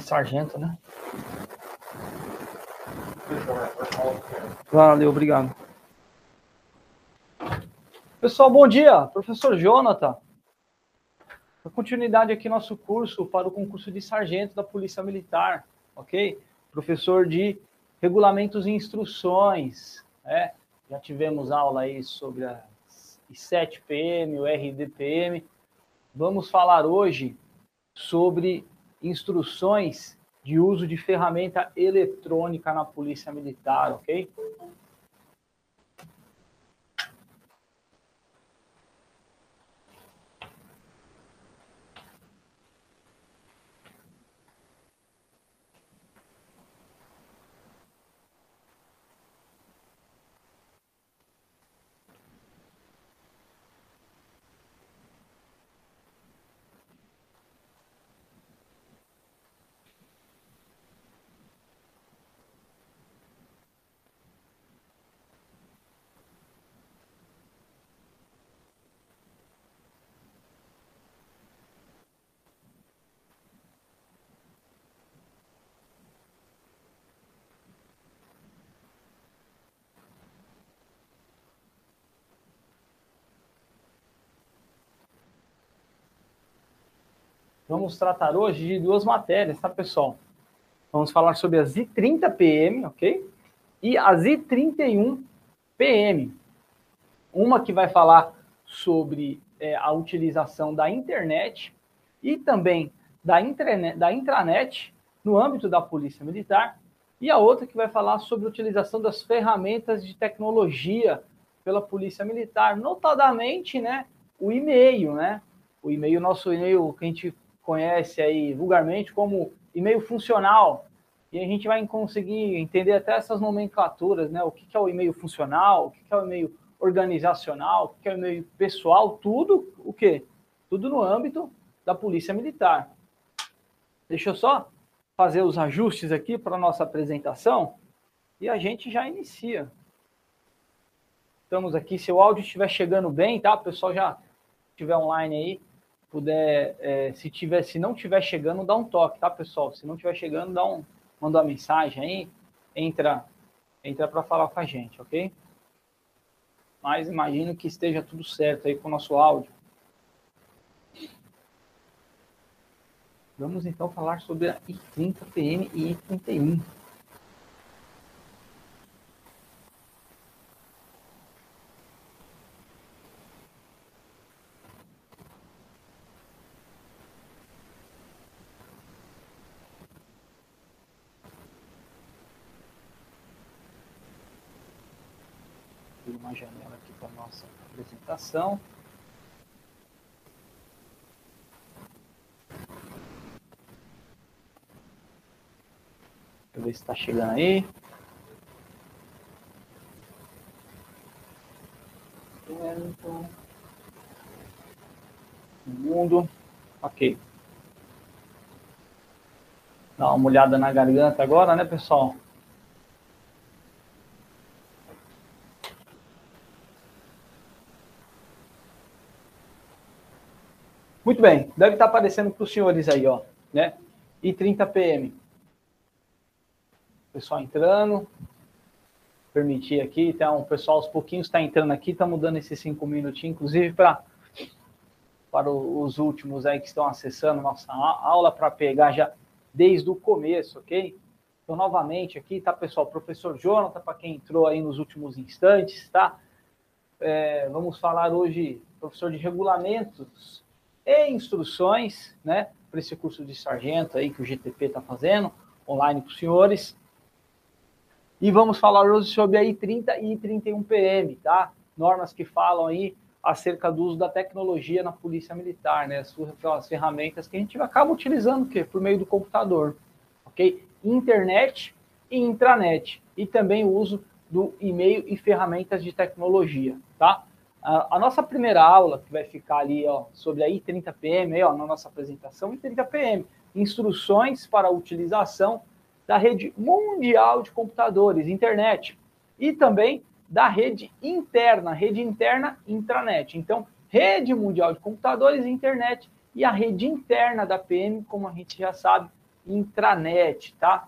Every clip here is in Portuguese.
Sargento, né? Valeu, obrigado. Pessoal, bom dia. Professor Jonathan. A continuidade aqui nosso curso para o concurso de sargento da Polícia Militar, ok? Professor de regulamentos e instruções, né? Já tivemos aula aí sobre a I7PM, o RDPM. Vamos falar hoje sobre instruções de uso de ferramenta eletrônica na Polícia Militar, ok? Vamos tratar hoje de duas matérias, tá, pessoal? Vamos falar sobre as I30PM, ok? E as I31PM. Uma que vai falar sobre é, a utilização da internet e também da, intranet, da intranet no âmbito da Polícia Militar. E a outra que vai falar sobre a utilização das ferramentas de tecnologia pela Polícia Militar, notadamente, né, o e-mail, né? O e-mail, nosso e-mail que a gente conhece aí vulgarmente como e-mail funcional. E a gente vai conseguir entender até essas nomenclaturas, né? O que é o e-mail funcional, o que é o e-mail organizacional, o que é o e-mail pessoal, tudo o quê? Tudo no âmbito da Polícia Militar. Deixa eu só fazer os ajustes aqui para a nossa apresentação e a gente já inicia. Estamos aqui, se o áudio estiver chegando bem, tá? O pessoal já estiver online aí, puder, é, se tiver, se não tiver chegando, dá um toque, tá, pessoal? Se não tiver chegando, dá um, manda uma mensagem aí, entra, entra para falar com a gente, ok? Mas imagino que esteja tudo certo aí com o nosso áudio. Vamos então falar sobre a I30 PM e I31. uma janela aqui para nossa apresentação. Deixa eu ver se está chegando aí. Mundo. Ok. Dá uma olhada na garganta agora, né, pessoal? Muito bem, deve estar aparecendo para os senhores aí, ó, né? E 30 PM. Pessoal entrando. Permitir aqui, então, o pessoal aos pouquinhos está entrando aqui, está mudando esses cinco minutinhos, inclusive para para os últimos aí que estão acessando nossa aula para pegar já desde o começo, ok? Então, novamente aqui, tá, pessoal? Professor Jonathan, para quem entrou aí nos últimos instantes, tá? É, vamos falar hoje, professor de regulamentos e instruções, né, para esse curso de sargento aí que o GTP está fazendo, online para os senhores. E vamos falar hoje sobre a I30 e I31PM, tá? Normas que falam aí acerca do uso da tecnologia na Polícia Militar, né? As ferramentas que a gente acaba utilizando o quê? por meio do computador, ok? Internet e intranet. E também o uso do e-mail e ferramentas de tecnologia, tá? A, nossa primeira aula, que vai ficar ali ó, sobre a I30PM, aí, ó, na nossa apresentação, I30PM, instruções para a utilização da rede mundial de computadores, internet, e também da rede interna, rede interna intranet. Então, rede mundial de computadores, internet, e a rede interna da PM, como a gente já sabe, intranet, tá?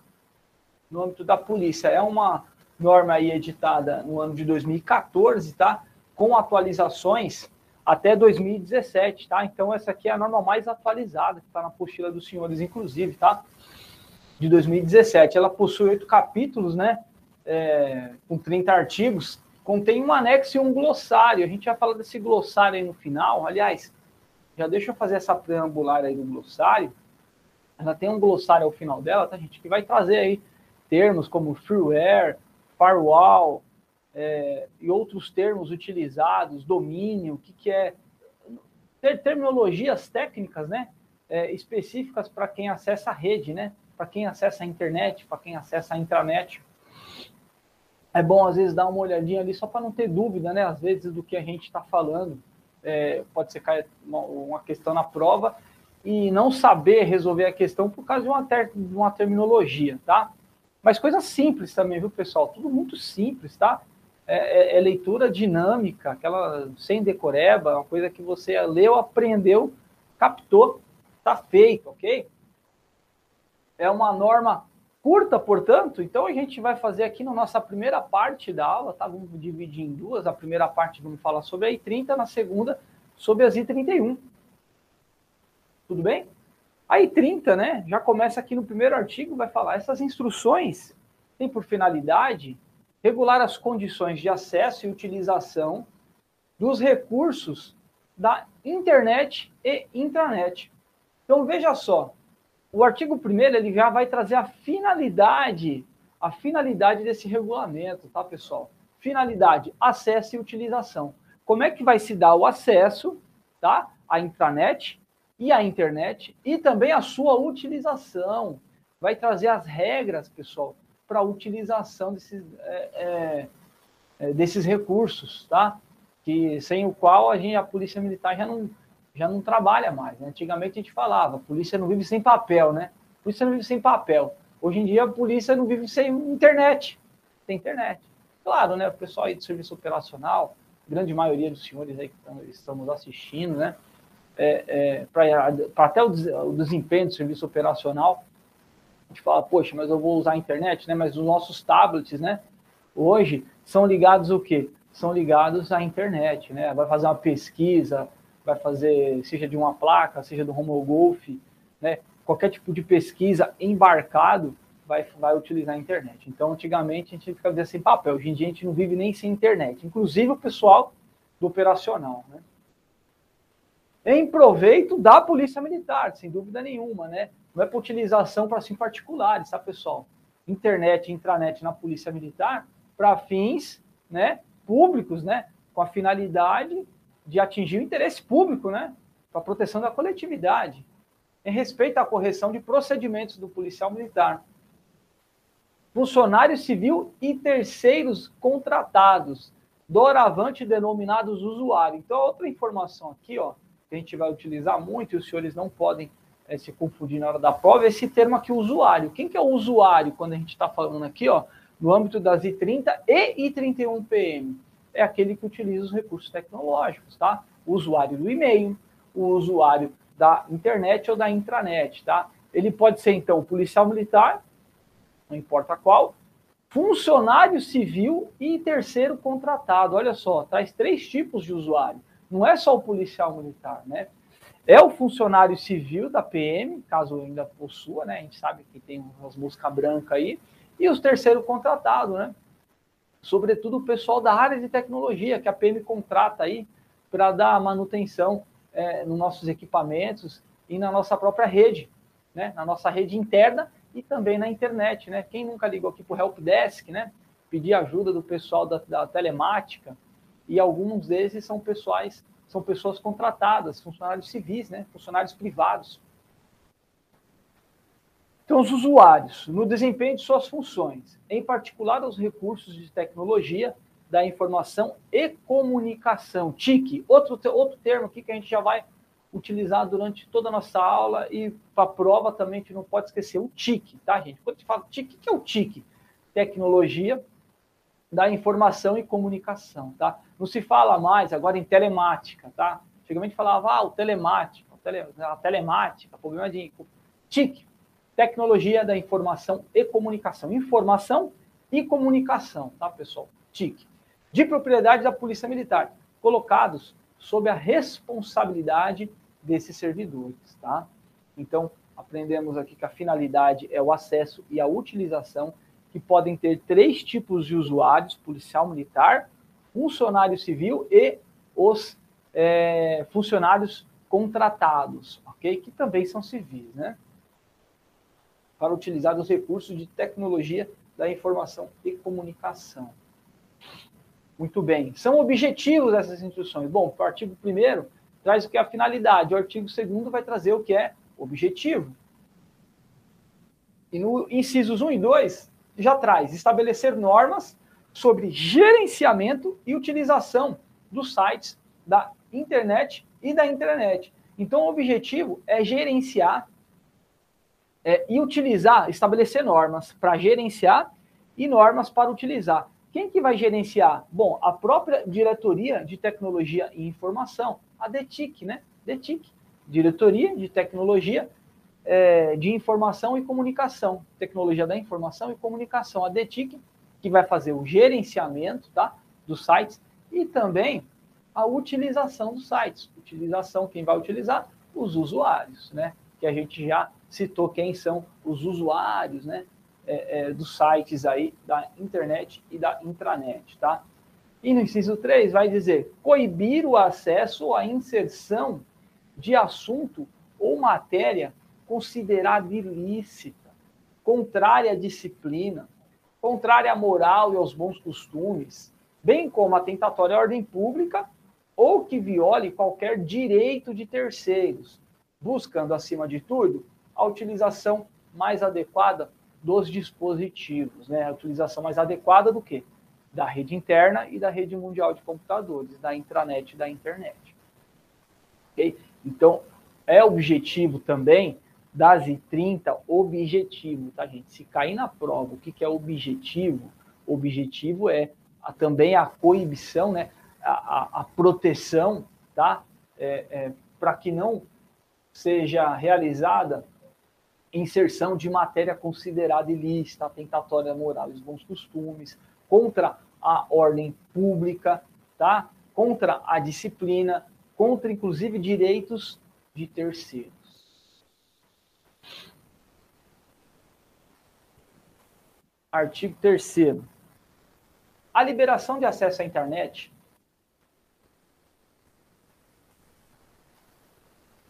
No âmbito da polícia. É uma norma aí editada no ano de 2014, tá? Com atualizações até 2017, tá? Então essa aqui é a norma mais atualizada, que está na apostila dos senhores, inclusive, tá? De 2017. Ela possui oito capítulos, né? É, com 30 artigos, contém um anexo e um glossário. A gente vai falar desse glossário aí no final. Aliás, já deixa eu fazer essa preambular aí do glossário. Ela tem um glossário ao final dela, tá, gente? Que vai trazer aí termos como freeware, firewall é, e outros termos utilizados, domínio, o que, que é. Ter terminologias técnicas, né? É, específicas para quem acessa a rede, né? Para quem acessa a internet, para quem acessa a intranet é bom às vezes dar uma olhadinha ali só para não ter dúvida, né? Às vezes do que a gente está falando. É, pode ser uma, questão na prova e não saber resolver a questão por causa de uma, ter, de uma terminologia, tá? Mas coisa simples também, viu, pessoal? Tudo muito simples, tá? É, é, é leitura dinâmica, aquela sem decoreba, uma coisa que você leu, aprendeu, captou, tá feito, ok? É uma norma curta, portanto, então a gente vai fazer aqui na nossa primeira parte da aula, tá? Vamos dividir em duas. A primeira parte vamos falar sobre a I30, na segunda sobre as I31. Tudo bem? A I30, né, já começa aqui no primeiro artigo, vai falar essas instruções têm por finalidade regular as condições de acesso e utilização dos recursos da internet e intranet. Então veja só, o artigo 1 ele já vai trazer a finalidade, a finalidade desse regulamento, tá, pessoal? Finalidade, acesso e utilização. Como é que vai se dar o acesso, tá? À intranet e à internet e também a sua utilização. Vai trazer as regras, pessoal, para a utilização desses, é, é, é, desses recursos, tá? Que sem o qual a gente, a polícia militar já não já não trabalha mais. Né? Antigamente a gente falava, a polícia não vive sem papel, né? A polícia não vive sem papel. Hoje em dia a polícia não vive sem internet. Tem internet. Claro, né? O pessoal aí do serviço operacional, grande maioria dos senhores aí que estamos assistindo, né? É, é, para até o, o desempenho do serviço operacional, a gente fala, poxa, mas eu vou usar a internet, né? Mas os nossos tablets, né? Hoje são ligados o quê? São ligados à internet, né? Vai fazer uma pesquisa, vai fazer, seja de uma placa, seja do Homogolf, né? Qualquer tipo de pesquisa embarcado vai, vai utilizar a internet. Então, antigamente a gente ficava sem papel, hoje em dia a gente não vive nem sem internet, inclusive o pessoal do operacional, né? Em proveito da Polícia Militar, sem dúvida nenhuma, né? Não é para utilização para fins particulares, tá, pessoal? Internet, intranet na Polícia Militar para fins, né, públicos, né, com a finalidade de atingir o interesse público, né? Para a proteção da coletividade, em respeito à correção de procedimentos do policial militar. Funcionário civil e terceiros contratados, doravante denominados usuário. Então, outra informação aqui, ó, que a gente vai utilizar muito, e os senhores não podem é, se confundir na hora da prova, é esse termo aqui, usuário. Quem que é o usuário quando a gente está falando aqui, ó, no âmbito das I30 e I31 PM? é aquele que utiliza os recursos tecnológicos, tá? O usuário do e-mail, o usuário da internet ou da intranet, tá? Ele pode ser, então, policial militar, não importa qual, funcionário civil e terceiro contratado. Olha só, traz três tipos de usuário. Não é só o policial militar, né? É o funcionário civil da PM, caso ainda possua, né? A gente sabe que tem umas músicas brancas aí, e os terceiro contratado, né? sobretudo o pessoal da área de tecnologia, que a PM contrata aí para dar manutenção é, nos nossos equipamentos e na nossa própria rede, né? na nossa rede interna e também na internet. Né? Quem nunca ligou aqui para o Helpdesk, né? pedir ajuda do pessoal da, da telemática, e alguns desses são pessoais, são pessoas contratadas, funcionários civis, né? funcionários privados. Então, os usuários, no desempenho de suas funções, em particular os recursos de tecnologia da informação e comunicação, TIC, outro, outro termo aqui que a gente já vai utilizar durante toda a nossa aula e para a prova também a gente não pode esquecer o TIC, tá, gente? Quando a gente fala TIC, o que é o TIC? Tecnologia da informação e comunicação, tá? Não se fala mais agora em telemática, tá? Antigamente falava, ah, o telemática, a telemática, problema de TIC, tecnologia da informação e comunicação. Informação e comunicação, tá, pessoal? TIC. De propriedade da Polícia Militar, colocados sob a responsabilidade desses servidores, tá? Então, aprendemos aqui que a finalidade é o acesso e a utilização, que podem ter três tipos de usuários: policial militar, funcionário civil e os é, funcionários contratados, ok? Que também são civis, né? Para utilizar os recursos de tecnologia da informação e comunicação. Muito bem. São objetivos dessas instruções. Bom, o artigo 1 traz o que é a finalidade, o artigo 2 vai trazer o que é objetivo. E no incisos 1 e 2 já traz estabelecer normas sobre gerenciamento e utilização dos sites da internet e da intranet. Então, o objetivo é gerenciar é, e utilizar, estabelecer normas para gerenciar e normas para utilizar. Quem que vai gerenciar? Bom, a própria Diretoria de Tecnologia e Informação, a DETIC, né? DETIC, Diretoria de Tecnologia é, de Informação e Comunicação, Tecnologia da Informação e Comunicação, a DETIC, que vai fazer o gerenciamento tá, dos sites e também a utilização dos sites. Utilização, quem vai utilizar? Os usuários, né? Que a gente já citou quem são os usuários, né? É, é, dos sites aí da internet e da intranet, tá? E no inciso 3 vai dizer coibir o acesso ou a inserção de assunto ou matéria considerada ilícita, contrária à disciplina, contrária à moral e aos bons costumes, bem como atentatória à ordem pública ou que viole qualquer direito de terceiros, buscando, acima de tudo, a utilização mais adequada dos dispositivos, né? A utilização mais adequada do que? Da rede interna e da rede mundial de computadores, da intranet e da internet. Okay? Então, é objetivo também das I30, objetivo, tá, gente? Se cair na prova, o que, que é objetivo? Objetivo é a, também a coibição, né? A, a, a proteção, tá? É, é, Para que não seja realizada inserção de matéria considerada ilícita, atentatória moral e bons costumes, contra a ordem pública, tá? Contra a disciplina, contra inclusive direitos de terceiros. Artigo 3 A liberação de acesso à internet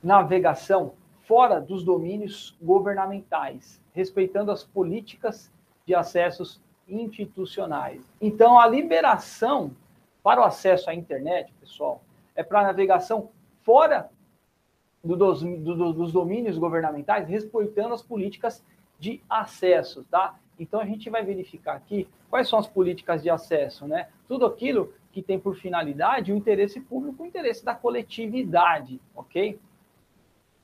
navegação fora dos domínios governamentais, respeitando as políticas de acessos institucionais. Então, a liberação para o acesso à internet, pessoal, é para navegação fora do, dos, do, dos domínios governamentais, respeitando as políticas de acesso, tá? Então a gente vai verificar aqui quais são as políticas de acesso, né? Tudo aquilo que tem por finalidade o interesse público, o interesse da coletividade, ok?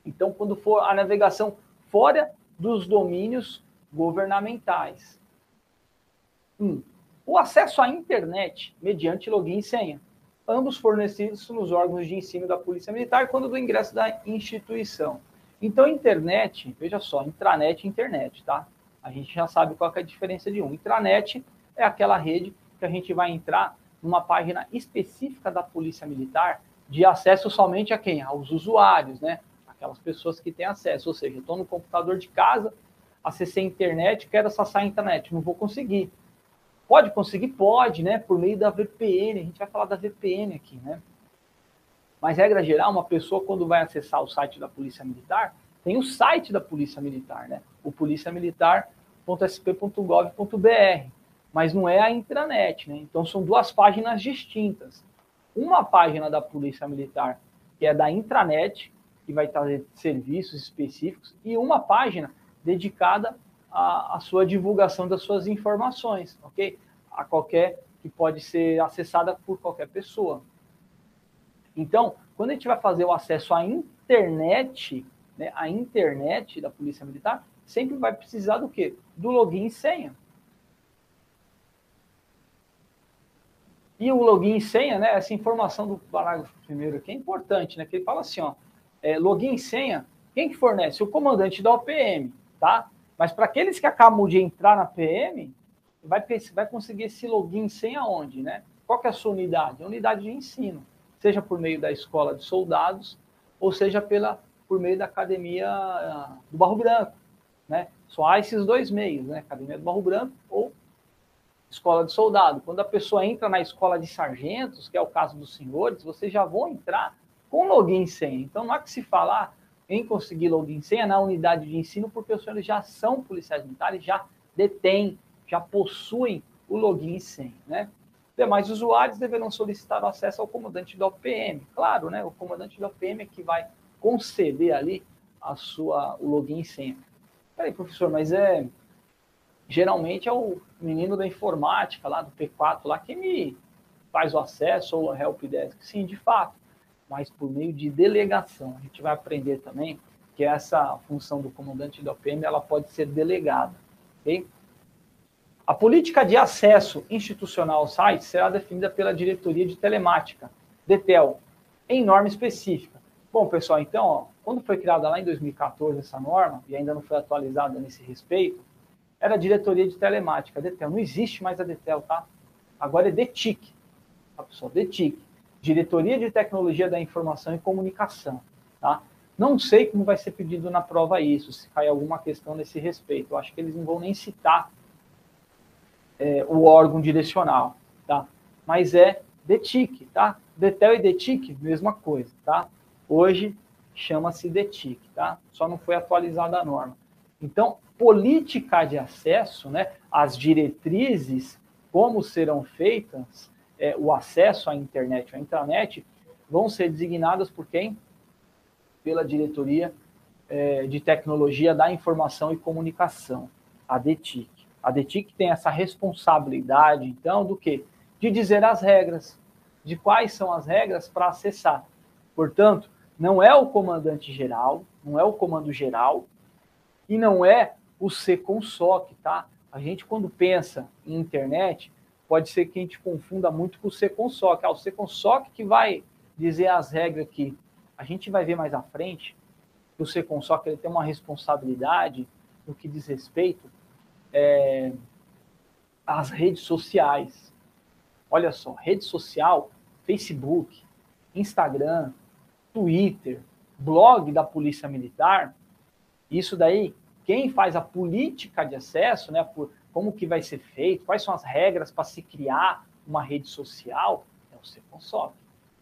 Então, quando for a navegação fora dos domínios governamentais. Um, o acesso à internet mediante login e senha ambos fornecidos nos órgãos de ensino da Polícia Militar quando do ingresso da instituição. Então, internet, veja só, intranet e internet, tá? A gente já sabe qual é a diferença de um. Intranet é aquela rede que a gente vai entrar numa página específica da Polícia Militar de acesso somente a quem? Aos usuários, né? Aquelas pessoas que têm acesso. Ou seja, estou no computador de casa, acessei a internet, quero acessar a internet, não vou conseguir. Pode conseguir? Pode, né? Por meio da VPN. A gente vai falar da VPN aqui, né? Mas, regra geral, uma pessoa, quando vai acessar o site da Polícia Militar, tem o site da Polícia Militar, né? O policiamilitar.sp.gov.br. Mas não é a intranet, né? Então, são duas páginas distintas. Uma página da Polícia Militar, que é da intranet, que vai trazer serviços específicos, e uma página dedicada a, a sua divulgação das suas informações, ok? A qualquer que pode ser acessada por qualquer pessoa. Então, quando a gente vai fazer o acesso à internet, né, a internet da Polícia Militar, sempre vai precisar do quê? Do login e senha. E o login e senha, né, essa informação do parágrafo primeiro aqui é importante, né, que ele fala assim, ó, é, login e senha, quem que fornece? O comandante da OPM, tá? Mas para aqueles que acabam de entrar na PM, vai, vai conseguir esse login sem aonde, né? Qual que é a sua unidade? A unidade de ensino, seja por meio da escola de soldados, ou seja pela, por meio da academia ah, do Barro Branco, né? Só há esses dois meios, né? Academia do Barro Branco ou escola de soldado. Quando a pessoa entra na escola de sargentos, que é o caso dos senhores, vocês já vão entrar com login e senha. Então não há que se falar em conseguir login e senha na unidade de ensino, porque os senhores já são policiais militares, já detêm, já possuem o login e senha, né? Demais usuários deverão solicitar o acesso ao comandante da OPM. Claro, né? O comandante da OPM é que vai conceder ali a sua, o login e senha. Peraí, professor, mas é. Geralmente é o menino da informática lá do P4 lá que me faz o acesso ou a helpdesk. Sim, de fato, mas por meio de delegação. A gente vai aprender também que essa função do comandante da OPM ela pode ser delegada. ok? A política de acesso institucional ao site será definida pela Diretoria de Telemática, DETEL, em norma específica. Bom, pessoal, então, ó, quando foi criada lá em 2014 essa norma, e ainda não foi atualizada nesse respeito, era a Diretoria de Telemática, DETEL. Não existe mais a DETEL, tá? Agora é DETIC, tá, pessoal? DETIC. Diretoria de Tecnologia da Informação e Comunicação, tá? Não sei como vai ser pedido na prova isso, se cai alguma questão nesse respeito. Eu acho que eles não vão nem citar é, o órgão direcional, tá? Mas é DETIC, tá? DETEL e DETIC, mesma coisa, tá? Hoje chama-se DETIC, tá? Só não foi atualizada a norma. Então, política de acesso, né? As diretrizes, como serão feitas é, o acesso à internet, à intranet, vão ser designadas por quem? Pela diretoria é, de tecnologia da informação e comunicação, a DETIC. A DETIC tem essa responsabilidade, então, do que? De dizer as regras, de quais são as regras para acessar. Portanto, não é o comandante geral, não é o comando geral e não é o Seconssoc, tá? A gente, quando pensa em internet, pode ser que a gente confunda muito com o Seconssoc. É o Seconssoc que vai dizer as regras que a gente vai ver mais à frente que o Seconssoc ele tem uma responsabilidade no que diz respeito é, as redes sociais. Olha só, rede social, Facebook, Instagram, Twitter, blog da Polícia Militar, isso daí, quem faz a política de acesso, né, por como que vai ser feito, quais são as regras para se criar uma rede social, é o Ceponsop.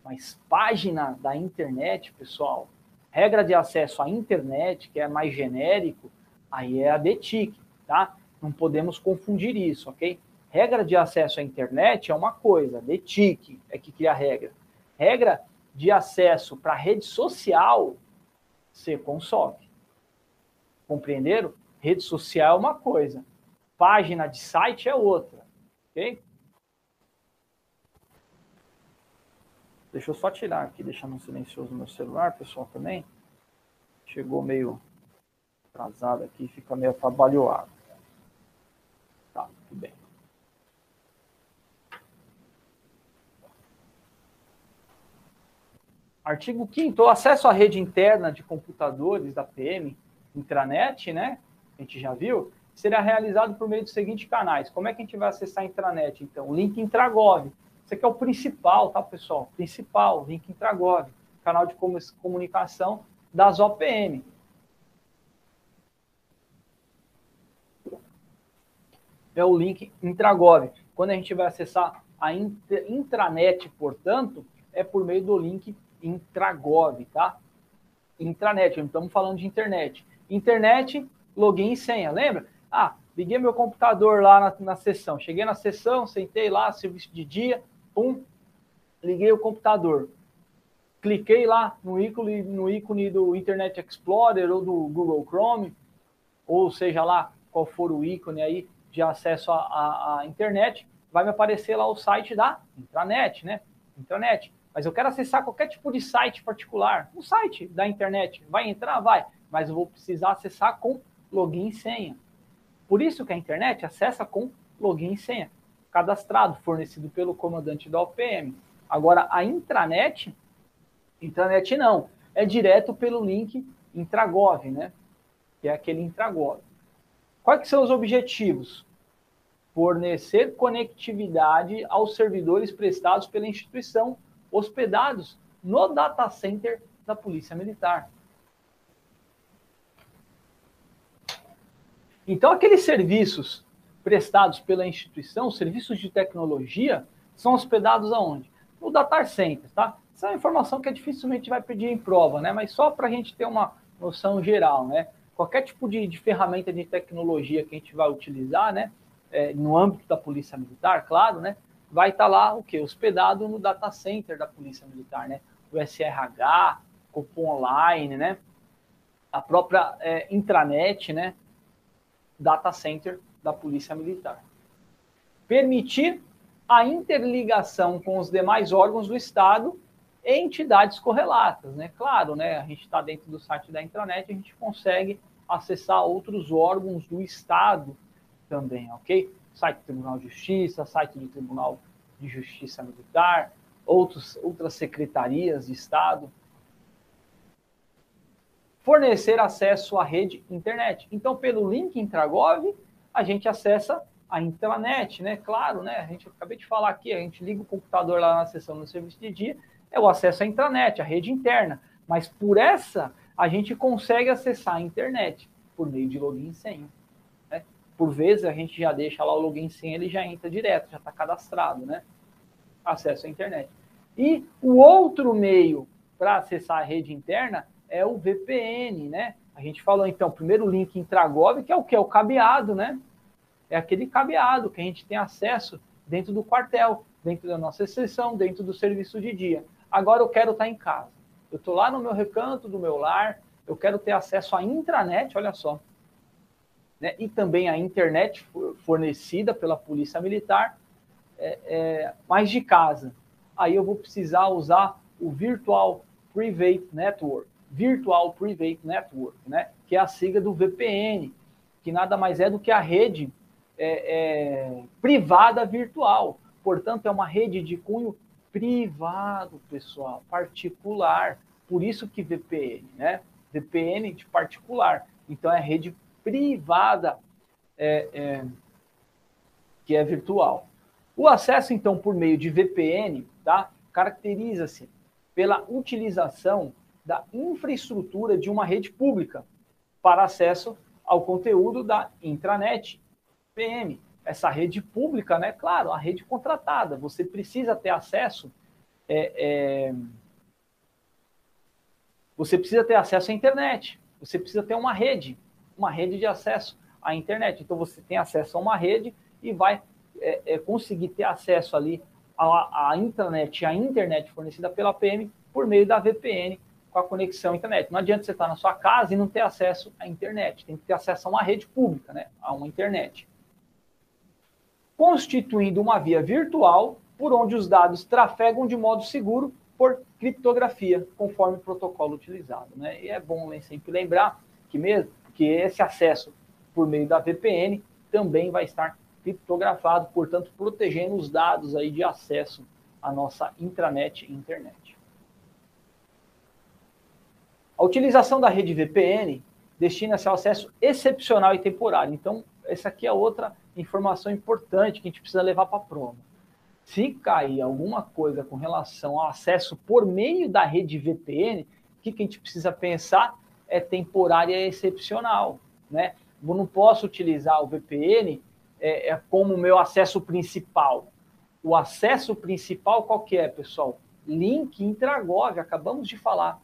Mas página da internet, pessoal, regra de acesso à internet, que é mais genérico, aí é a DETIC, tá? Não podemos confundir isso, ok? Regra de acesso à internet é uma coisa, de TIC é que cria regra. Regra de acesso para rede social, se consome. Compreenderam? Rede social é uma coisa, página de site é outra, ok? Deixa eu só tirar aqui, deixar no silencioso meu celular, pessoal, também. Chegou meio atrasado aqui, fica meio atabalhoado. Tá, tudo bem. Artigo 5 acesso à rede interna de computadores da PM, intranet, né? A gente já viu, será realizado por meio dos seguintes canais. Como é que a gente vai acessar a intranet? Então, link Intragov. Esse aqui é o principal, tá, pessoal? Principal, link Intragov, canal de comunicação das OPM. é o link Intragov. Quando a gente vai acessar a intranet, portanto, é por meio do link Intragov, tá? Intranet, estamos falando de internet. Internet, login e senha, lembra? Ah, liguei meu computador lá na, na sessão. Cheguei na sessão, sentei lá, serviço de dia, pum, liguei o computador. Cliquei lá no ícone, no ícone do Internet Explorer ou do Google Chrome, ou seja lá qual for o ícone aí de acesso à, à, internet, vai me aparecer lá o site da intranet, né? Intranet. Mas eu quero acessar qualquer tipo de site particular, um site da internet. Vai entrar? Vai. Mas eu vou precisar acessar com login e senha. Por isso que a internet acessa com login e senha, cadastrado, fornecido pelo comandante da OPM. Agora, a intranet, intranet não, é direto pelo link Intragov, né? Que é aquele Intragov. Quais são os objetivos? Fornecer conectividade aos servidores prestados pela instituição hospedados no data center da Polícia Militar. Então, aqueles serviços prestados pela instituição, serviços de tecnologia, são hospedados aonde? No data center, tá? Essa é uma informação que dificilmente vai pedir em prova, né? Mas só para a gente ter uma noção geral, né? Qualquer tipo de, de, ferramenta de tecnologia que a gente vai utilizar, né? É, no âmbito da Polícia Militar, claro, né? Vai estar tá lá o quê? Hospedado no data center da Polícia Militar, né? O SRH, Copom Online, né? A própria é, intranet, né? Data center da Polícia Militar. Permitir a interligação com os demais órgãos do Estado e entidades correlatas, né? Claro, né? A gente está dentro do site da intranet, a gente consegue acessar outros órgãos do Estado também, ok? Site do Tribunal de Justiça, site do Tribunal de Justiça Militar, outros, outras secretarias de Estado, fornecer acesso à rede internet. Então, pelo link Intragov, a gente acessa a intranet, né? Claro, né? A gente acabei de falar aqui, a gente liga o computador lá na sessão do serviço de dia, é o acesso à intranet, a rede interna. Mas por essa, a gente consegue acessar a internet por meio de login e senha. Por vezes a gente já deixa lá o login senha, ele já entra direto, já está cadastrado, né? Acesso à internet. E o outro meio para acessar a rede interna é o VPN, né? A gente falou então, primeiro link intragov, que é o que? É o cabeado, né? É aquele cabeado que a gente tem acesso dentro do quartel, dentro da nossa exceção, dentro do serviço de dia. Agora eu quero estar em casa. Eu estou lá no meu recanto do meu lar, eu quero ter acesso à intranet, olha só. Né? E também a internet fornecida pela Polícia Militar, é, é, mais de casa. Aí eu vou precisar usar o Virtual Private Network. Virtual Private Network, né? que é a sigla do VPN, que nada mais é do que a rede é, é, privada virtual. Portanto, é uma rede de cunho privado, pessoal, particular. Por isso que VPN, né? VPN de particular. Então, é rede privada é, é que é virtual. O acesso, então, por meio de VPN, tá? caracteriza-se pela utilização da infraestrutura de uma rede pública para acesso ao conteúdo da intranet PM. Essa rede pública, né? Claro, a rede contratada. Você precisa ter acesso. É, é... Você precisa ter acesso à internet. Você precisa ter uma rede, uma rede de acesso à internet. Então você tem acesso a uma rede e vai é, é conseguir ter acesso ali à, à à internet fornecida pela PM por meio da VPN com a conexão à internet. Não adianta você estar na sua casa e não ter acesso à internet. Tem que ter acesso a uma rede pública, né? a uma internet. Constituindo uma via virtual por onde os dados trafegam de modo seguro por criptografia, conforme o protocolo utilizado. Né? E é bom sempre lembrar que mesmo que esse acesso por meio da VPN também vai estar criptografado, portanto, protegendo os dados aí de acesso à nossa intranet e internet. A utilização da rede VPN destina-se ao acesso excepcional e temporário. Então, essa aqui é outra informação importante que a gente precisa levar para a prova. Se cair alguma coisa com relação ao acesso por meio da rede VPN, o que, que a gente precisa pensar é temporária e excepcional. Né? Eu não posso utilizar o VPN é, é como meu acesso principal. O acesso principal qual que é, pessoal? Link intragov, acabamos de falar.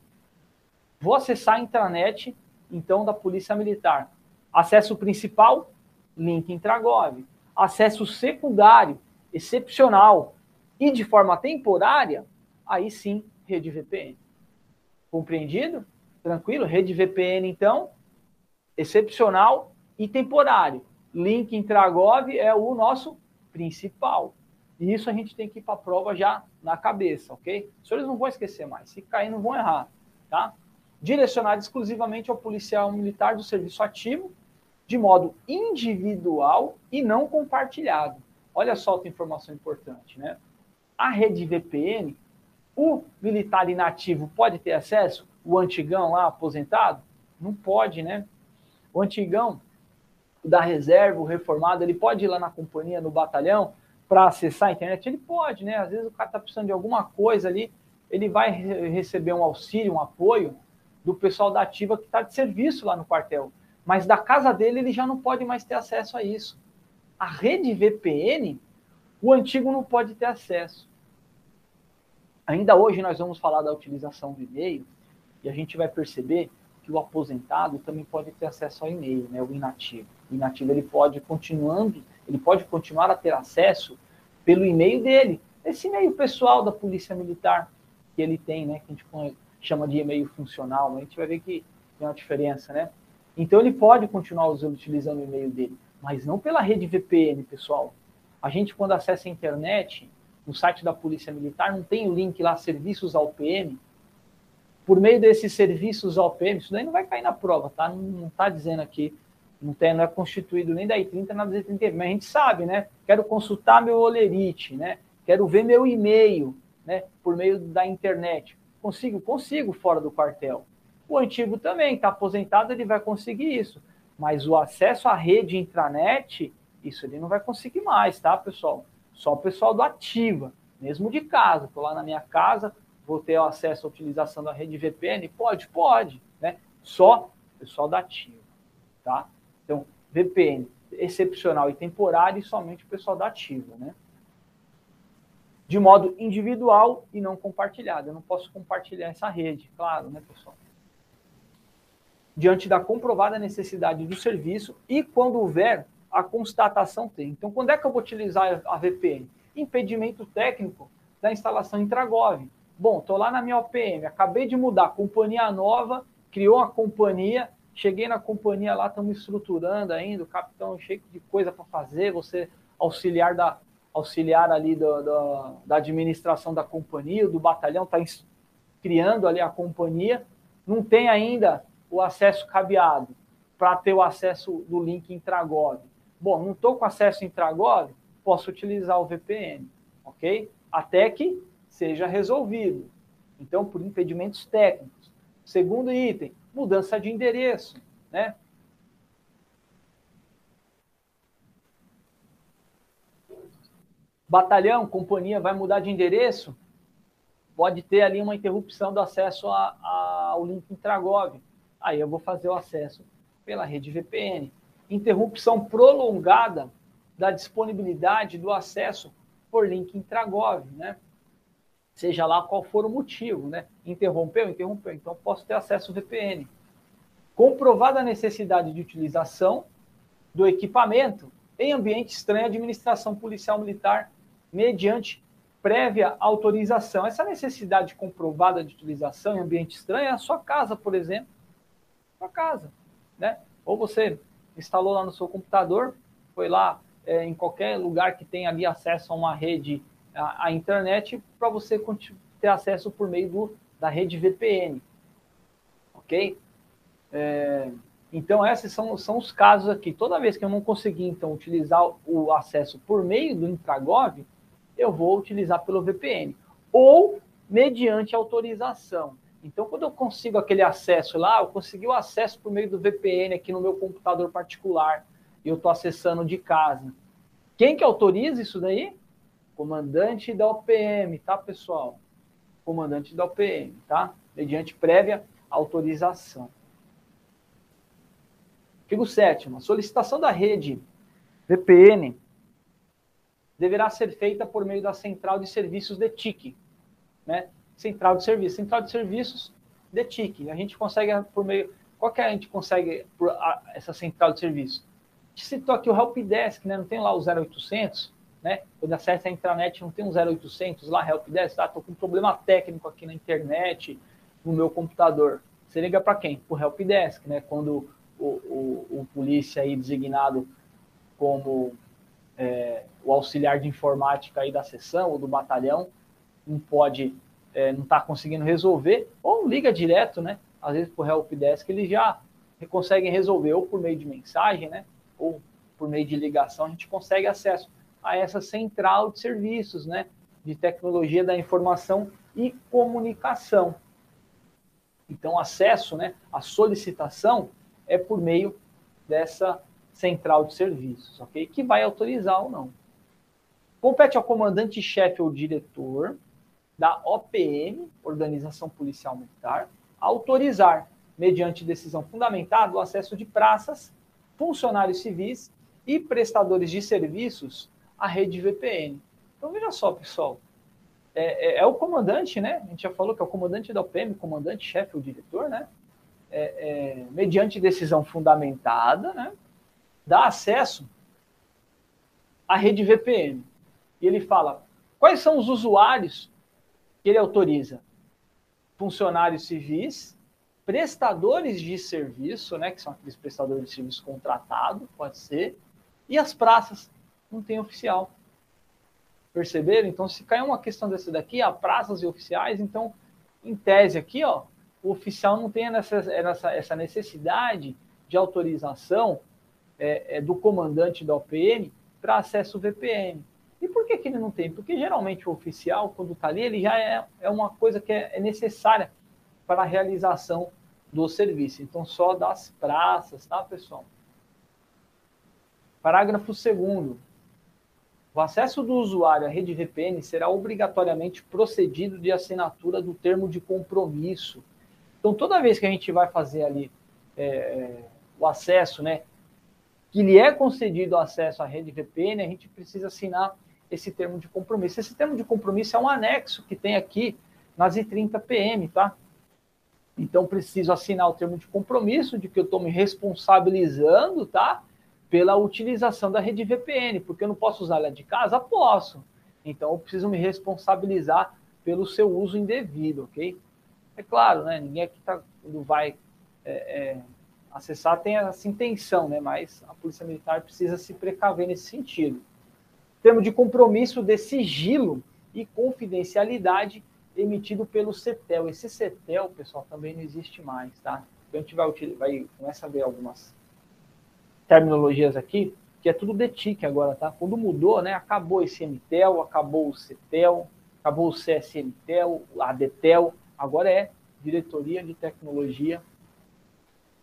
Vou acessar a intranet, então, da Polícia Militar. Acesso principal, link Intragov. Acesso secundário, excepcional e de forma temporária, aí sim, rede VPN. Compreendido? Tranquilo? Rede VPN, então, excepcional e temporário. Link Intragov é o nosso principal. E isso a gente tem que ir para a prova já na cabeça, ok? Os senhores não vão esquecer mais. Se cair, não vão errar, tá? direcionado exclusivamente ao policial militar do serviço ativo, de modo individual e não compartilhado. Olha só outra informação importante, né? A rede VPN, o militar inativo pode ter acesso? O antigão lá, aposentado? Não pode, né? O antigão, da reserva, o reformado, ele pode ir lá na companhia, no batalhão, para acessar a internet? Ele pode, né? Às vezes o cara está precisando de alguma coisa ali, ele vai receber um auxílio, um apoio do pessoal da ativa que está de serviço lá no quartel. Mas da casa dele ele já não pode mais ter acesso a isso. A rede VPN, o antigo não pode ter acesso. Ainda hoje nós vamos falar da utilização do e-mail e a gente vai perceber que o aposentado também pode ter acesso ao e-mail, né, o inativo. O inativo ele pode continuando, ele pode continuar a ter acesso pelo e-mail dele, esse e-mail pessoal da Polícia Militar que ele tem, né, que a gente chama de e-mail funcional, a gente vai ver que tem uma diferença, né? Então ele pode continuar usando, utilizando o e-mail dele, mas não pela rede VPN, pessoal. A gente quando acessa a internet, no site da Polícia Militar, não tem o link lá serviços ao PM, por meio desses serviços OPM, isso daí não vai cair na prova, tá? Não está dizendo aqui, não, tem, não é constituído nem da I30, nem da Z30, mas a gente sabe, né? Quero consultar meu olerite, né? Quero ver meu e-mail, né? Por meio da internet. Consigo? Consigo fora do quartel. O antigo também, está aposentado, ele vai conseguir isso. Mas o acesso à rede intranet, isso ele não vai conseguir mais, tá, pessoal? Só o pessoal do Ativa, mesmo de casa. Estou lá na minha casa, vou ter acesso à utilização da rede VPN? Pode, pode, né? Só pessoal da ativa, tá? Então, VPN excepcional e temporário e somente o pessoal da ativa, né? De modo individual e não compartilhado. Eu não posso compartilhar essa rede, claro, né, pessoal? Diante da comprovada necessidade do serviço e quando houver a constatação tem. Então, quando é que eu vou utilizar a VPN? Impedimento técnico da instalação Intragov. Bom, estou lá na minha OPM, acabei de mudar, companhia nova, criou uma companhia, cheguei na companhia lá, estamos estruturando ainda, o capitão cheio de coisa para fazer, você auxiliar da auxiliar ali do, do, da administração da companhia, do batalhão, está criando ali a companhia, não tem ainda o acesso cabeado para ter o acesso do link Intragov. Bom, não estou com acesso Intragov, posso utilizar o VPN, ok? Até que seja resolvido. Então, por impedimentos técnicos. Segundo item, mudança de endereço, né? Batalhão, companhia vai mudar de endereço, pode ter ali uma interrupção do acesso a, a, ao link Intragov. Aí eu vou fazer o acesso pela rede VPN. Interrupção prolongada da disponibilidade do acesso por link Intragov, né? Seja lá qual for o motivo, né? Interrompeu, interrompeu, então posso ter acesso ao VPN. Comprovada a necessidade de utilização do equipamento em ambiente estranho à administração policial militar, mediante prévia autorização. Essa necessidade comprovada de utilização em ambiente estranho é a sua casa, por exemplo. Sua casa, né? Ou você instalou lá no seu computador, foi lá é, em qualquer lugar que tenha ali acesso a uma rede a, a internet para você ter acesso por meio do, da rede VPN. Ok? É, então, esses são, são os casos aqui. Toda vez que eu não conseguir, então, utilizar o acesso por meio do Intragov, eu vou utilizar pelo VPN. Ou mediante autorização. Então, quando eu consigo aquele acesso lá, eu consegui o acesso por meio do VPN aqui no meu computador particular, e eu estou acessando de casa. Quem que autoriza isso daí? Comandante da OPM, tá, pessoal? Comandante da OPM, tá? Mediante prévia autorização. Artigo 7 a solicitação da rede VPN deverá ser feita por meio da central de serviços de TIC, né? Central de serviços, central de serviços de TIC. A gente consegue por meio qual que a gente consegue por essa central de serviços? A gente citou aqui o helpdesk, né? Não tem lá o 0800 né? Quando acessa a intranet, não tem um 0800 lá, helpdesk, tá? Tô com um problema técnico aqui na internet, no meu computador. Você liga para quem? Para o helpdesk, né? Quando o, o, o, polícia aí designado como é, o auxiliar de informática aí da seção ou do batalhão não pode, é, não está conseguindo resolver, ou liga direto, né? Às vezes para o helpdesk ele já consegue resolver ou por meio de mensagem, né? Ou por meio de ligação a gente consegue acesso a essa central de serviços, né, de tecnologia da informação e comunicação. Então, acesso, né, a solicitação é por meio dessa central de serviços, ok? Que vai autorizar ou não. Compete ao comandante-chefe ou diretor da OPM, Organização Policial Militar, autorizar, mediante decisão fundamentada, o acesso de praças, funcionários civis e prestadores de serviços à rede VPN. Então, veja só, pessoal. É, é, é, o comandante, né? A gente já falou que é o comandante da OPM, comandante, chefe ou diretor, né? É, é, mediante decisão fundamentada, né? Dá acesso à rede VPN. E ele fala quais são os usuários que ele autoriza: funcionários civis, prestadores de serviço, né? Que são aqueles prestadores de serviço contratado, pode ser, e as praças. Não tem oficial. Perceberam? Então, se cair uma questão dessa daqui, há praças e oficiais, então, em tese aqui, ó, o oficial não tem essa, essa, essa necessidade de autorização é, é, do comandante da OPM para acesso VPN. E por que, que ele não tem? Porque geralmente o oficial, quando está ali, ele já é, é uma coisa que é, é necessária para a realização do serviço. Então, só das praças, tá, pessoal? Parágrafo 2 o acesso do usuário à rede VPN será obrigatoriamente procedido de assinatura do termo de compromisso. Então, toda vez que a gente vai fazer ali é, o acesso, né, que lhe é concedido acesso à rede VPN, a gente precisa assinar esse termo de compromisso. Esse termo de compromisso é um anexo que tem aqui nas I30 PM, tá? Então, preciso assinar o termo de compromisso de que eu estou me responsabilizando, tá? Pela utilização da rede VPN, porque eu não posso usar ela de casa? Posso. Então eu preciso me responsabilizar pelo seu uso indevido, ok? É claro, né? Ninguém aqui tá, vai é, é, acessar tem essa intenção, né? Mas a Polícia Militar precisa se precaver nesse sentido. Termo de compromisso de sigilo e confidencialidade emitido pelo CETEL. Esse CETEL, pessoal, também não existe mais, tá? Então a gente vai, vai a ver algumas terminologias aqui, que é tudo DETIC agora, tá? Quando mudou, né? Acabou esse MTEL, acabou o CETEL, acabou o CSMTEL, a DETEL, agora é Diretoria de Tecnologia,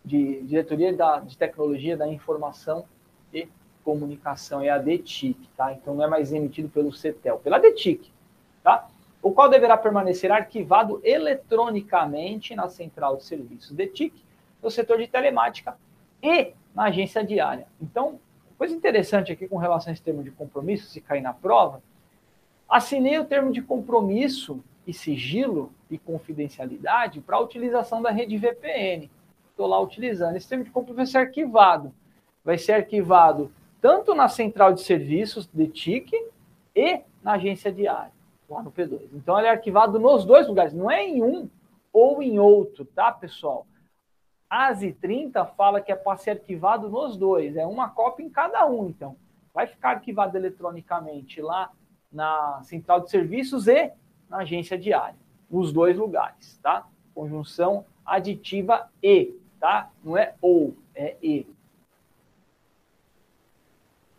de Diretoria da, de Tecnologia da Informação e Comunicação, é a DETIC, tá? Então não é mais emitido pelo CETEL, pela DETIC, tá? O qual deverá permanecer arquivado eletronicamente na central de serviços DETIC, no setor de telemática e na agência diária. Então, coisa interessante aqui com relação a esse termo de compromisso, se cair na prova, assinei o termo de compromisso e sigilo e confidencialidade para a utilização da rede VPN. Estou lá utilizando. Esse termo de compromisso vai ser arquivado. Vai ser arquivado tanto na central de serviços de TIC e na agência diária, lá no P2. Então, ele é arquivado nos dois lugares, não é em um ou em outro, tá, pessoal? As I30 fala que é para ser arquivado nos dois, é uma cópia em cada um, então. Vai ficar arquivado eletronicamente lá na central de serviços e na agência diária, nos dois lugares, tá? Conjunção aditiva e, tá? Não é ou, é e.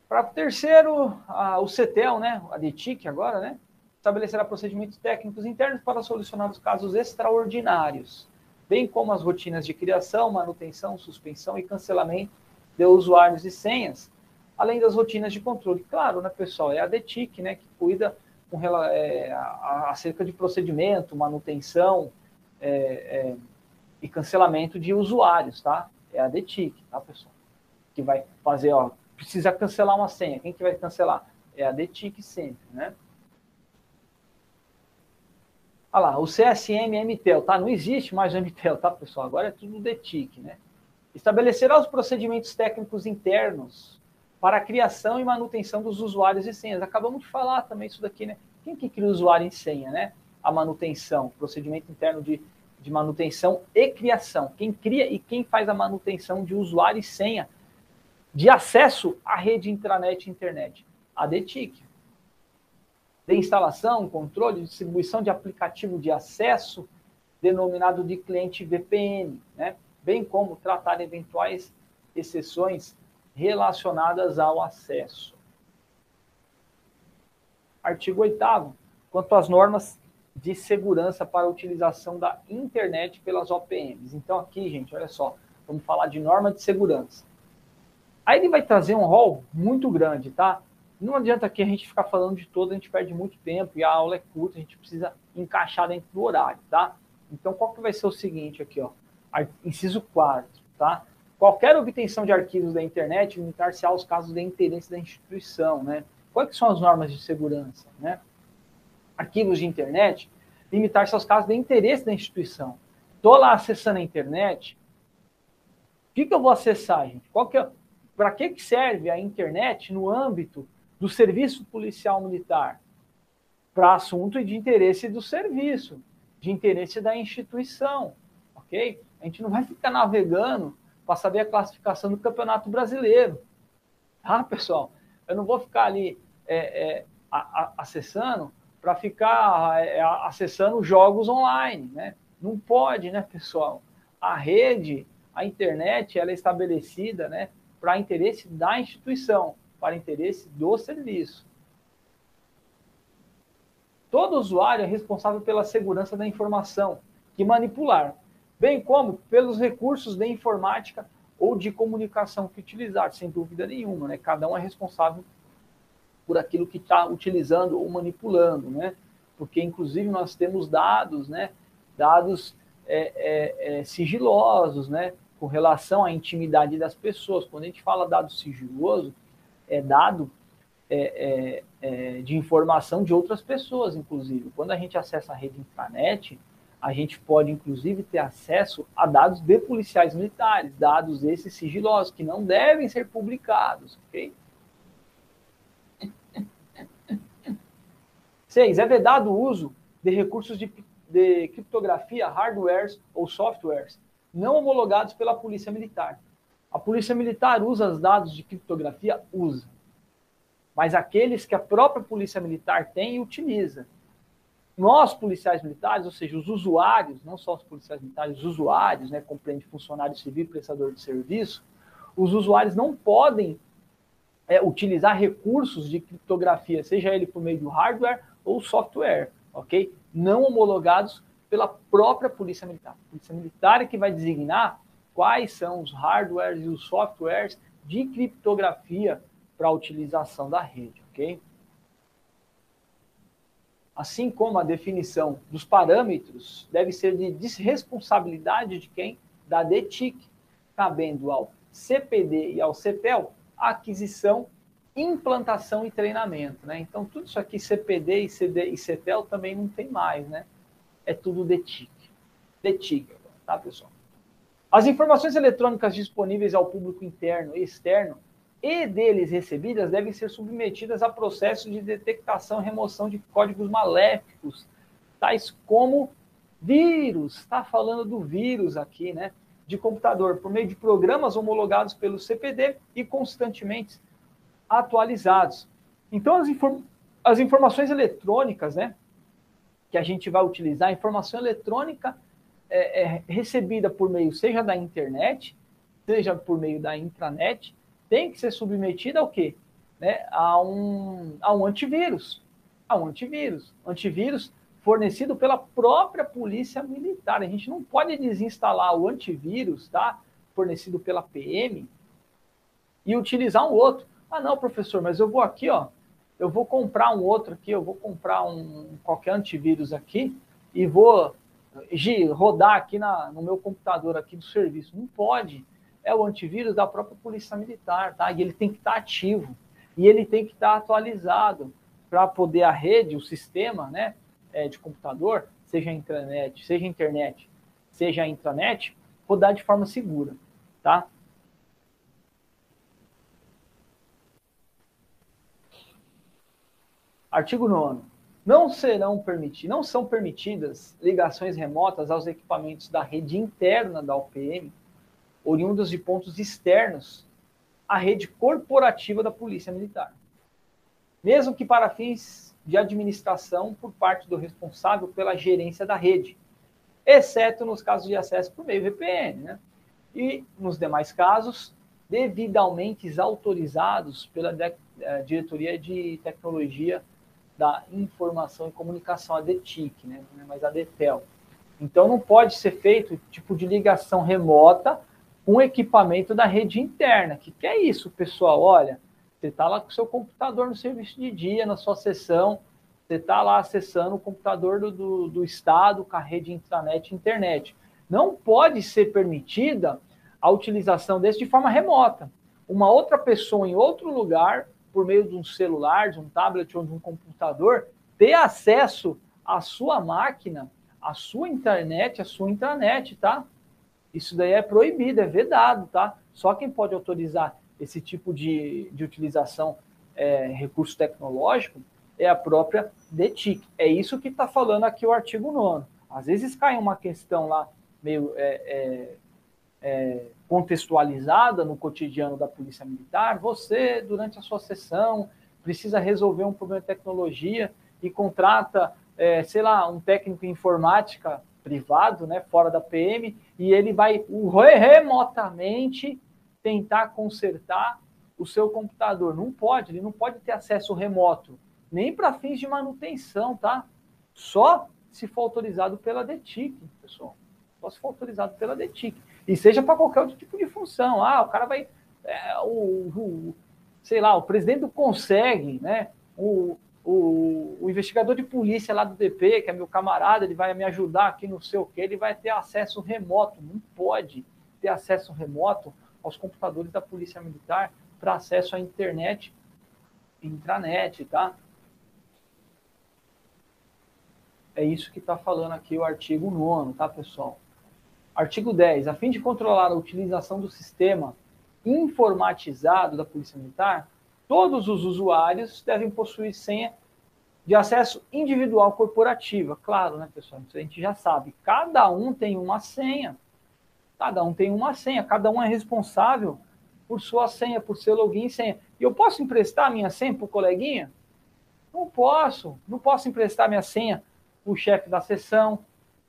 Para o terceiro, a, o CETEL, né? A DETIC agora, né? Estabelecerá procedimentos técnicos internos para solucionar os casos extraordinários bem como as rotinas de criação, manutenção, suspensão e cancelamento de usuários e senhas, além das rotinas de controle. Claro, né, pessoal, é a DETIC, né, que cuida com, é, acerca de procedimento, manutenção é, é, e cancelamento de usuários, tá? É a DETIC, tá, pessoal? Que vai fazer, ó, precisa cancelar uma senha. Quem que vai cancelar? É a DETIC sempre, né? Olha lá, o CSM MTEL, tá? Não existe mais o MTEL, tá, pessoal? Agora é tudo DETIC, né? Estabelecerá os procedimentos técnicos internos para a criação e manutenção dos usuários e senhas. Acabamos de falar também isso daqui, né? Quem que cria o usuário e senha, né? A manutenção, procedimento interno de, de manutenção e criação. Quem cria e quem faz a manutenção de usuário e senha de acesso à rede intranet e internet? A DETIC de instalação, controle, distribuição de aplicativo de acesso, denominado de cliente VPN, né? bem como tratar eventuais exceções relacionadas ao acesso. Artigo 8 quanto às normas de segurança para a utilização da internet pelas OPMs. Então aqui, gente, olha só, vamos falar de norma de segurança. Aí ele vai trazer um rol muito grande, tá? Não adianta aqui a gente ficar falando de todo, a gente perde muito tempo e a aula é curta, a gente precisa encaixar dentro do horário, tá? Então, qual que vai ser o seguinte aqui, ó? Inciso 4, tá? Qualquer obtenção de arquivos da internet limitar-se aos casos de interesse da instituição, né? Quais são as normas de segurança, né? Arquivos de internet, limitar-se aos casos de interesse da instituição. Estou lá acessando a internet, o que, que eu vou acessar, gente? Qual que é, para que, que serve a internet no âmbito do serviço policial militar? Para assunto de interesse do serviço, de interesse da instituição, ok? A gente não vai ficar navegando para saber a classificação do Campeonato Brasileiro, tá, pessoal? Eu não vou ficar ali é, é, acessando para ficar é, acessando jogos online, né? Não pode, né, pessoal? A rede a internet ela é estabelecida né, para interesse da instituição, para interesse do serviço. Todo usuário é responsável pela segurança da informação que manipular, bem como pelos recursos de informática ou de comunicação que utilizar, sem dúvida nenhuma. Né? Cada um é responsável por aquilo que está utilizando ou manipulando, né? Porque, inclusive, nós temos dados, né? Dados é, é, é, sigilosos, né? Com relação à intimidade das pessoas. Quando a gente fala dado sigiloso, é dado é, é, é, de informação de outras pessoas, inclusive. Quando a gente acessa a rede intranet, a gente pode, inclusive, ter acesso a dados de policiais militares, dados esses sigilosos, que não devem ser publicados, ok? Seis, é vedado o uso de recursos de de criptografia, hardwares ou softwares não homologados pela Polícia Militar. A Polícia Militar usa os dados de criptografia? Usa. Mas aqueles que a própria Polícia Militar tem e utiliza. Nós, policiais militares, ou seja, os usuários, não só os policiais militares, os usuários, né, compreende funcionário civil prestador de serviço, os usuários não podem é, utilizar recursos de criptografia, seja ele por meio do hardware ou software, ok? não homologados pela própria Polícia Militar. A Polícia Militar é que vai designar quais são os hardwares e os softwares de criptografia para a utilização da rede, ok? Assim como a definição dos parâmetros deve ser de desresponsabilidade de quem? Da DETIC, cabendo ao CPD e ao CEPEL a aquisição implantação e treinamento, né? Então, tudo isso aqui, CPD e, CD, e CETEL também não tem mais, né? É tudo DETIC. DETIC, tá, pessoal? As informações eletrônicas disponíveis ao público interno e externo e deles recebidas devem ser submetidas a processos de detectação e remoção de códigos maléficos, tais como vírus. Está falando do vírus aqui, né? De computador, por meio de programas homologados pelo CPD e constantemente atualizados. Então, as, inform as informações eletrônicas, né, que a gente vai utilizar, a informação eletrônica é, é recebida por meio, seja da internet, seja por meio da intranet, tem que ser submetida ao quê? Né, a, um, a um antivírus. A um antivírus. Antivírus fornecido pela própria Polícia Militar. A gente não pode desinstalar o antivírus, tá? Fornecido pela PM e utilizar um outro. Ah, não, professor, mas eu vou aqui, ó, eu vou comprar um outro aqui, eu vou comprar um qualquer antivírus aqui e vou rodar aqui na, no meu computador aqui do serviço. Não pode. É o antivírus da própria Polícia Militar, tá? E ele tem que estar ativo e ele tem que estar atualizado para poder a rede, o sistema, né, é, de computador, seja intranet, seja internet, seja intranet, rodar de forma segura, tá? Artigo 9 não serão permitidas, não são permitidas ligações remotas aos equipamentos da rede interna da UPM, oriundas de pontos externos à rede corporativa da Polícia Militar. Mesmo que para fins de administração por parte do responsável pela gerência da rede, exceto nos casos de acesso por meio VPN, né? E nos demais casos, devidamente autorizados pela eh, Diretoria de Tecnologia da Informação e Comunicação, a DETIC, né? é mais a DETEL. Então, não pode ser feito tipo de ligação remota um equipamento da rede interna. O que, que é isso, pessoal? Olha, você está lá com o seu computador no serviço de dia, na sua sessão, você está lá acessando o computador do, do, do, Estado com a rede intranet internet. Não pode ser permitida a utilização desse de forma remota. Uma outra pessoa em outro lugar, por meio de um celular, de um tablet ou de um computador, ter acesso à sua máquina, à sua internet, à sua intranet, tá? Isso daí é proibido, é vedado, tá? Só quem pode autorizar esse tipo de, de utilização é, recurso tecnológico é a própria DETIC. É isso que está falando aqui o artigo 9. Às vezes cai uma questão lá meio é, é, é, contextualizada no cotidiano da Polícia Militar. Você, durante a sua sessão, precisa resolver um problema de tecnologia e contrata, é, sei lá, um técnico em informática privado, né, fora da PM, e ele vai remotamente tentar consertar o seu computador. Não pode, ele não pode ter acesso remoto, nem para fins de manutenção, tá? Só se for autorizado pela DETIC, pessoal. Só se for autorizado pela DETIC. E seja para qualquer outro tipo de função. Ah, o cara vai. É, o, o, sei lá, o presidente consegue, né? O, o, o, investigador de polícia lá do DP, que é meu camarada, ele vai me ajudar aqui no seu que, ele vai ter acesso remoto. Não pode ter acesso remoto aos computadores da Polícia Militar para acesso à internet, intranet, tá? É isso que está falando aqui o artigo 9, tá, pessoal? Artigo 10. A fim de controlar a utilização do sistema informatizado da Polícia Militar, todos os usuários devem possuir senha de acesso individual corporativa. Claro, né, pessoal? Isso a gente já sabe. Cada um tem uma senha. Cada um tem uma senha. Cada um é responsável por sua senha, por seu login e senha. E eu posso emprestar minha senha para o coleguinha? Não posso. Não posso emprestar minha senha para o chefe da sessão.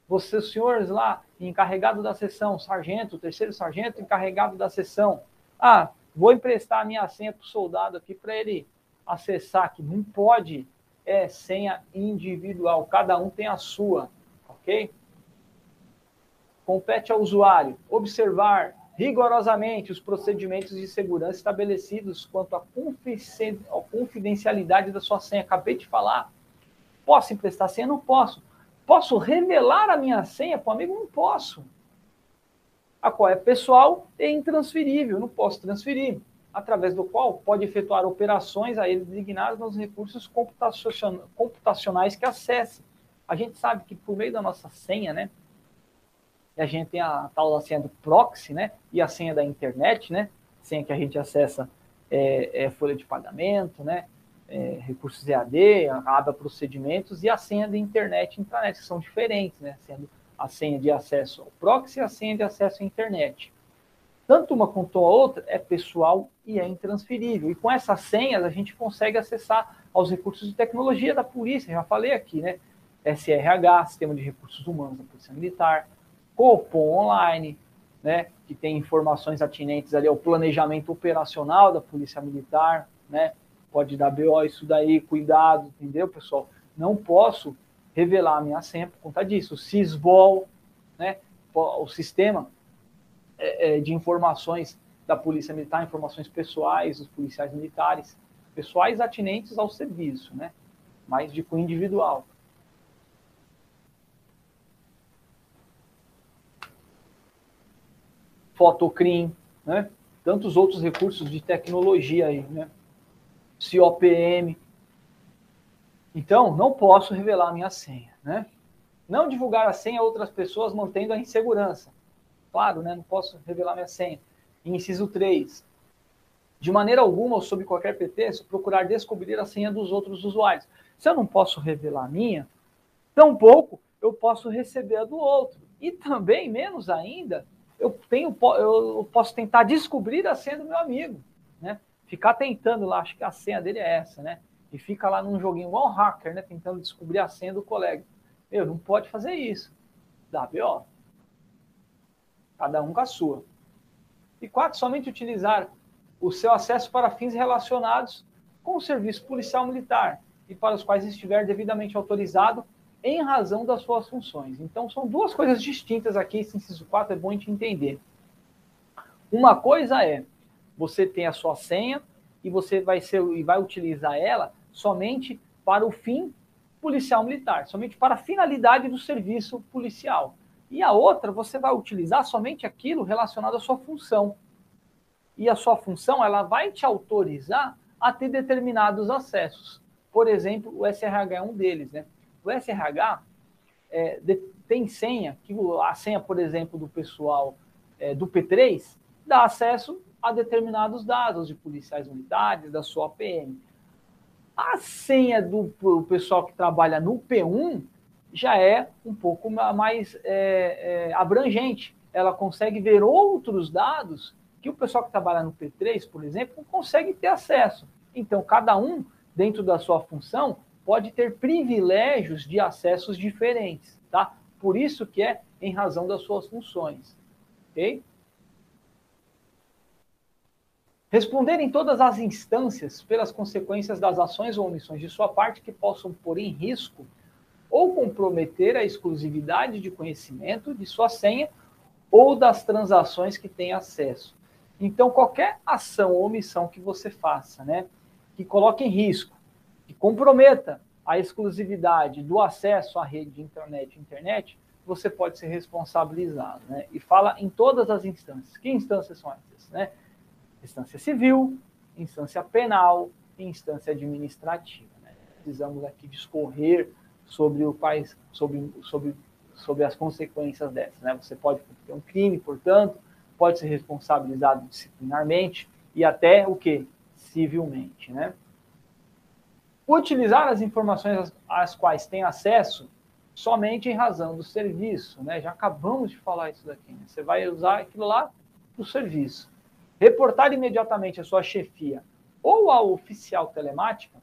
Vocês, senhores lá, encarregado da sessão, sargento, terceiro sargento, encarregado da sessão. Ah, vou emprestar a minha senha para o soldado aqui para ele acessar, que não pode, é senha individual, cada um tem a sua, ok? Compete ao usuário observar rigorosamente os procedimentos de segurança estabelecidos quanto à confidencialidade da sua senha. Acabei de falar. Posso emprestar senha? Não posso. Posso revelar a minha senha para o amigo? Não posso a qual é pessoal e intransferível, não posso transferir, através do qual pode efetuar operações a ele designadas nos recursos computacionais que acesse. A gente sabe que por meio da nossa senha, né, a gente tem a tal da senha do proxy, né, e a senha da internet, né, senha que a gente acessa é, é folha de pagamento, né, é, recursos EAD, a aba procedimentos e a senha da internet e intranet, que são diferentes, né, sendo a senha de acesso ao proxy e a senha de acesso à internet. Tanto uma quanto a outra é pessoal e é intransferível. E com essas senhas a gente consegue acessar aos recursos de tecnologia da polícia, já falei aqui, né? SRH, Sistema de Recursos Humanos da Polícia Militar, Copom Online, né? Que tem informações atinentes ali ao planejamento operacional da Polícia Militar, né? Pode dar BO isso daí, cuidado, entendeu, pessoal? Não posso revelar a minha senha por conta disso. O né, o sistema é, é, de informações da Polícia Militar, informações pessoais dos policiais militares, pessoais atinentes ao serviço, né, mas de cunho individual. Fotocrim, né, tantos outros recursos de tecnologia aí, né, COPM, então, não posso revelar a minha senha, né? Não divulgar a senha a outras pessoas mantendo a insegurança. Claro, né? Não posso revelar minha senha. Inciso 3. De maneira alguma ou sob qualquer pretexto, procurar descobrir a senha dos outros usuários. Se eu não posso revelar a minha, tampouco eu posso receber a do outro. E também, menos ainda, eu, tenho, eu posso tentar descobrir a senha do meu amigo. Né? Ficar tentando lá, acho que a senha dele é essa, né? e fica lá num joguinho igual um hacker, né? Tentando descobrir a senha do colega. Meu, não pode fazer isso. Dá BO. Cada um com a sua. E quatro, somente utilizar o seu acesso para fins relacionados com o serviço policial militar e para os quais estiver devidamente autorizado em razão das suas funções. Então, são duas coisas distintas aqui, esse inciso 4 é bom a gente entender. Uma coisa é você tem a sua senha e você vai ser e vai utilizar ela somente para o fim policial militar, somente para a finalidade do serviço policial. E a outra, você vai utilizar somente aquilo relacionado à sua função. E a sua função, ela vai te autorizar a ter determinados acessos. Por exemplo, o SRH é um deles, né? O SRH é, de, tem senha, que a senha, por exemplo, do pessoal é, do P3 dá acesso a determinados dados de policiais militares, da sua PM. A senha do pessoal que trabalha no P1 já é um pouco mais é, é, abrangente. Ela consegue ver outros dados que o pessoal que trabalha no P3, por exemplo, não consegue ter acesso. Então, cada um, dentro da sua função, pode ter privilégios de acessos diferentes, tá? Por isso que é em razão das suas funções, ok? Responder em todas as instâncias pelas consequências das ações ou omissões de sua parte que possam pôr em risco ou comprometer a exclusividade de conhecimento de sua senha ou das transações que tem acesso. Então, qualquer ação ou omissão que você faça, né, que coloque em risco, que comprometa a exclusividade do acesso à rede de internet, internet, você pode ser responsabilizado, né? E fala em todas as instâncias. Que instâncias são essas, né? Instância civil, instância penal e instância administrativa. Né? Precisamos aqui discorrer sobre o quais, sobre, sobre, sobre as consequências dessas. Né? Você pode ter um crime, portanto, pode ser responsabilizado disciplinarmente e até o que? Civilmente. Né? Utilizar as informações às, às quais tem acesso somente em razão do serviço. Né? Já acabamos de falar isso daqui. Né? Você vai usar aquilo lá para o serviço. Reportar imediatamente a sua chefia ou ao oficial telemática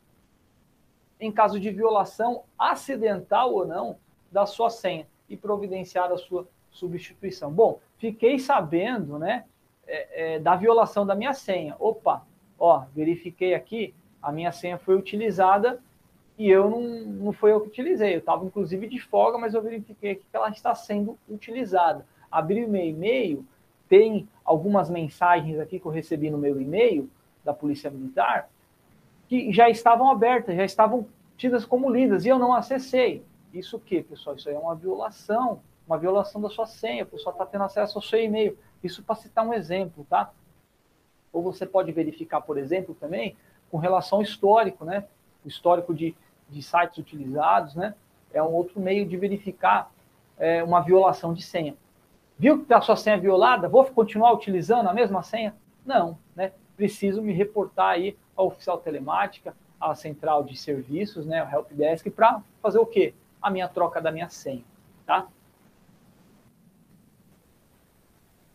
em caso de violação acidental ou não da sua senha e providenciar a sua substituição. Bom, fiquei sabendo, né, é, é, da violação da minha senha. Opa, ó, verifiquei aqui, a minha senha foi utilizada e eu não, não foi eu que utilizei. Eu estava, inclusive, de folga, mas eu verifiquei que ela está sendo utilizada. Abri o meu e-mail, tem algumas mensagens aqui que eu recebi no meu e-mail da Polícia Militar, que já estavam abertas, já estavam tidas como lidas, e eu não acessei. Isso o quê, pessoal? Isso aí é uma violação, uma violação da sua senha, o pessoal está tendo acesso ao seu e-mail. Isso para citar um exemplo, tá? Ou você pode verificar, por exemplo, também com relação ao histórico, né? O histórico de, de sites utilizados, né? É um outro meio de verificar é, uma violação de senha. Viu que a sua senha é violada? Vou continuar utilizando a mesma senha? Não, né? Preciso me reportar aí ao oficial telemática, à central de serviços, né, o helpdesk, para fazer o quê? A minha troca da minha senha, tá?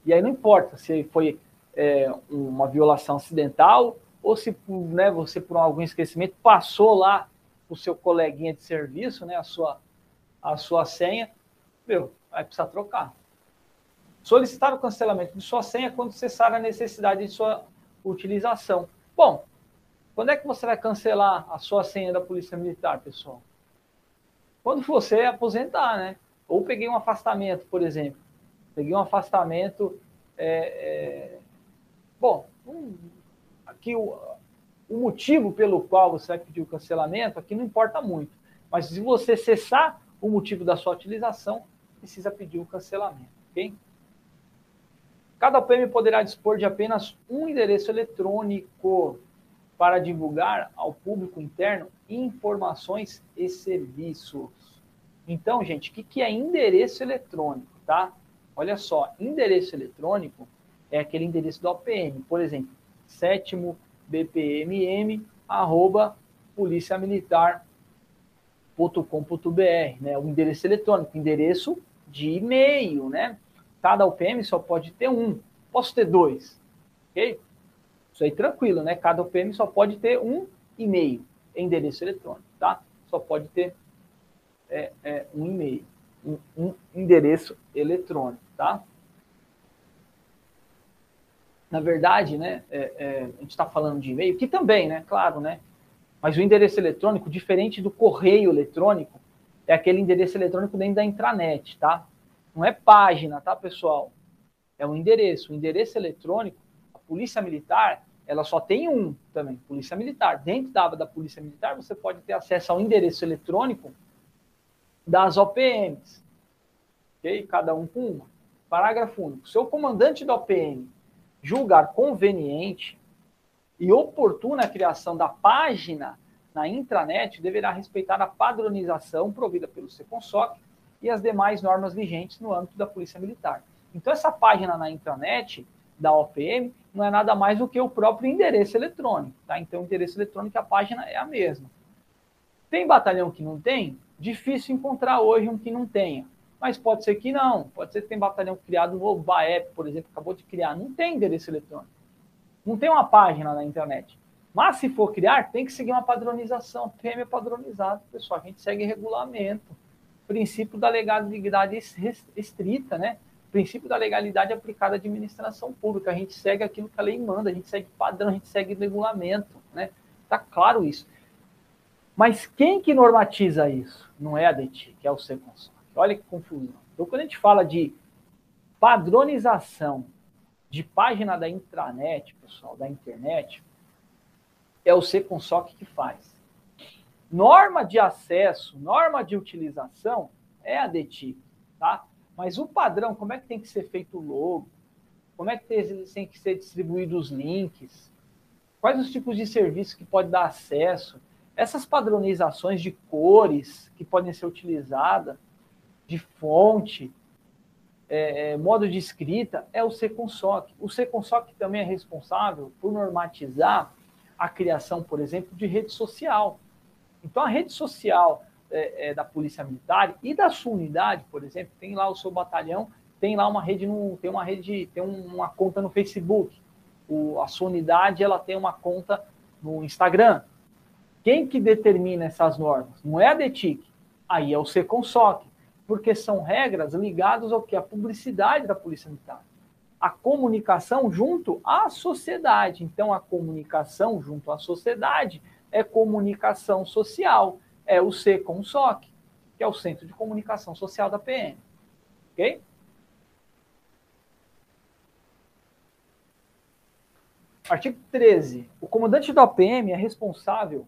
E aí não importa se foi é, uma violação acidental ou se né, você, por algum esquecimento, passou lá o seu coleguinha de serviço, né, a sua, a sua senha, meu, vai precisar trocar. Solicitar o cancelamento de sua senha quando cessar a necessidade de sua utilização. Bom, quando é que você vai cancelar a sua senha da Polícia Militar, pessoal? Quando você aposentar, né? Ou peguei um afastamento, por exemplo. Peguei um afastamento. É, é... Bom, um, aqui o, o motivo pelo qual você vai pedir o cancelamento aqui não importa muito. Mas se você cessar o motivo da sua utilização, precisa pedir o cancelamento, ok? Cada PM poderá dispor de apenas um endereço eletrônico para divulgar ao público interno informações e serviços. Então, gente, o que é endereço eletrônico, tá? Olha só, endereço eletrônico é aquele endereço do OPM, por exemplo, sétimo bpmm arroba policiamilitar.com.br, né? O endereço eletrônico, endereço de e-mail, né? Cada UPM só pode ter um. Posso ter dois, ok? Isso aí tranquilo, né? Cada UPM só pode ter um e-mail, endereço eletrônico, tá? Só pode ter é, é, um e-mail, um, um, endereço eletrônico, tá? Na verdade, né? É, é a gente está falando de e-mail, que também, né? Claro, né? Mas o endereço eletrônico, diferente do correio eletrônico, é aquele endereço eletrônico dentro da intranet, tá? Não é página, tá, pessoal? É um endereço. O endereço eletrônico, a Polícia Militar, ela só tem um também, Polícia Militar. Dentro da aba da Polícia Militar, você pode ter acesso ao endereço eletrônico das OPMs. Ok? Cada um com uma. Parágrafo único. Se o comandante da OPM julgar conveniente e oportuna a criação da página na intranet, deverá respeitar a padronização provida pelo Seconsop e as demais normas vigentes no âmbito da Polícia Militar. Então, essa página na intranet da OPM não é nada mais do que o próprio endereço eletrônico. Tá? Então, o endereço eletrônico, a página é a mesma. Tem batalhão que não tem? Difícil encontrar hoje um que não tenha. Mas pode ser que não. Pode ser que tem batalhão criado, o BAEP, por exemplo, acabou de criar. Não tem endereço eletrônico. Não tem uma página na internet. Mas se for criar, tem que seguir uma padronização. PM é padronizado, pessoal. A gente segue regulamento. Princípio da legalidade estrita, né? Princípio da legalidade aplicada à administração pública. A gente segue aquilo que a lei manda, a gente segue padrão, a gente segue regulamento, né? Tá claro isso. Mas quem que normatiza isso? Não é a DETI, que é o Seconsol. Olha que confusão. Então, quando a gente fala de padronização de página da intranet, pessoal, da internet, é o Seconsop que faz. Norma de acesso, norma de utilização é a DETIP, tá? Mas o padrão, como é que tem que ser feito o logo? Como é que tem que ser distribuídos os links? Quais os tipos de serviços que pode dar acesso? Essas padronizações de cores que podem ser utilizadas, de fonte, é, é, modo de escrita, é o Seconsoc. O Seconsoc também é responsável por normatizar a criação, por exemplo, de rede social. Então, a rede social é, é, da Polícia Militar e da sua unidade, por exemplo, tem lá o seu batalhão, tem lá uma rede, no, tem uma rede, tem uma conta no Facebook. O, a sua unidade ela tem uma conta no Instagram. Quem que determina essas normas? Não é a DETIC, aí é o Seconsoc porque são regras ligadas ao que? A publicidade da Polícia Militar. A comunicação junto à sociedade. Então, a comunicação junto à sociedade é comunicação social. É o SECOMSOC, que é o Centro de Comunicação Social da PM. Ok? Artigo 13. O comandante da PM é responsável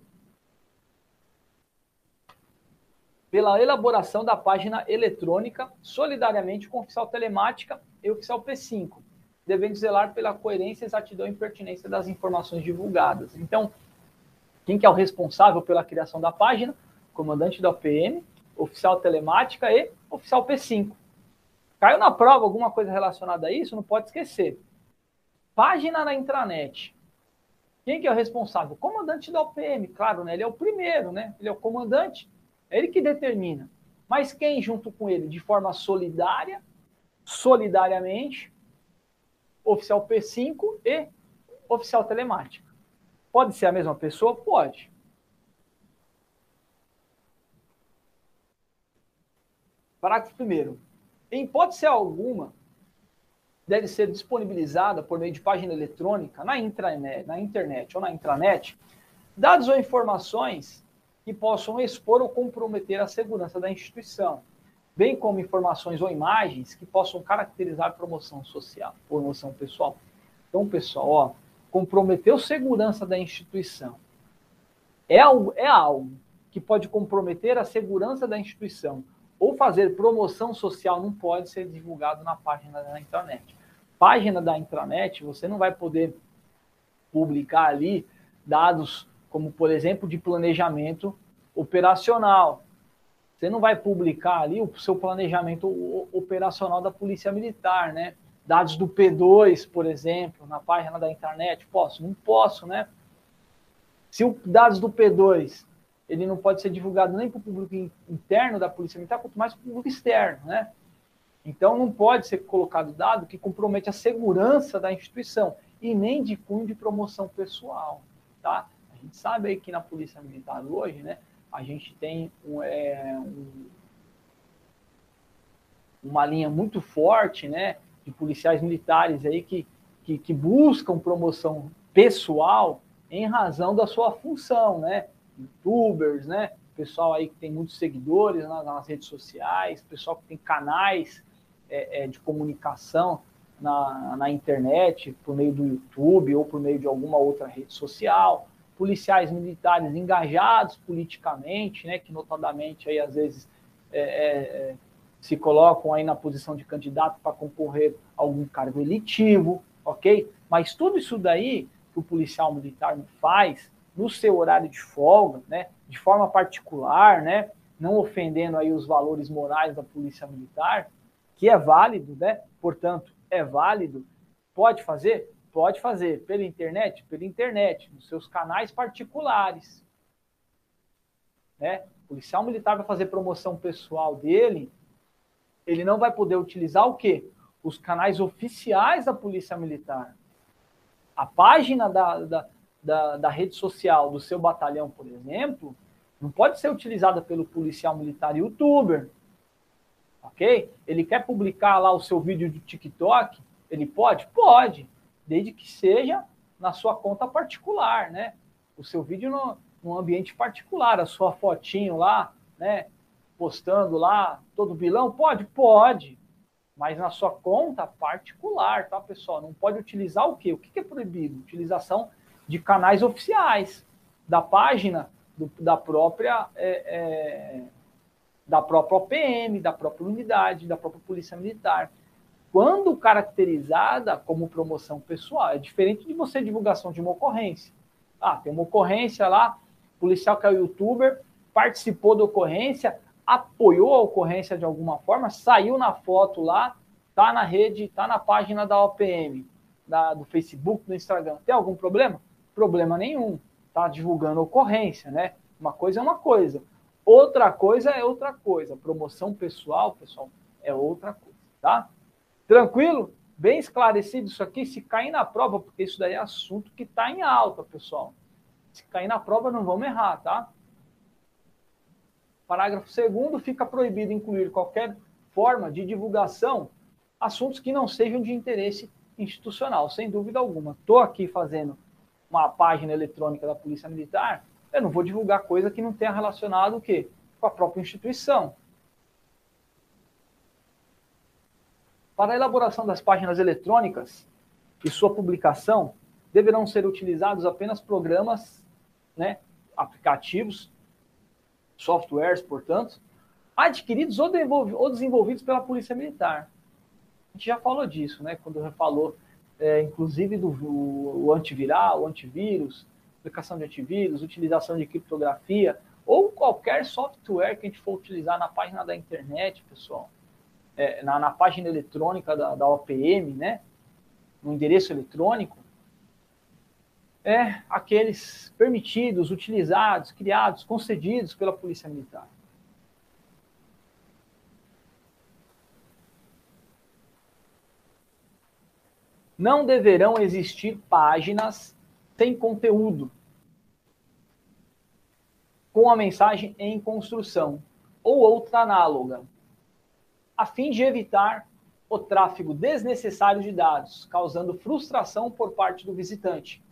pela elaboração da página eletrônica solidariamente com o oficial telemática e o oficial P5, devendo zelar pela coerência, exatidão e pertinência das informações divulgadas. Então, quem que é o responsável pela criação da página? Comandante da OPM, oficial telemática e oficial P5. Caiu na prova alguma coisa relacionada a isso? Não pode esquecer. Página na intranet. Quem que é o responsável? Comandante da OPM, claro, né? Ele é o primeiro, né? Ele é o comandante é ele que determina. Mas quem junto com ele, de forma solidária, solidariamente, oficial P5 e oficial telemática. Pode ser a mesma pessoa? Pode. Parágrafo 1. Em hipótese alguma, deve ser disponibilizada por meio de página eletrônica na, intranet, na internet ou na intranet dados ou informações que possam expor ou comprometer a segurança da instituição, bem como informações ou imagens que possam caracterizar promoção social, promoção pessoal. Então, pessoal, ó, comprometer a segurança da instituição é algo, é algo que pode comprometer a segurança da instituição ou fazer promoção social não pode ser divulgado na página da intranet. Página da intranet, você não vai poder publicar ali dados como por exemplo de planejamento operacional. Você não vai publicar ali o seu planejamento operacional da Polícia Militar, né? Dados do P2, por exemplo, na página da internet. Posso? Não posso, né? Se o dados do P2 ele não pode ser divulgado nem para o público interno da Polícia Militar, quanto mais para o público externo, né? Então não pode ser colocado dado que compromete a segurança da instituição e nem de cunho de promoção pessoal, tá? gente sabe aí que na Polícia Militar hoje, né, a gente tem um, é, um, uma linha muito forte, né, de policiais militares aí que, que, que, buscam promoção pessoal em razão da sua função, né, youtubers, né, pessoal aí que tem muitos seguidores nas, nas redes sociais, pessoal que tem canais é, é, de comunicação na, na internet, por meio do YouTube ou por meio de alguma outra rede social, policiais militares engajados politicamente, né, que notadamente aí às vezes é, é, é se colocam aí na posição de candidato para concorrer a algum cargo eletivo, ok? Mas tudo isso daí que o policial militar faz no seu horário de folga, né, de forma particular, né, não ofendendo aí os valores morais da polícia militar, que é válido, né? Portanto, é válido. Pode fazer? Pode fazer. Pela internet? Pela internet, nos seus canais particulares. Né? O policial militar vai fazer promoção pessoal dele, ele não vai poder utilizar o quê? Os canais oficiais da Polícia Militar. A página da, da, da, da rede social do seu batalhão, por exemplo, não pode ser utilizada pelo policial militar youtuber. Ok? Ele quer publicar lá o seu vídeo do TikTok? Ele pode? Pode. Desde que seja na sua conta particular, né? O seu vídeo no, num ambiente particular, a sua fotinho lá, né? Postando lá, todo vilão? Pode? Pode. Mas na sua conta particular, tá, pessoal? Não pode utilizar o quê? O que é proibido? Utilização de canais oficiais, da página do, da própria é, é, da própria OPM, da própria unidade, da própria Polícia Militar. Quando caracterizada como promoção pessoal, é diferente de você divulgação de uma ocorrência. Ah, tem uma ocorrência lá, policial que é youtuber, participou da ocorrência, apoiou a ocorrência de alguma forma, saiu na foto lá, tá na rede, tá na página da OPM, da, do Facebook, do Instagram. Tem algum problema? Problema nenhum está divulgando ocorrência, né? Uma coisa é uma coisa, outra coisa é outra coisa. Promoção pessoal, pessoal, é outra coisa, tá? Tranquilo? Bem esclarecido isso aqui. Se cair na prova, porque isso daí é assunto que está em alta, pessoal. Se cair na prova, não vamos errar, tá? Parágrafo 2 fica proibido incluir qualquer forma de divulgação assuntos que não sejam de interesse institucional, sem dúvida alguma. Estou aqui fazendo uma página eletrônica da Polícia Militar, eu não vou divulgar coisa que não tenha relacionado o quê? Com a própria instituição. Para a elaboração das páginas eletrônicas e sua publicação, deverão ser utilizados apenas programas, né, aplicativos, softwares, portanto, adquiridos ou desenvolvidos pela Polícia Militar. A gente já falou disso, né, quando falou é, inclusive do o, o antiviral, o antivírus, aplicação de antivírus, utilização de criptografia, ou qualquer software que a gente for utilizar na página da internet, pessoal, é, na, na, página eletrônica da, da OPM, né, no endereço eletrônico, é aqueles permitidos, utilizados, criados, concedidos pela Polícia Militar. Não deverão existir páginas sem conteúdo, com a mensagem em construção ou outra análoga, a fim de evitar o tráfego desnecessário de dados, causando frustração por parte do visitante,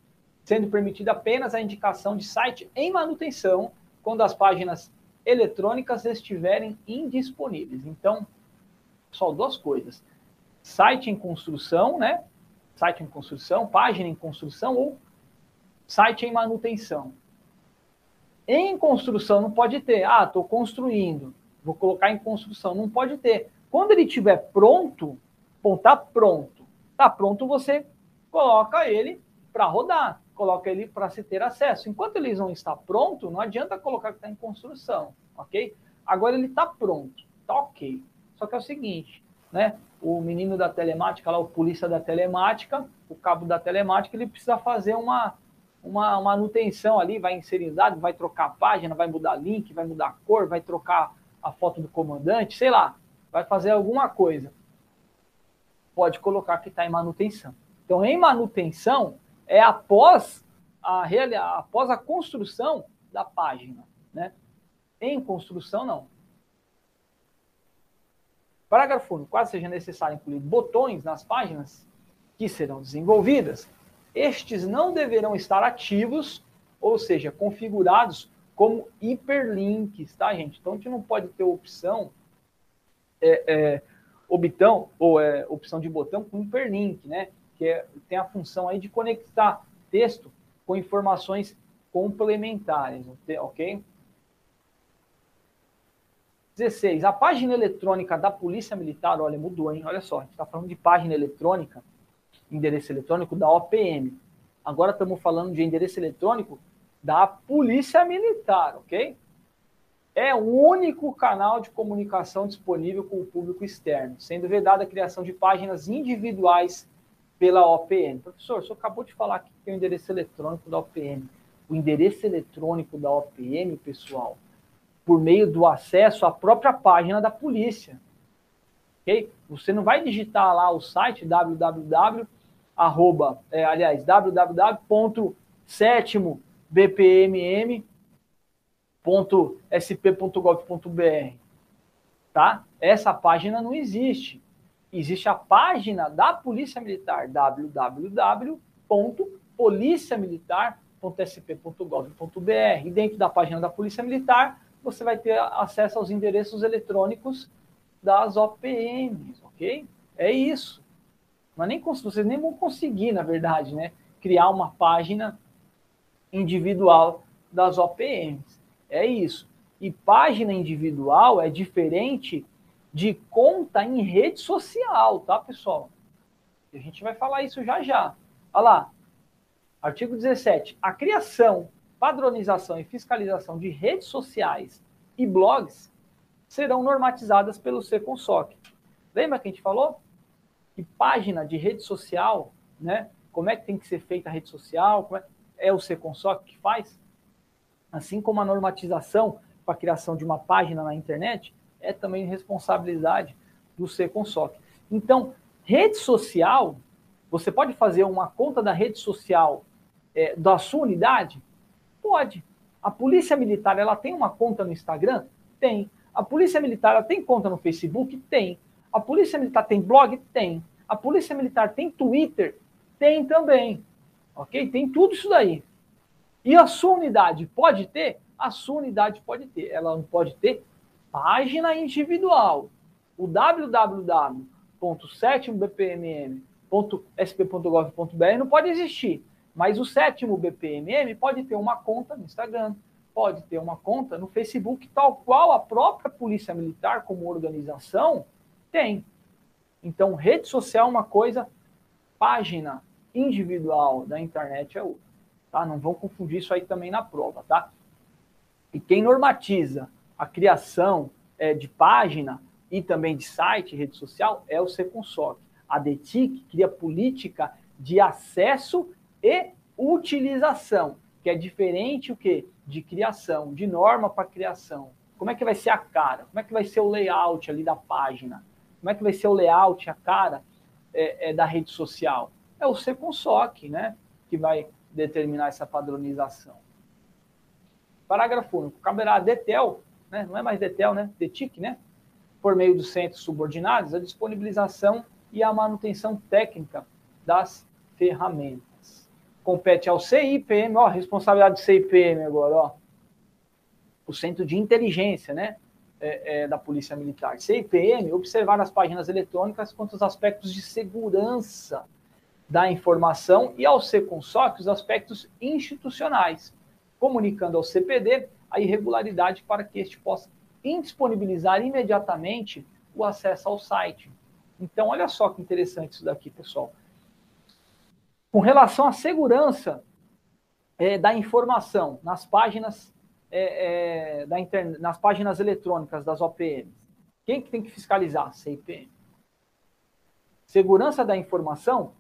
sendo permitida apenas a indicação de site em manutenção quando as páginas eletrônicas estiverem indisponíveis. Então, só duas coisas: site em construção, né? site em construção, página em construção ou site em manutenção. Em construção não pode ter, ah, estou construindo, vou colocar em construção, não pode ter. Quando ele estiver pronto, bom, está pronto. Está pronto, você coloca ele para rodar, coloca ele para se ter acesso. Enquanto eles não está pronto, não adianta colocar que está em construção, ok? Agora ele está pronto, está ok. Só que é o seguinte, né? o menino da telemática, lá, o polícia da telemática, o cabo da telemática, ele precisa fazer uma, uma manutenção ali, vai inserir dados, vai trocar a página, vai mudar link, vai mudar a cor, vai trocar a foto do comandante, sei lá, vai fazer alguma coisa. Pode colocar que está em manutenção. Então, em manutenção é após a, após a construção da página, né? Em construção, não. Parágrafo único. Quase seja necessário incluir botões nas páginas que serão desenvolvidas, estes não deverão estar ativos, ou seja, configurados como hiperlinks, tá, gente? Então, a gente não pode ter opção é, é, obitão, ou é, opção de botão com hiperlink, né? Que tem a função aí de conectar texto com informações complementares, ok? 16. A página eletrônica da Polícia Militar, olha, mudou, hein? Olha só, a gente está falando de página eletrônica, endereço eletrônico da OPM. Agora estamos falando de endereço eletrônico da Polícia Militar, ok? É o único canal de comunicação disponível com o público externo, sendo vedada a criação de páginas individuais pela OPM. Professor, o senhor acabou de falar que tem o endereço eletrônico da OPM. O endereço eletrônico da OPM, pessoal, por meio do acesso à própria página da polícia. Okay? Você não vai digitar lá o site www, arroba, é, aliás, www.7bpmm.sp.gov.br. Tá? Essa página não existe. Existe a página da Polícia Militar, www.policiamilitar.sp.gov.br. E dentro da página da Polícia Militar, você vai ter acesso aos endereços eletrônicos das OPMs, ok? É isso. Mas nem, vocês nem vão conseguir, na verdade, né, criar uma página individual das OPMs. É isso. E página individual é diferente de conta em rede social, tá, pessoal? A gente vai falar isso já já. Olha lá. Artigo 17. A criação padronização e fiscalização de redes sociais e blogs serão normatizadas pelo Seconsoc. Lembra que a gente falou? Que página de rede social, né? Como é que tem que ser feita a rede social? É... é o Seconsoc que faz? Assim como a normatização para a criação de uma página na internet é também responsabilidade do Seconsoc. Então, rede social, você pode fazer uma conta da rede social é, da sua unidade? Pode. A Polícia Militar, ela tem uma conta no Instagram? Tem. A Polícia Militar, ela tem conta no Facebook? Tem. A Polícia Militar tem blog? Tem. A Polícia Militar tem Twitter? Tem também. Ok? Tem tudo isso daí. E a sua unidade pode ter? A sua unidade pode ter. Ela não pode ter página individual. O www.7bpmm.sp.gov.br não pode existir. Mas o sétimo BPMM pode ter uma conta no Instagram, pode ter uma conta no Facebook, tal qual a própria Polícia Militar, como organização, tem. Então, rede social é uma coisa, página individual da internet é outra. Tá? Não vão confundir isso aí também na prova, tá? E quem normatiza a criação é, de página e também de site, rede social, é o Seconsoc. A DETIC cria política de acesso e utilização, que é diferente o que de criação, de norma para criação. Como é que vai ser a cara? Como é que vai ser o layout ali da página? Como é que vai ser o layout, a cara é, é da rede social? É o Seconsoc, né, que vai determinar essa padronização. Parágrafo único. Caberá a DETEL, né, não é mais DETEL, né, DETIC, né, por meio dos centros subordinados, a disponibilização e a manutenção técnica das ferramentas compete ao CIPM, ó, responsabilidade do CIPM agora, ó. O Centro de Inteligência, né? É, é, da Polícia Militar. CIPM, observar nas páginas eletrônicas quanto aos aspectos de segurança da informação e ao Seconsócio os aspectos institucionais, comunicando ao CPD a irregularidade para que este possa indisponibilizar imediatamente o acesso ao site. Então, olha só que interessante isso daqui, pessoal. Com relação à segurança é, da informação nas páginas é, é, da internet, nas páginas eletrônicas das OPMs, quem que tem que fiscalizar? CIPM. Segurança da informação,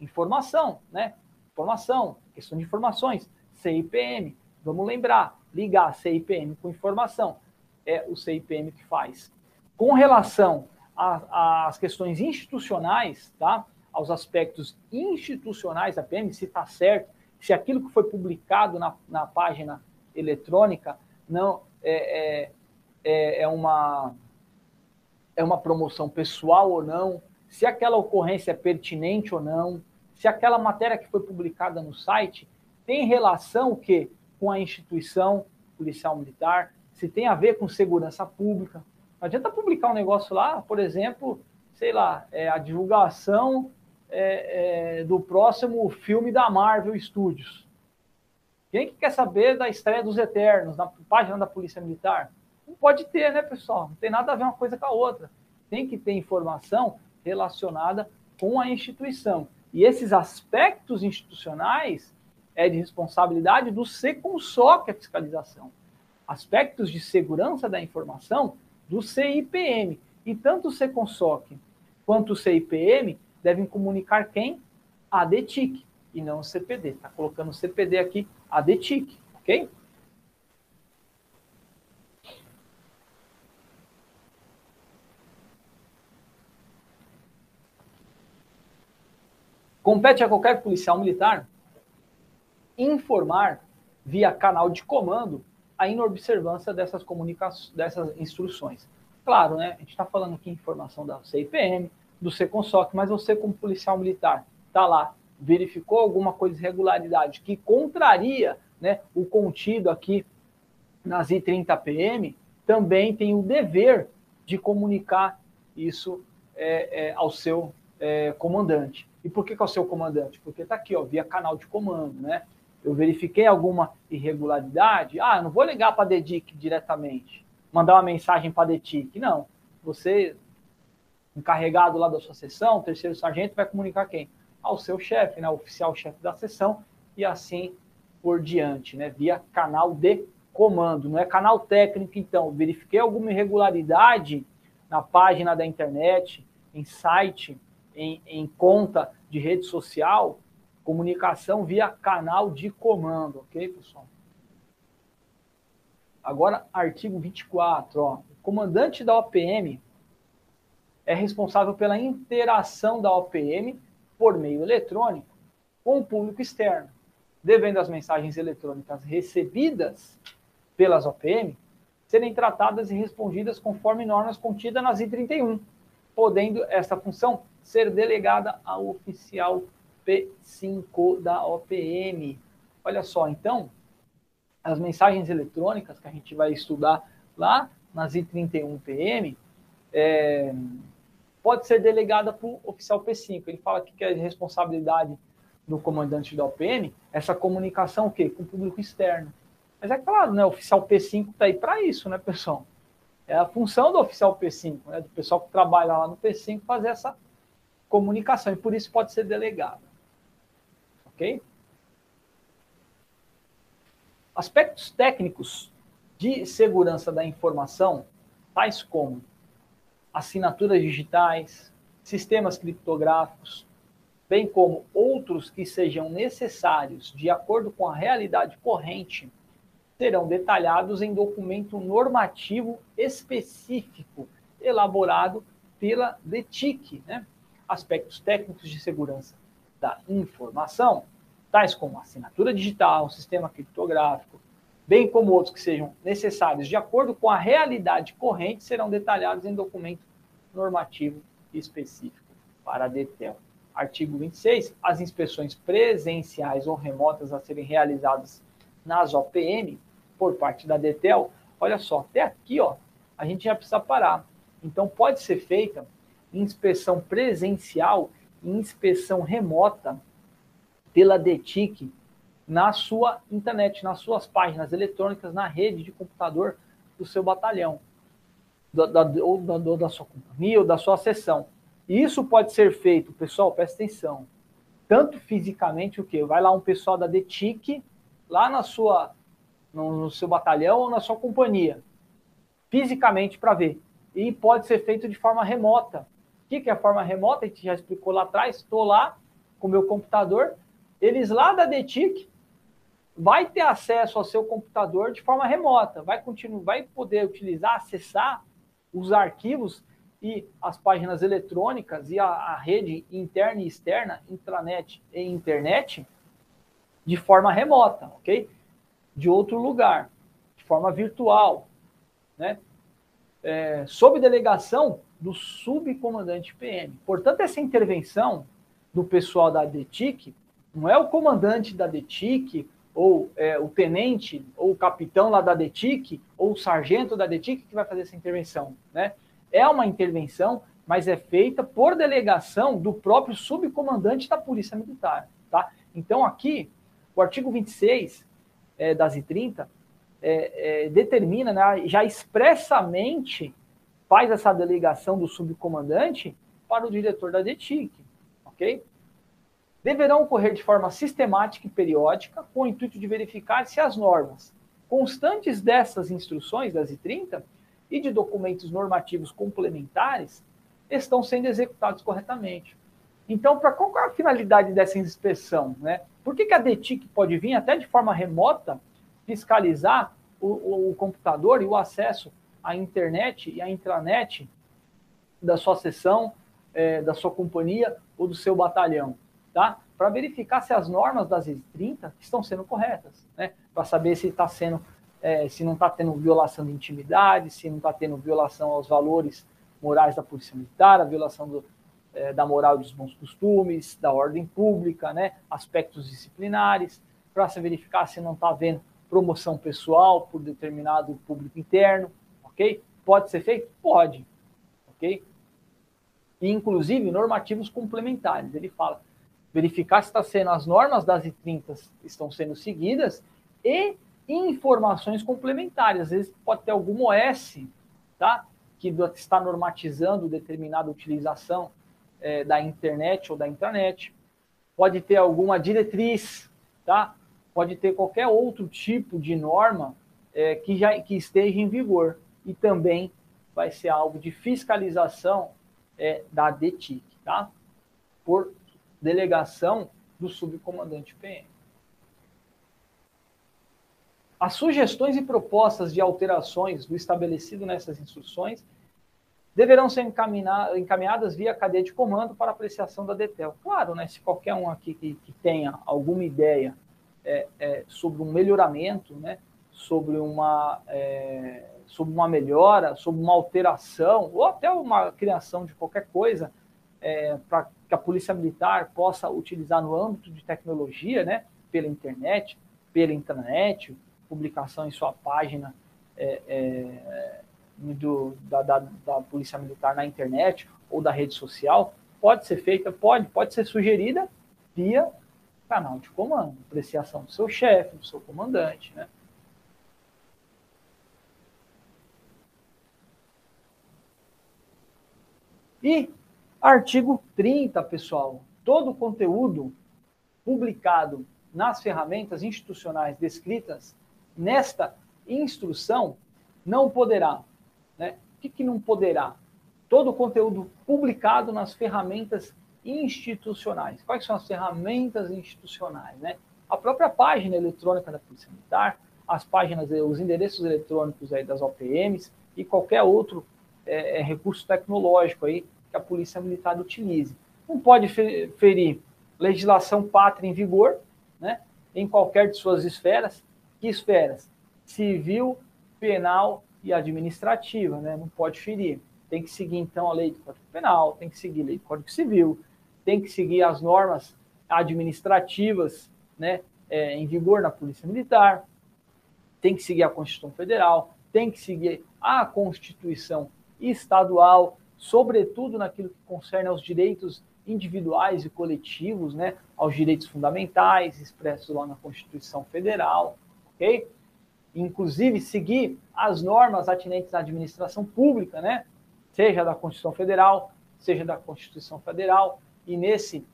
informação, né? Informação, questão de informações, CIPM. Vamos lembrar, ligar CIPM com informação. É o CIPM que faz. Com relação às questões institucionais, tá? aos aspectos institucionais da PM, se está certo, se aquilo que foi publicado na, na página eletrônica não é, é, é, é, uma, é uma promoção pessoal ou não, se aquela ocorrência é pertinente ou não, se aquela matéria que foi publicada no site tem relação o quê? Com a instituição policial militar, se tem a ver com segurança pública. Não adianta publicar um negócio lá, por exemplo, sei lá, é, a divulgação é, é, do próximo filme da Marvel Studios. Quem que quer saber da estreia dos Eternos na página da Polícia Militar? Não pode ter, né, pessoal? Não tem nada a ver uma coisa com a outra. Tem que ter informação relacionada com a instituição. E esses aspectos institucionais é de responsabilidade do SECONSOC a fiscalização. Aspectos de segurança da informação do CIPM. E tanto o SECONSOC quanto o CIPM devem comunicar quem? A DETIC e não o CPD. Está colocando o CPD aqui, a DETIC, ok? Compete a qualquer policial militar informar via canal de comando a inobservância dessas comunicações, dessas instruções. Claro, né? A gente está falando aqui informação da CIPM, do Seconsoc, mas você como policial militar está lá, verificou alguma coisa de irregularidade que contraria né, o contido aqui nas I30PM, também tem o dever de comunicar isso é, é, ao seu é, comandante. E por que, que é o seu comandante? Porque está aqui, ó, via canal de comando, né? Eu verifiquei alguma irregularidade. Ah, eu não vou ligar para a DEDIC diretamente, mandar uma mensagem para a DEDIC. Não. Você, encarregado lá da sua sessão, terceiro sargento, vai comunicar quem? Ao seu chefe, né? oficial-chefe da sessão, e assim por diante, né? Via canal de comando. Não é canal técnico, então. Verifiquei alguma irregularidade na página da internet, em site em, em conta de rede social, comunicação via canal de comando, ok, pessoal? Agora, artigo 24, ó. O comandante da OPM é responsável pela interação da OPM por meio eletrônico com o público externo, devendo as mensagens eletrônicas recebidas pelas OPM serem tratadas e respondidas conforme normas contidas nas I31, podendo essa função ser delegada ao oficial P5 da OPM. Olha só, então, as mensagens eletrônicas que a gente vai estudar lá nas I31PM é, pode ser delegada para o oficial P5. Ele fala que é responsabilidade do comandante da OPM essa comunicação o quê? com o público externo. Mas é claro, né, o oficial P5 está aí para isso, né, pessoal? É a função do oficial P5, né, do pessoal que trabalha lá no P5 fazer essa comunicação, e por isso pode ser delegado. Ok? Aspectos técnicos de segurança da informação, tais como assinaturas digitais, sistemas criptográficos, bem como outros que sejam necessários de acordo com a realidade corrente, serão detalhados em documento normativo específico elaborado pela DETIC, né? aspectos técnicos de segurança da informação, tais como assinatura digital, sistema criptográfico, bem como outros que sejam necessários de acordo com a realidade corrente, serão detalhados em documento normativo específico para a DETEL. Artigo 26. As inspeções presenciais ou remotas a serem realizadas nas OPM por parte da DETEL, olha só, até aqui ó, a gente já precisa parar. Então, pode ser feita inspeção presencial inspeção remota pela DETIC na sua internet, nas suas páginas eletrônicas, na rede de computador do seu batalhão, da, da, ou da, da sua companhia ou da sua seção. E isso pode ser feito, pessoal, presta atenção, tanto fisicamente, o que? Vai lá um pessoal da DETIC, lá na sua, no, no seu batalhão ou na sua companhia, fisicamente para ver. E pode ser feito de forma remota, que, que é a forma remota? A gente já explicou lá atrás. Estou lá com o meu computador. Eles lá da DETIC vai ter acesso ao seu computador de forma remota. Vai continuar, vai poder utilizar, acessar os arquivos e as páginas eletrônicas e a, a rede interna e externa, intranet e internet, de forma remota, ok? De outro lugar, de forma virtual, né? É, sob delegação do subcomandante PM. Portanto, essa intervenção do pessoal da DETIC não é o comandante da DETIC, ou é, o tenente, ou o capitão lá da DETIC, ou o sargento da DETIC que vai fazer essa intervenção. Né? É uma intervenção mas é feita por delegação do próprio subcomandante da Polícia Militar. Tá? Então, aqui, o artigo 26 é, das I-30 é, é, determina, né, já expressamente faz essa delegação do subcomandante para o diretor da DETIC, ok? Deverão ocorrer de forma sistemática e periódica, com o intuito de verificar se as normas constantes dessas instruções, das I-30, e de documentos normativos complementares, estão sendo executados corretamente. Então, para qual é a finalidade dessa inspeção? Né? Por que, que a DETIC pode vir até de forma remota fiscalizar o, o, o computador e o acesso à internet e à intranet da sua seção, é, da sua companhia ou do seu batalhão, tá? Para verificar se as normas das 30 estão sendo corretas, né? Para saber se está sendo, é, se não está tendo violação de intimidade, se não está tendo violação aos valores morais da polícia militar, a violação do, é, da moral dos bons costumes, da ordem pública, né? Aspectos disciplinares, para se verificar se não está havendo promoção pessoal por determinado público interno, ok? Pode ser feito? Pode, ok? E, inclusive, normativos complementares. Ele fala, verificar se está sendo as normas das I30 estão sendo seguidas e informações complementares. Às vezes pode ter algum OS, tá? Que está normatizando determinada utilização é, da internet ou da intranet. Pode ter alguma diretriz, tá? pode ter qualquer outro tipo de norma é, que já que esteja em vigor e também vai ser algo de fiscalização é, da DETIC, tá? Por delegação do subcomandante PM. As sugestões e propostas de alterações do estabelecido nessas instruções deverão ser encaminhadas via cadeia de comando para apreciação da DETEL. Claro, né, se qualquer um aqui que, que tenha alguma ideia é, é, sobre um melhoramento, né? sobre, uma, é, sobre uma melhora, sobre uma alteração, ou até uma criação de qualquer coisa é, para que a Polícia Militar possa utilizar no âmbito de tecnologia, né? pela internet, pela intranet, publicação em sua página é, é, do, da, da, da Polícia Militar na internet ou da rede social, pode ser feita, pode, pode ser sugerida via canal de comando, apreciação do seu chefe, do seu comandante, né? E artigo 30, pessoal, todo o conteúdo publicado nas ferramentas institucionais descritas nesta instrução não poderá, né? O que, que não poderá? Todo o conteúdo publicado nas ferramentas institucionais. Quais são as ferramentas institucionais? Né? A própria página eletrônica da Polícia Militar, as páginas, os endereços eletrônicos aí das OPMs e qualquer outro é, é, recurso tecnológico aí que a Polícia Militar utilize. Não pode ferir legislação pátria em vigor, né, em qualquer de suas esferas. Que esferas? Civil, penal e administrativa, né? Não pode ferir. Tem que seguir, então, a lei do Código Penal, tem que seguir a lei do Código Civil, tem que seguir as normas administrativas né, é, em vigor na Polícia Militar, tem que seguir a Constituição Federal, tem que seguir a Constituição Estadual, sobretudo naquilo que concerne aos direitos individuais e coletivos, né, aos direitos fundamentais expressos lá na Constituição Federal, ok? Inclusive seguir as normas atinentes à administração pública, né, seja da Constituição Federal, seja da Constituição Federal, e nesse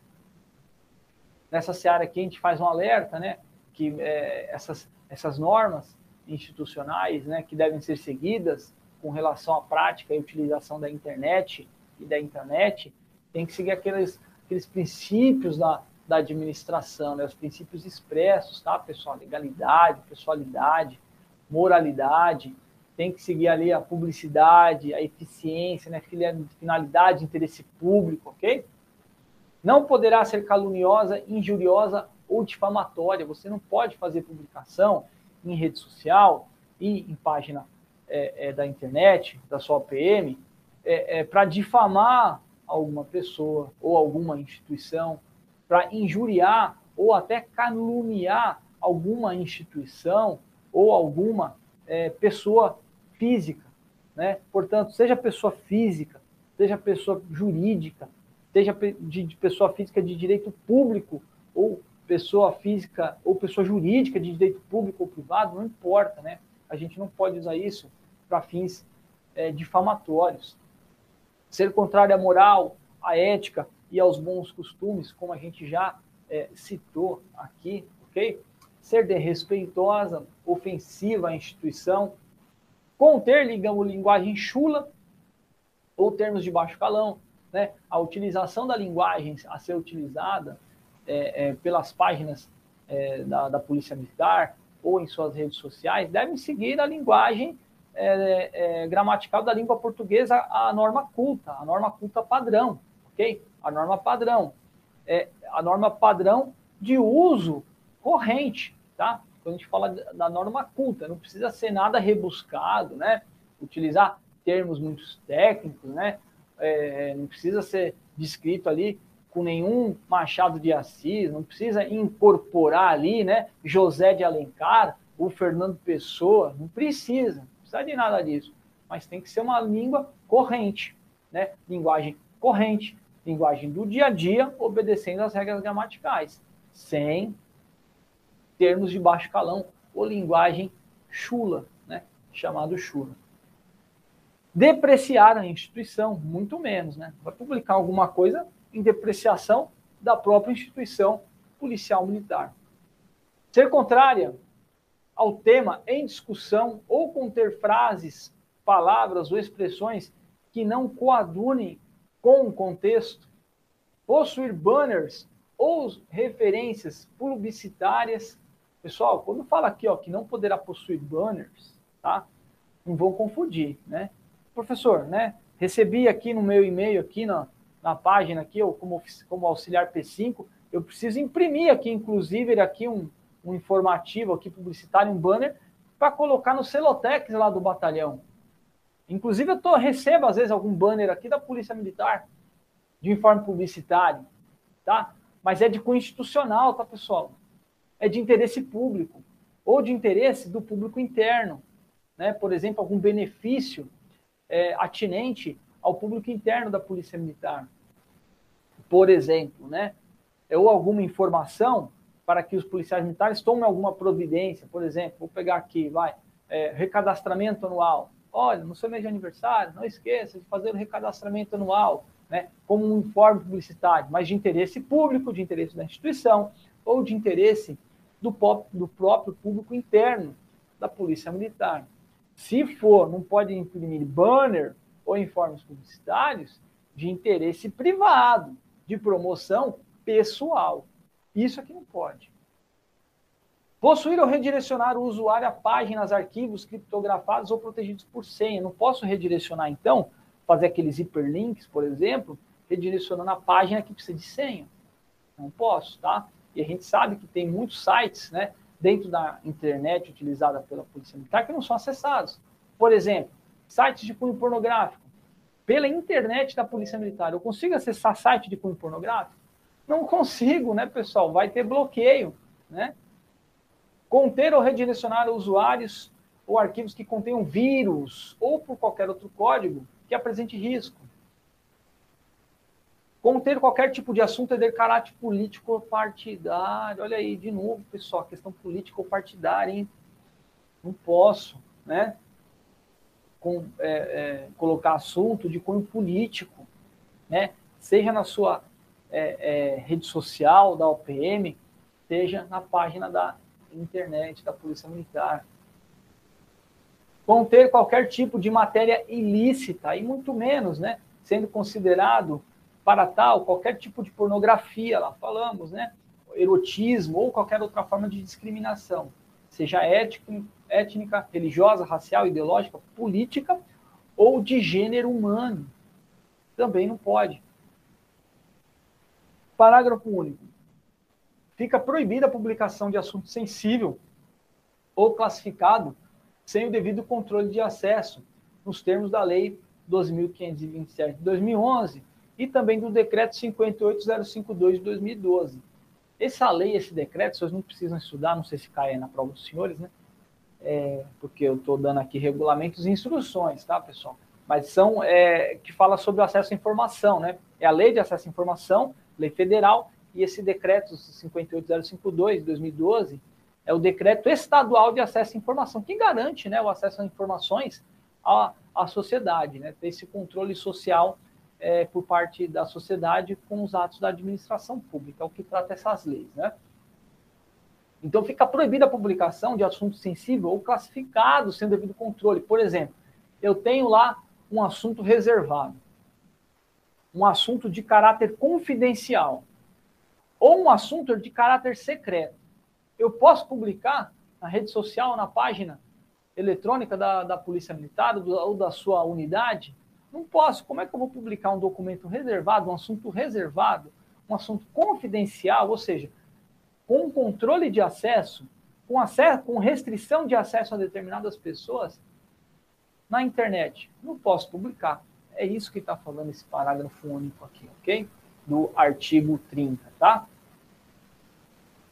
nessa seara aqui a gente faz um alerta, né, que é, essas, essas normas institucionais, né, que devem ser seguidas com relação à prática e utilização da internet e da internet, tem que seguir aqueles, aqueles princípios da, da administração, né, os princípios expressos, tá, pessoal? Legalidade, pessoalidade, moralidade, tem que seguir ali a publicidade, a eficiência, né, finalidade, interesse público, ok? Não poderá ser caluniosa, injuriosa ou difamatória. Você não pode fazer publicação em rede social e em página é, é, da internet, da sua PM, é, é para difamar alguma pessoa ou alguma instituição, para injuriar ou até caluniar alguma instituição ou alguma é, pessoa física. Né? Portanto, seja pessoa física, seja pessoa jurídica, seja de pessoa física de direito público ou pessoa física ou pessoa jurídica de direito público ou privado, não importa, né? A gente não pode usar isso para fins é, difamatórios. Ser contrário à moral, à ética e aos bons costumes, como a gente já é, citou aqui, ok? Ser desrespeitosa, ofensiva à instituição, conter, digamos, linguagem chula ou termos de baixo calão, né? A utilização da linguagem a ser utilizada é, é, pelas páginas é, da, da, Polícia Militar ou em suas redes sociais devem seguir a linguagem é, é, gramatical da língua portuguesa, a norma culta, a norma culta padrão, ok? A norma padrão. É, a norma padrão de uso corrente, tá? Quando a gente fala da norma culta, não precisa ser nada rebuscado, né? Utilizar termos muito técnicos, né? É, não precisa ser descrito ali com nenhum Machado de Assis, não precisa incorporar ali, né, José de Alencar, o Fernando Pessoa, não precisa, não precisa de nada disso, mas tem que ser uma língua corrente, né, linguagem corrente, linguagem do dia a dia, obedecendo às regras gramaticais, sem termos de baixo calão ou linguagem chula, né, chamado chula. Depreciar a instituição, muito menos, né? Vai publicar alguma coisa, em depreciação da própria instituição policial militar. Ser contrária ao tema em discussão ou conter frases, palavras ou expressões que não coadunem com o contexto, possuir banners ou referências publicitárias. Pessoal, quando fala aqui ó, que não poderá possuir banners, tá? Não vão confundir, né? Professor, né? Recebi aqui no meu e-mail aqui na, na página aqui, ou como, como auxiliar P5, eu preciso imprimir aqui, inclusive, aqui um, um informativo aqui publicitário, um banner, para colocar no Celotex lá do batalhão. Inclusive, eu tô, recebo, às vezes, algum banner aqui da Polícia Militar, de informe publicitário, tá? Mas é de cunho institucional, tá, pessoal? É de interesse público, ou de interesse do público interno, né? Por exemplo, algum benefício é, atinente ao público interno da Polícia Militar por exemplo, né? Ou alguma informação para que os policiais militares tomem alguma providência, por exemplo, vou pegar aqui, vai, é, recadastramento anual. Olha, no seu mês de aniversário, não esqueça de fazer o recadastramento anual, né, como um informe publicitário, mas de interesse público, de interesse da instituição ou de interesse do, do próprio público interno da Polícia Militar. Se for, não pode imprimir banner ou informes publicitários de interesse privado, de promoção pessoal. Isso aqui não pode. Possuir ou redirecionar o usuário a páginas, arquivos criptografados ou protegidos por senha. Não posso redirecionar, então, fazer aqueles hiperlinks, por exemplo, redirecionando a página que precisa de senha. Não posso, tá? E a gente sabe que tem muitos sites, né, dentro da internet utilizada pela Polícia Militar que não são acessados. Por exemplo, sites de cunho pornográfico pela internet da Polícia Militar. Eu consigo acessar site de cunho pornográfico? Não consigo, né, pessoal? Vai ter bloqueio, né? Conter ou redirecionar usuários ou arquivos que contenham vírus ou por qualquer outro código que apresente risco. Conter qualquer tipo de assunto de caráter político ou partidário. Olha aí, de novo, pessoal, questão política ou partidária, hein? Não posso, né? Com, é, é, colocar assunto de cunho político, né? seja na sua é, é rede social da OPM, seja na página da internet da Polícia Militar. Conter qualquer tipo de matéria ilícita, e muito menos, né? sendo considerado para tal qualquer tipo de pornografia, lá falamos, né? erotismo ou qualquer outra forma de discriminação, seja ético, étnica, religiosa, racial, ideológica, política ou de gênero humano. Também não pode. Parágrafo único. Fica proibida a publicação de assunto sensível ou classificado sem o devido controle de acesso, nos termos da Lei 12.527 de 2011 e também do Decreto 58052 de 2012. Essa lei, esse decreto, vocês não precisam estudar, não sei se cai na prova dos senhores, né? é, porque eu estou dando aqui regulamentos e instruções, tá, pessoal? mas são é, que fala sobre o acesso à informação, né? É a lei de acesso à informação, lei federal, e esse decreto 58052 de 2012 é o decreto estadual de acesso à informação, que garante né, o acesso a informações à, à sociedade, né? Ter esse controle social é, por parte da sociedade com os atos da administração pública, é o que trata essas leis, né? Então fica proibida a publicação de assunto sensível ou classificado sem devido controle. Por exemplo, eu tenho lá um assunto reservado, um assunto de caráter confidencial ou um assunto de caráter secreto. Eu posso publicar na rede social, na página eletrônica da, da Polícia Militar ou da sua unidade? Não posso. Como é que eu vou publicar um documento reservado, um assunto reservado, um assunto confidencial, ou seja, com controle de acesso, com, acesso, com restrição de acesso a determinadas pessoas na internet? Não posso publicar. É isso que está falando esse parágrafo único aqui, ok? Do artigo 30, tá?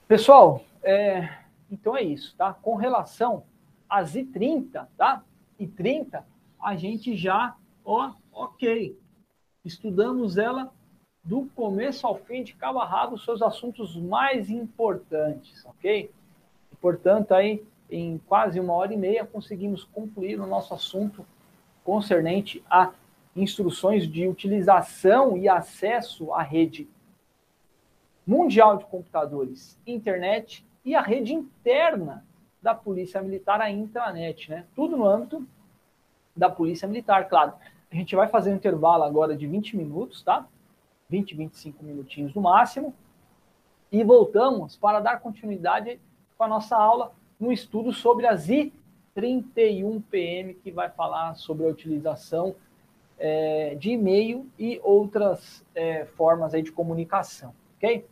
Pessoal, é, então é isso, tá? Com relação às I30, tá? I30, a gente já, ó, ok. Estudamos ela do começo ao fim, de cabo a rabo, os seus assuntos mais importantes, ok? E, portanto, aí, em quase uma hora e meia, conseguimos concluir o nosso assunto concernente a instruções de utilização e acesso à rede mundial de computadores, internet e a rede interna da Polícia Militar, a intranet, né? Tudo no âmbito da Polícia Militar, claro. A gente vai fazer um intervalo agora de 20 minutos, tá? 20, 25 minutinhos no máximo. E voltamos para dar continuidade com a nossa aula no estudo sobre as I31PM, que vai falar sobre a utilização é, de e-mail e outras é, formas aí de comunicação, ok?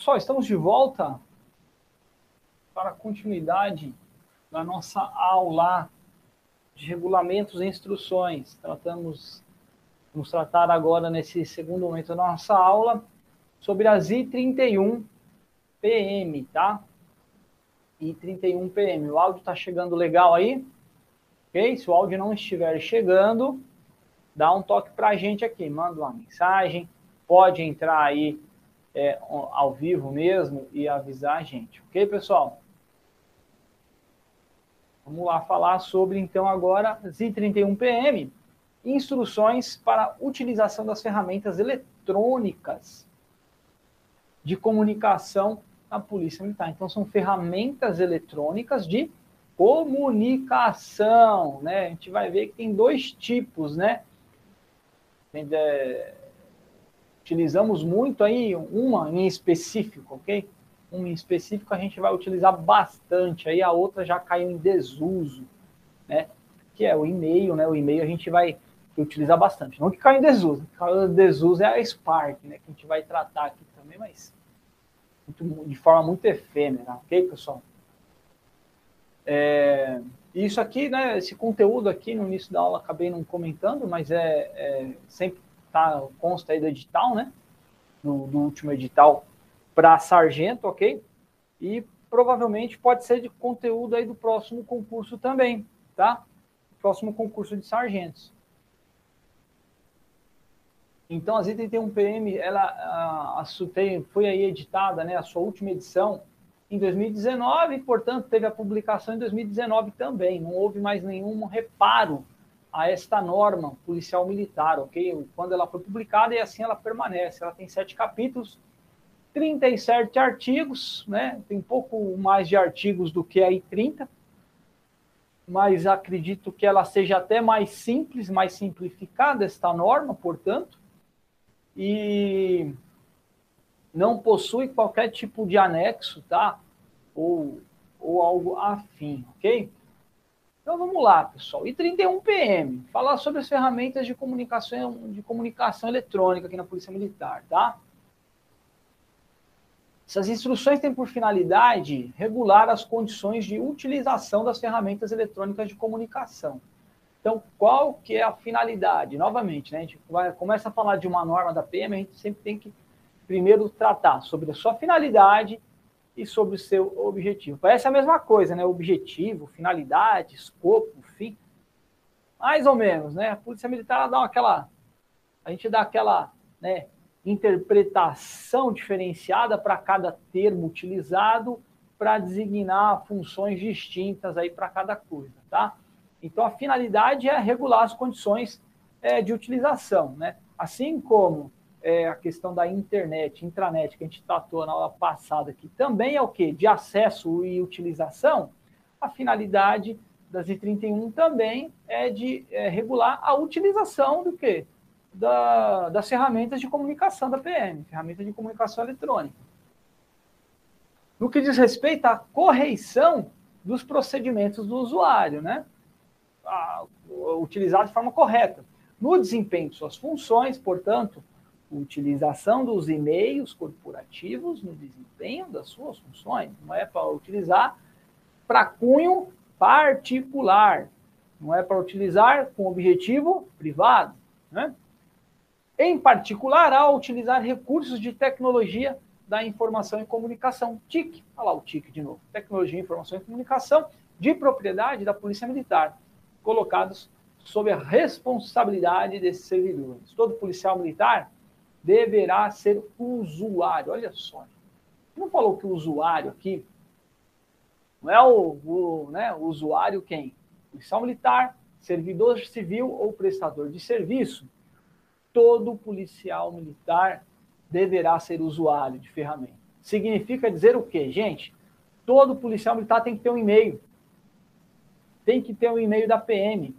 Pessoal, estamos de volta para a continuidade da nossa aula de regulamentos e instruções. Tratamos, vamos tratar agora, nesse segundo momento da nossa aula, sobre as I31 PM, tá? I31 PM. O áudio está chegando legal aí? Ok? Se o áudio não estiver chegando, dá um toque para a gente aqui, manda uma mensagem, pode entrar aí é, ao vivo mesmo e avisar a gente, ok, pessoal? Vamos lá falar sobre, então, agora Z31PM, instruções para utilização das ferramentas eletrônicas de comunicação na Polícia Militar. Então, são ferramentas eletrônicas de comunicação, né? A gente vai ver que tem dois tipos, né? É, utilizamos muito aí uma em específico, ok? Uma em específico a gente vai utilizar bastante, aí a outra já caiu em desuso, né? Que é o e-mail, né? O e-mail a gente vai utilizar bastante. Não que caiu em desuso, caiu em desuso é a Spark, né? Que a gente vai tratar aqui também, mas muito, de forma muito efêmera, ok, pessoal? É, isso aqui, né? Esse conteúdo aqui no início da aula acabei não comentando, mas é, é sempre tá, consta aí do edital, né? Do, do último edital para sargento, ok? E provavelmente pode ser de conteúdo aí do próximo concurso também, tá? Próximo concurso de sargentos. Então, a Z31PM, ela a, a, foi aí editada, né, a sua última edição em 2019, e, portanto, teve a publicação em 2019 também. Não houve mais nenhum reparo a esta norma policial militar, ok? Quando ela foi publicada e assim ela permanece. Ela tem sete capítulos, 37 artigos, né? Tem pouco mais de artigos do que aí 30, mas acredito que ela seja até mais simples, mais simplificada esta norma, portanto, e não possui qualquer tipo de anexo, tá? Ou, ou algo afim, ok? Então vamos lá, pessoal. E 31 PM, falar sobre as ferramentas de comunicação, de comunicação eletrônica aqui na Polícia Militar, tá? Essas instruções têm por finalidade regular as condições de utilização das ferramentas eletrônicas de comunicação. Então, qual que é a finalidade? Novamente, né, a gente vai, começa a falar de uma norma da PM, a gente sempre tem que primeiro tratar sobre a sua finalidade e sobre o seu objetivo. Parece a mesma coisa, né? Objetivo, finalidade, escopo, fim. Mais ou menos, né? A Polícia Militar dá aquela. A gente dá aquela né, interpretação diferenciada para cada termo utilizado para designar funções distintas aí para cada coisa, tá? Então a finalidade é regular as condições é, de utilização, né? Assim como é, a questão da internet, intranet, que a gente tratou na aula passada, que também é o quê? De acesso e utilização, a finalidade das I31 também é de é, regular a utilização do quê? Da, das ferramentas de comunicação da PM, ferramentas de comunicação eletrônica. No que diz respeito à correição dos procedimentos do usuário, né? A, utilizado de forma correta. No desempenho de suas funções, portanto, utilização dos e-mails corporativos no desempenho das suas funções. Não é para utilizar para cunho particular. Não é para utilizar com objetivo privado. Né? Em particular, ao utilizar recursos de tecnologia da informação e comunicação, TIC, olha lá o TIC de novo, tecnologia, informação e comunicação, de propriedade da Polícia Militar, colocados sob a responsabilidade desses servidores. Todo policial militar deverá ser usuário. Olha só. Não falou que o usuário aqui não é o, o, né, o usuário quem? Policial militar, servidor civil ou prestador de serviço. Todo policial militar deverá ser usuário de ferramenta. Significa dizer o quê, gente? Todo policial militar tem que ter um e-mail. Tem que ter um e-mail da PM.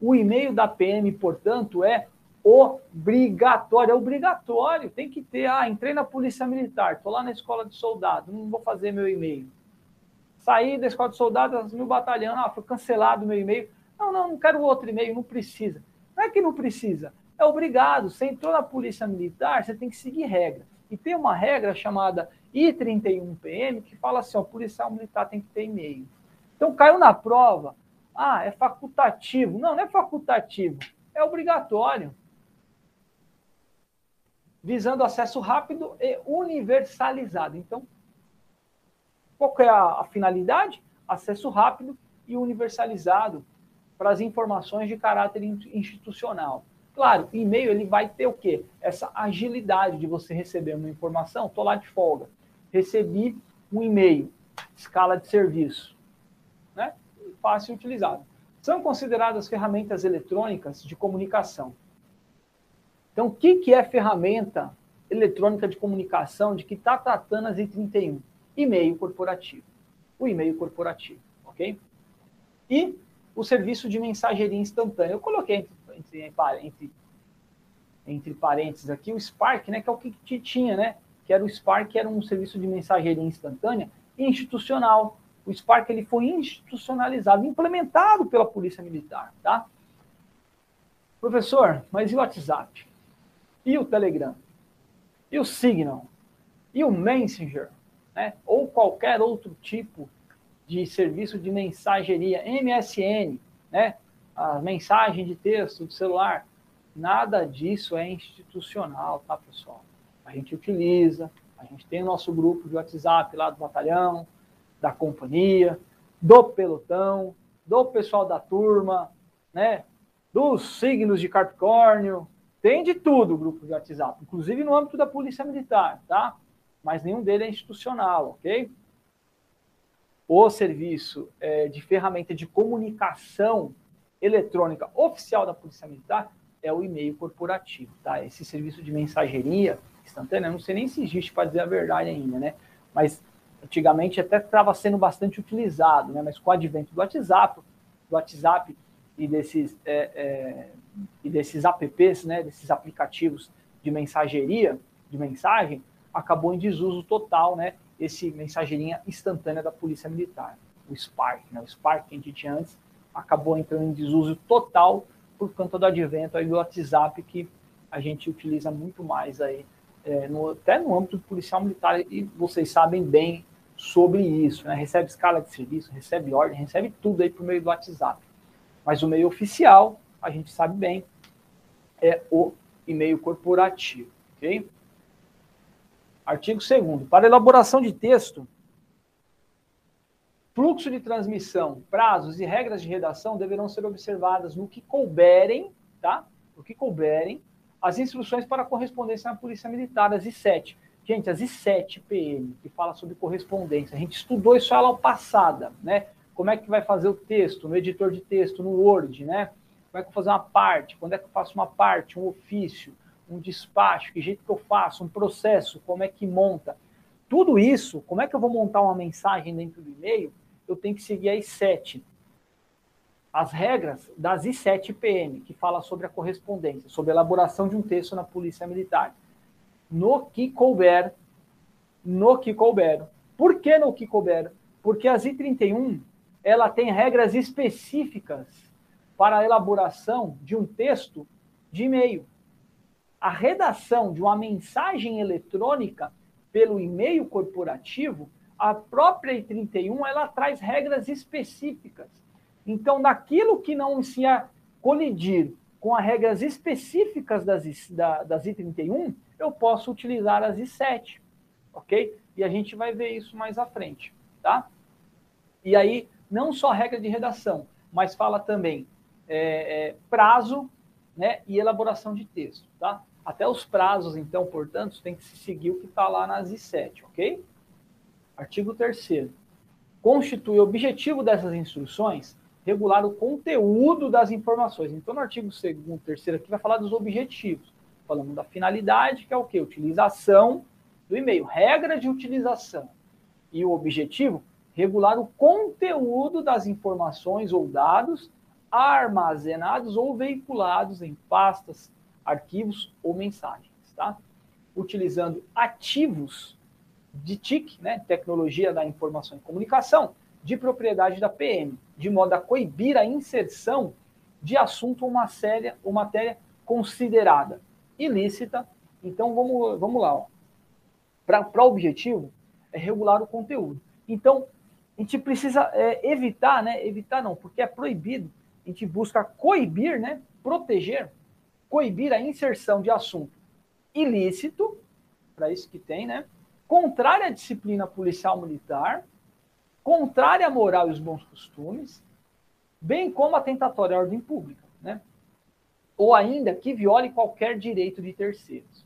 O e-mail da PM, portanto, é obrigatório, é obrigatório, tem que ter. Ah, entrei na Polícia Militar, estou lá na Escola de Soldado, não vou fazer meu e-mail. Saí da Escola de Soldado, o batalhão, ah, foi cancelado meu e-mail. Não, não, não quero outro e-mail, não precisa. Não é que não precisa, é obrigado. Você entrou na Polícia Militar, você tem que seguir regra. E tem uma regra chamada e 31PM, que fala assim, ó, policial militar tem que ter e-mail. Então caiu na prova, ah, é facultativo. Não, não é facultativo, é obrigatório. Visando acesso rápido e universalizado. Então, qual é a, a finalidade? Acesso rápido e universalizado para as informações de caráter institucional. Claro, e-mail ele vai ter o quê? Essa agilidade de você receber uma informação. Estou lá de folga, recebi um e-mail, escala de serviço, né? Fácil utilizado. São consideradas ferramentas eletrônicas de comunicação. Então, o que, que é ferramenta eletrônica de comunicação de que está tratando as I31? E-mail corporativo. O e-mail corporativo, ok? E o serviço de mensageria instantânea. Eu coloquei entre, entre, entre parênteses aqui o Spark, né, que é o que tinha, né? Que era o Spark, que era um serviço de mensageria instantânea institucional. O Spark ele foi institucionalizado, implementado pela Polícia Militar, tá? Professor, mas e o WhatsApp? E o Telegram? E o Signal? E o Messenger? Né? Ou qualquer outro tipo de serviço de mensageria, MSN, né? a mensagem de texto do celular. Nada disso é institucional, tá, pessoal? A gente utiliza, a gente tem o nosso grupo de WhatsApp lá do batalhão, da companhia, do pelotão, do pessoal da turma, né? Dos signos de Capricórnio, tem de tudo o grupo de WhatsApp, inclusive no âmbito da Polícia Militar, tá? Mas nenhum deles é institucional, ok? O serviço é, de ferramenta de comunicação eletrônica oficial da Polícia Militar é o e-mail corporativo, tá? Esse serviço de mensageria instantânea, não sei nem se existe para dizer a verdade ainda, né? Mas antigamente até estava sendo bastante utilizado, né? Mas com o advento do WhatsApp, do WhatsApp e desses é, é, e desses apps, né? Desses aplicativos de mensageria, de mensagem, acabou em desuso total, né? Esse mensageirinha instantânea da Polícia Militar, o Spark, né? O Spark que a gente tinha antes acabou entrando em desuso total por conta do advento aí do WhatsApp que a gente utiliza muito mais aí, é, no, até no âmbito policial militar, e vocês sabem bem sobre isso, né? Recebe escala de serviço, recebe ordem, recebe tudo aí por meio do WhatsApp. Mas o meio oficial, a gente sabe bem, é o e-mail corporativo, ok? Artigo 2 Para elaboração de texto, Fluxo de transmissão, prazos e regras de redação deverão ser observadas no que couberem, tá? No que couberem, as instruções para correspondência na Polícia Militar, as I7. Gente, as I7 PM, que fala sobre correspondência, a gente estudou isso ela passada, né? Como é que vai fazer o texto no editor de texto, no Word, né? Como é que eu vou fazer uma parte, quando é que eu faço uma parte, um ofício, um despacho, que jeito que eu faço, um processo, como é que monta. Tudo isso, como é que eu vou montar uma mensagem dentro do e-mail, eu tenho que seguir as sete. As regras das I7 PM, que fala sobre a correspondência, sobre a elaboração de um texto na Polícia Militar. No que couber, no que couber. Por que no que couber? Porque as I31, ela tem regras específicas para a elaboração de um texto de e-mail. A redação de uma mensagem eletrônica pelo e-mail corporativo a própria I31 ela traz regras específicas. Então, naquilo que não se colidir com as regras específicas das, da, das I31, eu posso utilizar as I7, ok? E a gente vai ver isso mais à frente, tá? E aí, não só regra de redação, mas fala também é, é, prazo né, e elaboração de texto, tá? Até os prazos, então, portanto, tem que se seguir o que está lá nas I7, ok? Artigo 3 Constitui objetivo dessas instruções regular o conteúdo das informações. Então, no artigo 2 3 aqui vai falar dos objetivos. Falando da finalidade, que é o quê? Utilização do e-mail, regra de utilização. E o objetivo, regular o conteúdo das informações ou dados armazenados ou veiculados em pastas, arquivos ou mensagens, tá? Utilizando ativos de TIC, né, Tecnologia da Informação e Comunicação, de propriedade da PM, de modo a coibir a inserção de assunto ou, uma séria, ou matéria considerada ilícita. Então, vamos, vamos lá. Para o objetivo, é regular o conteúdo. Então, a gente precisa é, evitar, né? Evitar não, porque é proibido. A gente busca coibir, né? Proteger, coibir a inserção de assunto ilícito, para isso que tem, né? Contrária à disciplina policial militar, contrária à moral e os bons costumes, bem como atentatória à ordem pública, né? Ou ainda que viole qualquer direito de terceiros.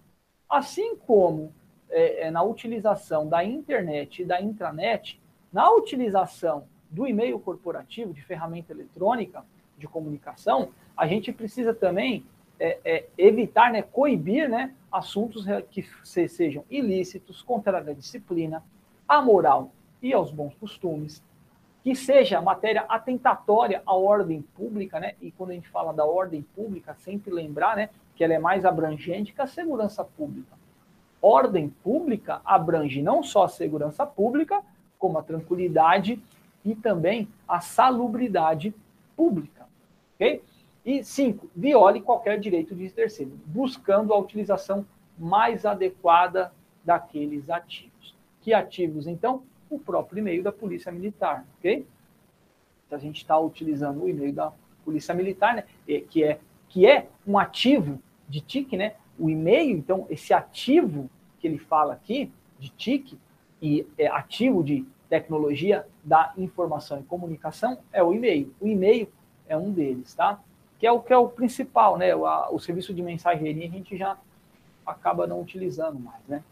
Assim como é, é, na utilização da internet e da intranet, na utilização do e-mail corporativo, de ferramenta eletrônica de comunicação, a gente precisa também é, é, evitar, né, coibir né, assuntos que sejam ilícitos, contrários à disciplina, à moral e aos bons costumes, que seja matéria atentatória à ordem pública, né? E quando a gente fala da ordem pública, sempre lembrar, né, que ela é mais abrangente que a segurança pública. Ordem pública abrange não só a segurança pública, como a tranquilidade e também a salubridade pública, ok? E cinco, viole qualquer direito de terceiro, buscando a utilização mais adequada daqueles ativos. Que ativos, então? o próprio e-mail da Polícia Militar, ok? A gente está utilizando o e-mail da Polícia Militar, né, que, é, que é um ativo de TIC, né? O e-mail, então, esse ativo que ele fala aqui, de TIC, e é ativo de tecnologia da informação e comunicação, é o e-mail. O e-mail é um deles, tá? Que é o que é o principal, né? O, a, o serviço de mensageria a gente já acaba não utilizando mais, né?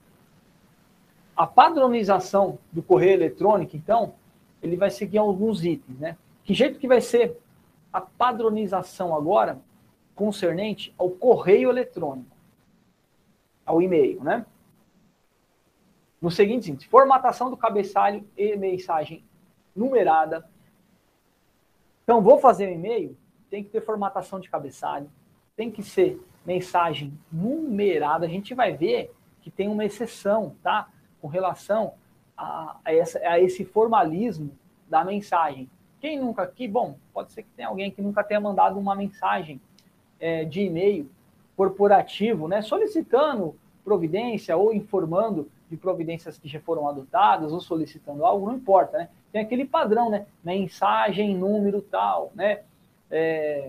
A padronização do correio eletrônico, então, ele vai seguir alguns itens, né? Que jeito que vai ser a padronização agora concernente ao correio eletrônico, ao e-mail, né? No seguinte, formatação do cabeçalho e mensagem numerada. Então, vou fazer um e-mail, tem que ter formatação de cabeçalho, tem que ser mensagem numerada. A gente vai ver que tem uma exceção, tá? com relação a, a, essa, a esse formalismo da mensagem. Quem nunca aqui, bom, pode ser que tenha alguém que nunca tenha mandado uma mensagem é, de e-mail corporativo, né, solicitando providência ou informando de providências que já foram adotadas ou solicitando algo, não importa, né? Tem aquele padrão, né? Mensagem, número tal, né? É,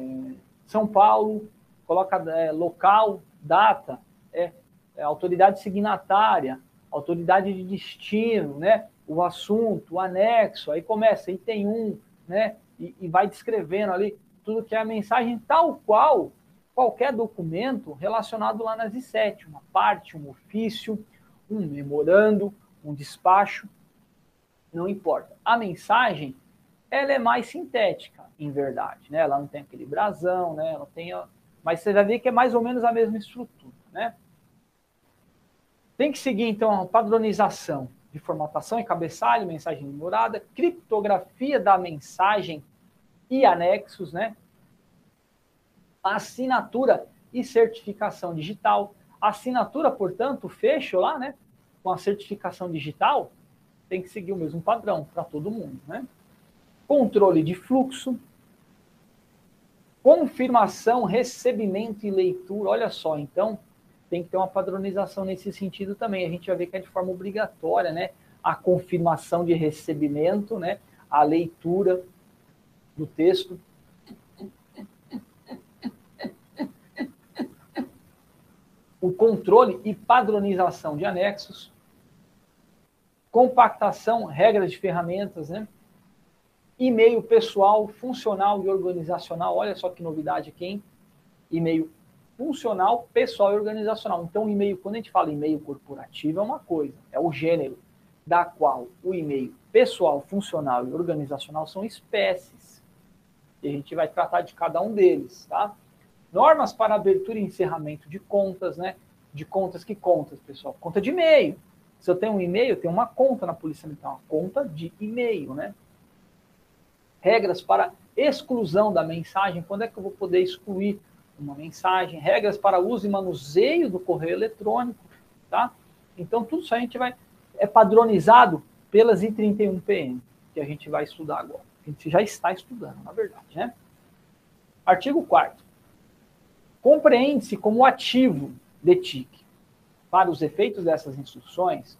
São Paulo, coloca é, local, data, é, é autoridade signatária, autoridade de destino, né? O assunto, o anexo, aí começa, aí tem um, né? E, e vai descrevendo ali tudo que é a mensagem, tal qual qualquer documento relacionado lá nas I7, uma parte, um ofício, um memorando, um despacho, não importa. A mensagem, ela é mais sintética, em verdade, né? Ela não tem aquele brasão, né? Ela tem, mas você vai ver que é mais ou menos a mesma estrutura, né? Tem que seguir, então, a padronização de formatação e cabeçalho, mensagem demorada, criptografia da mensagem e anexos, né? Assinatura e certificação digital. Assinatura, portanto, fecho lá, né? Com a certificação digital, tem que seguir o mesmo padrão para todo mundo, né? Controle de fluxo, confirmação, recebimento e leitura. Olha só, então, tem que ter uma padronização nesse sentido também. A gente vai ver que é de forma obrigatória, né? A confirmação de recebimento, né? A leitura do texto. O controle e padronização de anexos. Compactação, regras de ferramentas, né? E-mail pessoal, funcional e organizacional. Olha só que novidade aqui, hein? E-mail funcional, pessoal e organizacional. Então, e-mail, quando a gente fala e-mail corporativo, é uma coisa, é o gênero da qual o e-mail pessoal, funcional e organizacional são espécies. E a gente vai tratar de cada um deles, tá? Normas para abertura e encerramento de contas, né? De contas, que contas, pessoal? Conta de e-mail. Se eu tenho um e-mail, eu tenho uma conta na Polícia Militar, uma conta de e-mail, né? Regras para exclusão da mensagem, quando é que eu vou poder excluir uma mensagem, regras para uso e manuseio do correio eletrônico, tá? Então, tudo isso a gente vai, é padronizado pelas I31PM, que a gente vai estudar agora. A gente já está estudando, na verdade, né? Artigo 4 Compreende-se como ativo de TIC. Para os efeitos dessas instruções,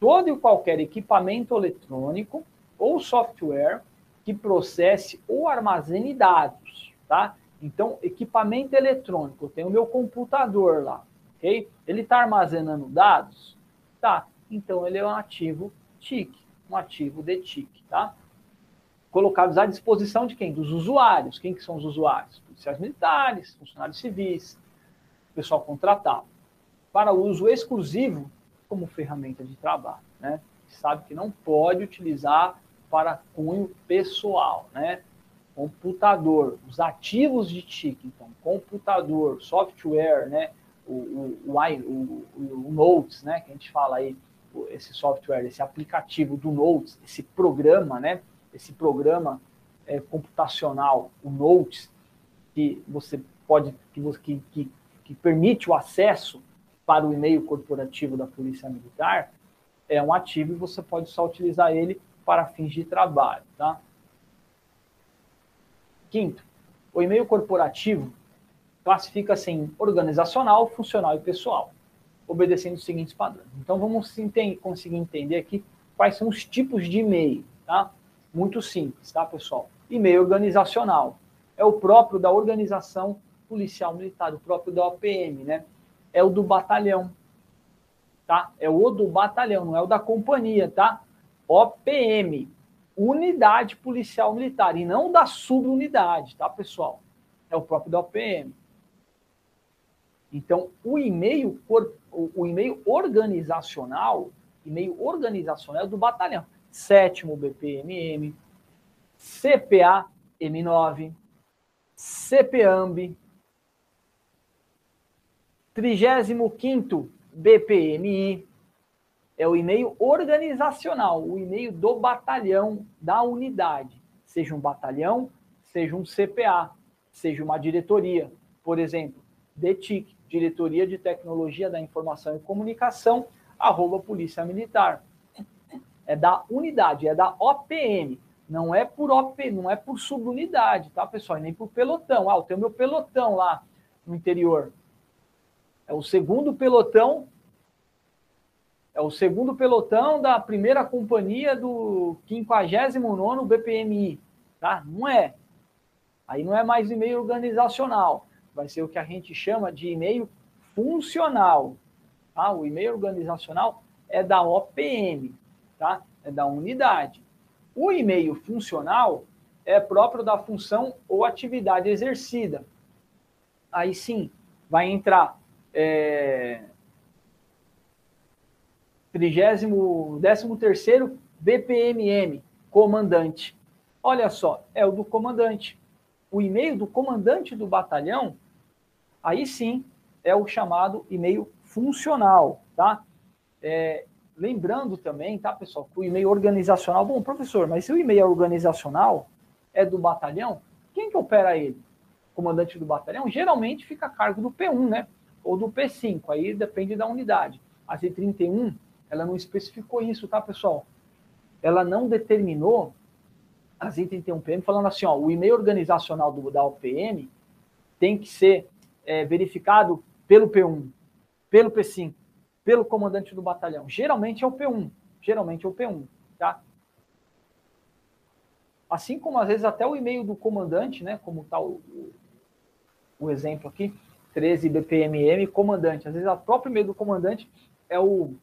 todo e qualquer equipamento eletrônico ou software que processe ou armazene dados, tá? Então, equipamento eletrônico, eu tenho o meu computador lá, ok? Ele está armazenando dados? Tá. Então, ele é um ativo TIC, um ativo de TIC, tá? Colocados à disposição de quem? Dos usuários. Quem que são os usuários? Policiais militares, funcionários civis, pessoal contratado. Para uso exclusivo como ferramenta de trabalho, né? Sabe que não pode utilizar para cunho pessoal, né? Computador, os ativos de TIC, então, computador, software, né? O, o, o, o, o Notes, né? Que a gente fala aí, esse software, esse aplicativo do Notes, esse programa, né? Esse programa é, computacional, o Notes, que você pode, que, que, que, que permite o acesso para o e-mail corporativo da Polícia Militar, é um ativo e você pode só utilizar ele para fins de trabalho, tá? Quinto, o e-mail corporativo classifica-se em organizacional, funcional e pessoal, obedecendo os seguintes padrões. Então, vamos conseguir entender aqui quais são os tipos de e-mail, tá? Muito simples, tá, pessoal? E-mail organizacional é o próprio da organização policial militar, o próprio da OPM, né? É o do batalhão, tá? É o do batalhão, não é o da companhia, tá? OPM, Unidade Policial Militar, e não da subunidade, tá, pessoal? É o próprio da OPM. Então, o e-mail, o e-mail organizacional, e-mail organizacional é do batalhão. Sétimo BPMM, CPA M9, CPAMB, 35 BPMI, é o e-mail organizacional, o e-mail do batalhão, da unidade. Seja um batalhão, seja um CPA, seja uma diretoria. Por exemplo, DETIC, Diretoria de Tecnologia da Informação e Comunicação, arroba Polícia Militar. É da unidade, é da OPM. Não é por OP, não é por subunidade, tá, pessoal? E nem por pelotão. Ah, eu tenho meu pelotão lá no interior. É o segundo pelotão. É o segundo pelotão da primeira companhia do 59 BPMI, tá? Não é. Aí não é mais e-mail organizacional vai ser o que a gente chama de e-mail funcional. Tá? O e-mail organizacional é da OPM, tá? é da unidade. O e-mail funcional é próprio da função ou atividade exercida. Aí sim, vai entrar é, 13 terceiro BPMM, comandante. Olha só, é o do comandante. O e-mail do comandante do batalhão aí sim é o chamado e-mail funcional, tá? É, lembrando também, tá, pessoal, que o e-mail organizacional, bom, professor, mas se o e-mail organizacional é do batalhão, quem que opera ele? Comandante do batalhão geralmente fica a cargo do P1, né? Ou do P5, aí depende da unidade. A C31, ela não especificou isso, tá, pessoal? Ela não determinou a Z31PM falando assim, ó, o e-mail organizacional do, da OPM tem que ser é, verificado pelo P1, pelo P5, pelo comandante do batalhão. Geralmente é o P1, geralmente é o P1, tá? Assim como às vezes até o e-mail do comandante, né, como está o, o, exemplo aqui, 13 BPMM, comandante. Às vezes o próprio e-mail do comandante é o,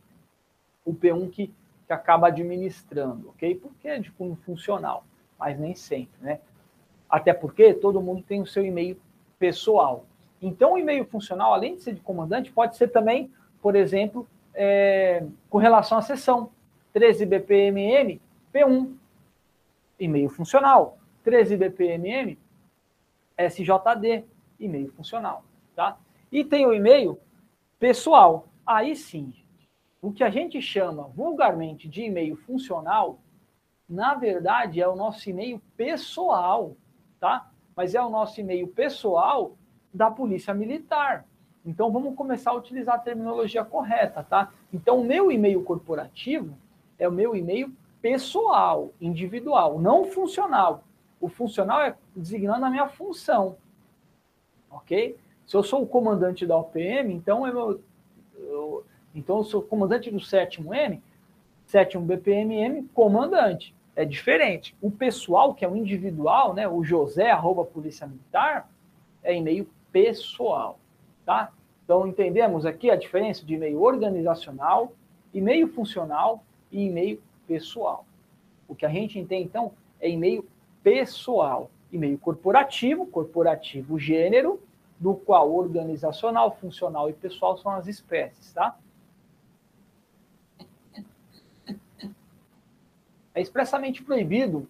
o P1 que, que acaba administrando, ok? Porque é de cunho funcional, mas nem sempre, né? Até porque todo mundo tem o seu e-mail pessoal. Então, o e-mail funcional, além de ser de comandante, pode ser também, por exemplo, é, com relação à sessão. 13 BPMM, P1, e-mail funcional. 13 BPMM, SJD, e-mail funcional. Tá? E tem o e-mail pessoal. Aí sim, o que a gente chama vulgarmente de e-mail funcional, na verdade é o nosso e-mail pessoal, tá? Mas é o nosso e-mail pessoal da Polícia Militar. Então vamos começar a utilizar a terminologia correta, tá? Então o meu e-mail corporativo é o meu e-mail pessoal, individual, não funcional. O funcional é designando a minha função, ok? Se eu sou o comandante da OPM, então eu, eu então eu sou comandante do sétimo M, Sétimo BPMM, comandante. É diferente. O pessoal, que é o individual, né, o José, arroba Polícia Militar, é e-mail pessoal, tá? Então, entendemos aqui a diferença de e-mail organizacional, e-mail funcional e e-mail pessoal. O que a gente entende, então, é e-mail pessoal. E-mail corporativo, corporativo gênero, do qual organizacional, funcional e pessoal são as espécies, tá? É expressamente proibido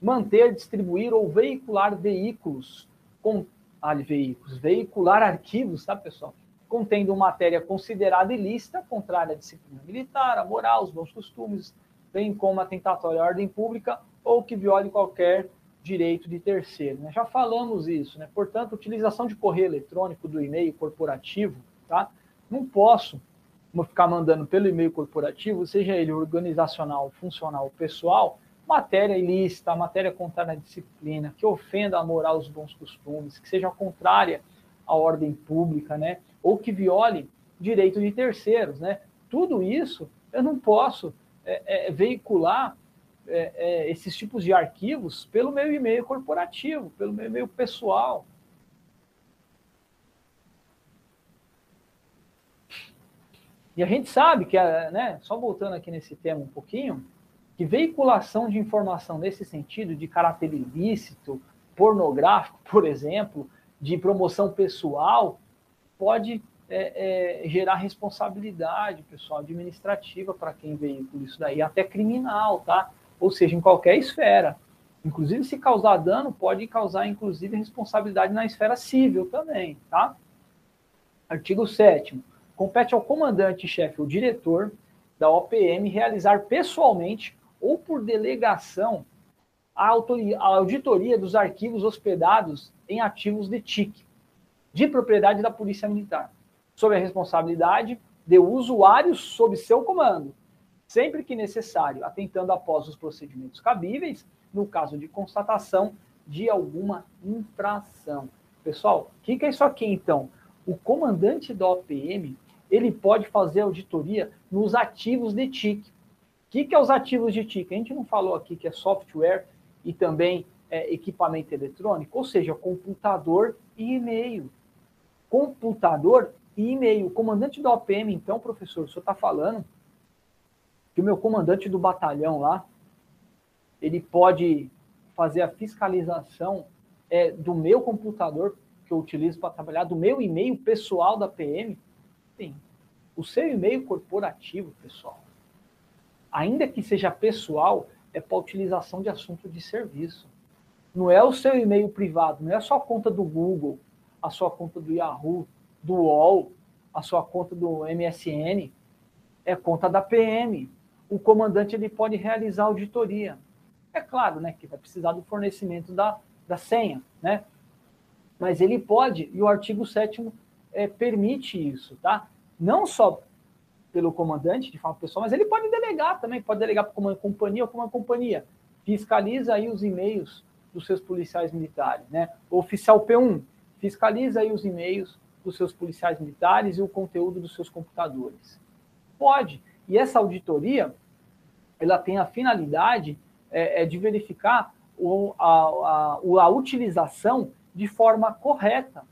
manter, distribuir ou veicular veículos com ah, veículos, veicular arquivos, tá, pessoal? Contendo matéria considerada ilícita, contrária à disciplina militar, à moral, aos bons costumes, bem como atentatória à ordem pública ou que viole qualquer direito de terceiro. Né? Já falamos isso, né? Portanto, utilização de correio eletrônico do e-mail corporativo, tá? Não posso ficar mandando pelo e-mail corporativo, seja ele organizacional, funcional, pessoal, matéria ilícita, matéria contrária à disciplina, que ofenda a moral, os bons costumes, que seja contrária à ordem pública, né? Ou que viole direito de terceiros, né? Tudo isso eu não posso é, é, veicular é, é, esses tipos de arquivos pelo meu e-mail corporativo, pelo meu e-mail pessoal. E a gente sabe que, né, só voltando aqui nesse tema um pouquinho, que veiculação de informação nesse sentido, de caráter ilícito, pornográfico, por exemplo, de promoção pessoal, pode é, é, gerar responsabilidade, pessoal, administrativa para quem veicula isso daí, até criminal, tá? Ou seja, em qualquer esfera. Inclusive, se causar dano, pode causar, inclusive, responsabilidade na esfera civil também, tá? Artigo 7 Compete ao comandante-chefe ou diretor da OPM realizar pessoalmente ou por delegação a, auditoria dos arquivos hospedados em ativos de TIC, de propriedade da Polícia Militar, sob a responsabilidade de usuários sob seu comando, sempre que necessário, atentando após os procedimentos cabíveis, no caso de constatação de alguma infração. Pessoal, o que, que é isso aqui então? O comandante da OPM ele pode fazer auditoria nos ativos de TIC. O que, que é os ativos de TIC? A gente não falou aqui que é software e também é, equipamento eletrônico, ou seja, computador e e-mail. Computador e e-mail. O comandante da OPM, então, professor, o senhor está falando que o meu comandante do batalhão lá, ele pode fazer a fiscalização é, do meu computador que eu utilizo para trabalhar, do meu e-mail pessoal da PM. Sim. O seu e-mail corporativo, pessoal, ainda que seja pessoal, é para utilização de assunto de serviço. Não é o seu e-mail privado, não é a sua conta do Google, a sua conta do Yahoo, do UOL, a sua conta do MSN, é conta da PM o comandante ele pode realizar auditoria. É claro, né, que vai precisar do fornecimento da, da senha, né? Mas ele pode, e o artigo 7 é, permite isso, tá? Não só pelo comandante, de forma pessoal, mas ele pode delegar também, pode delegar para uma companhia ou para uma companhia. Fiscaliza aí os e-mails dos seus policiais militares, né? O oficial P1, fiscaliza aí os e-mails dos seus policiais militares e o conteúdo dos seus computadores. Pode. E essa auditoria, ela tem a finalidade é, é de verificar o, a, a, a utilização de forma correta.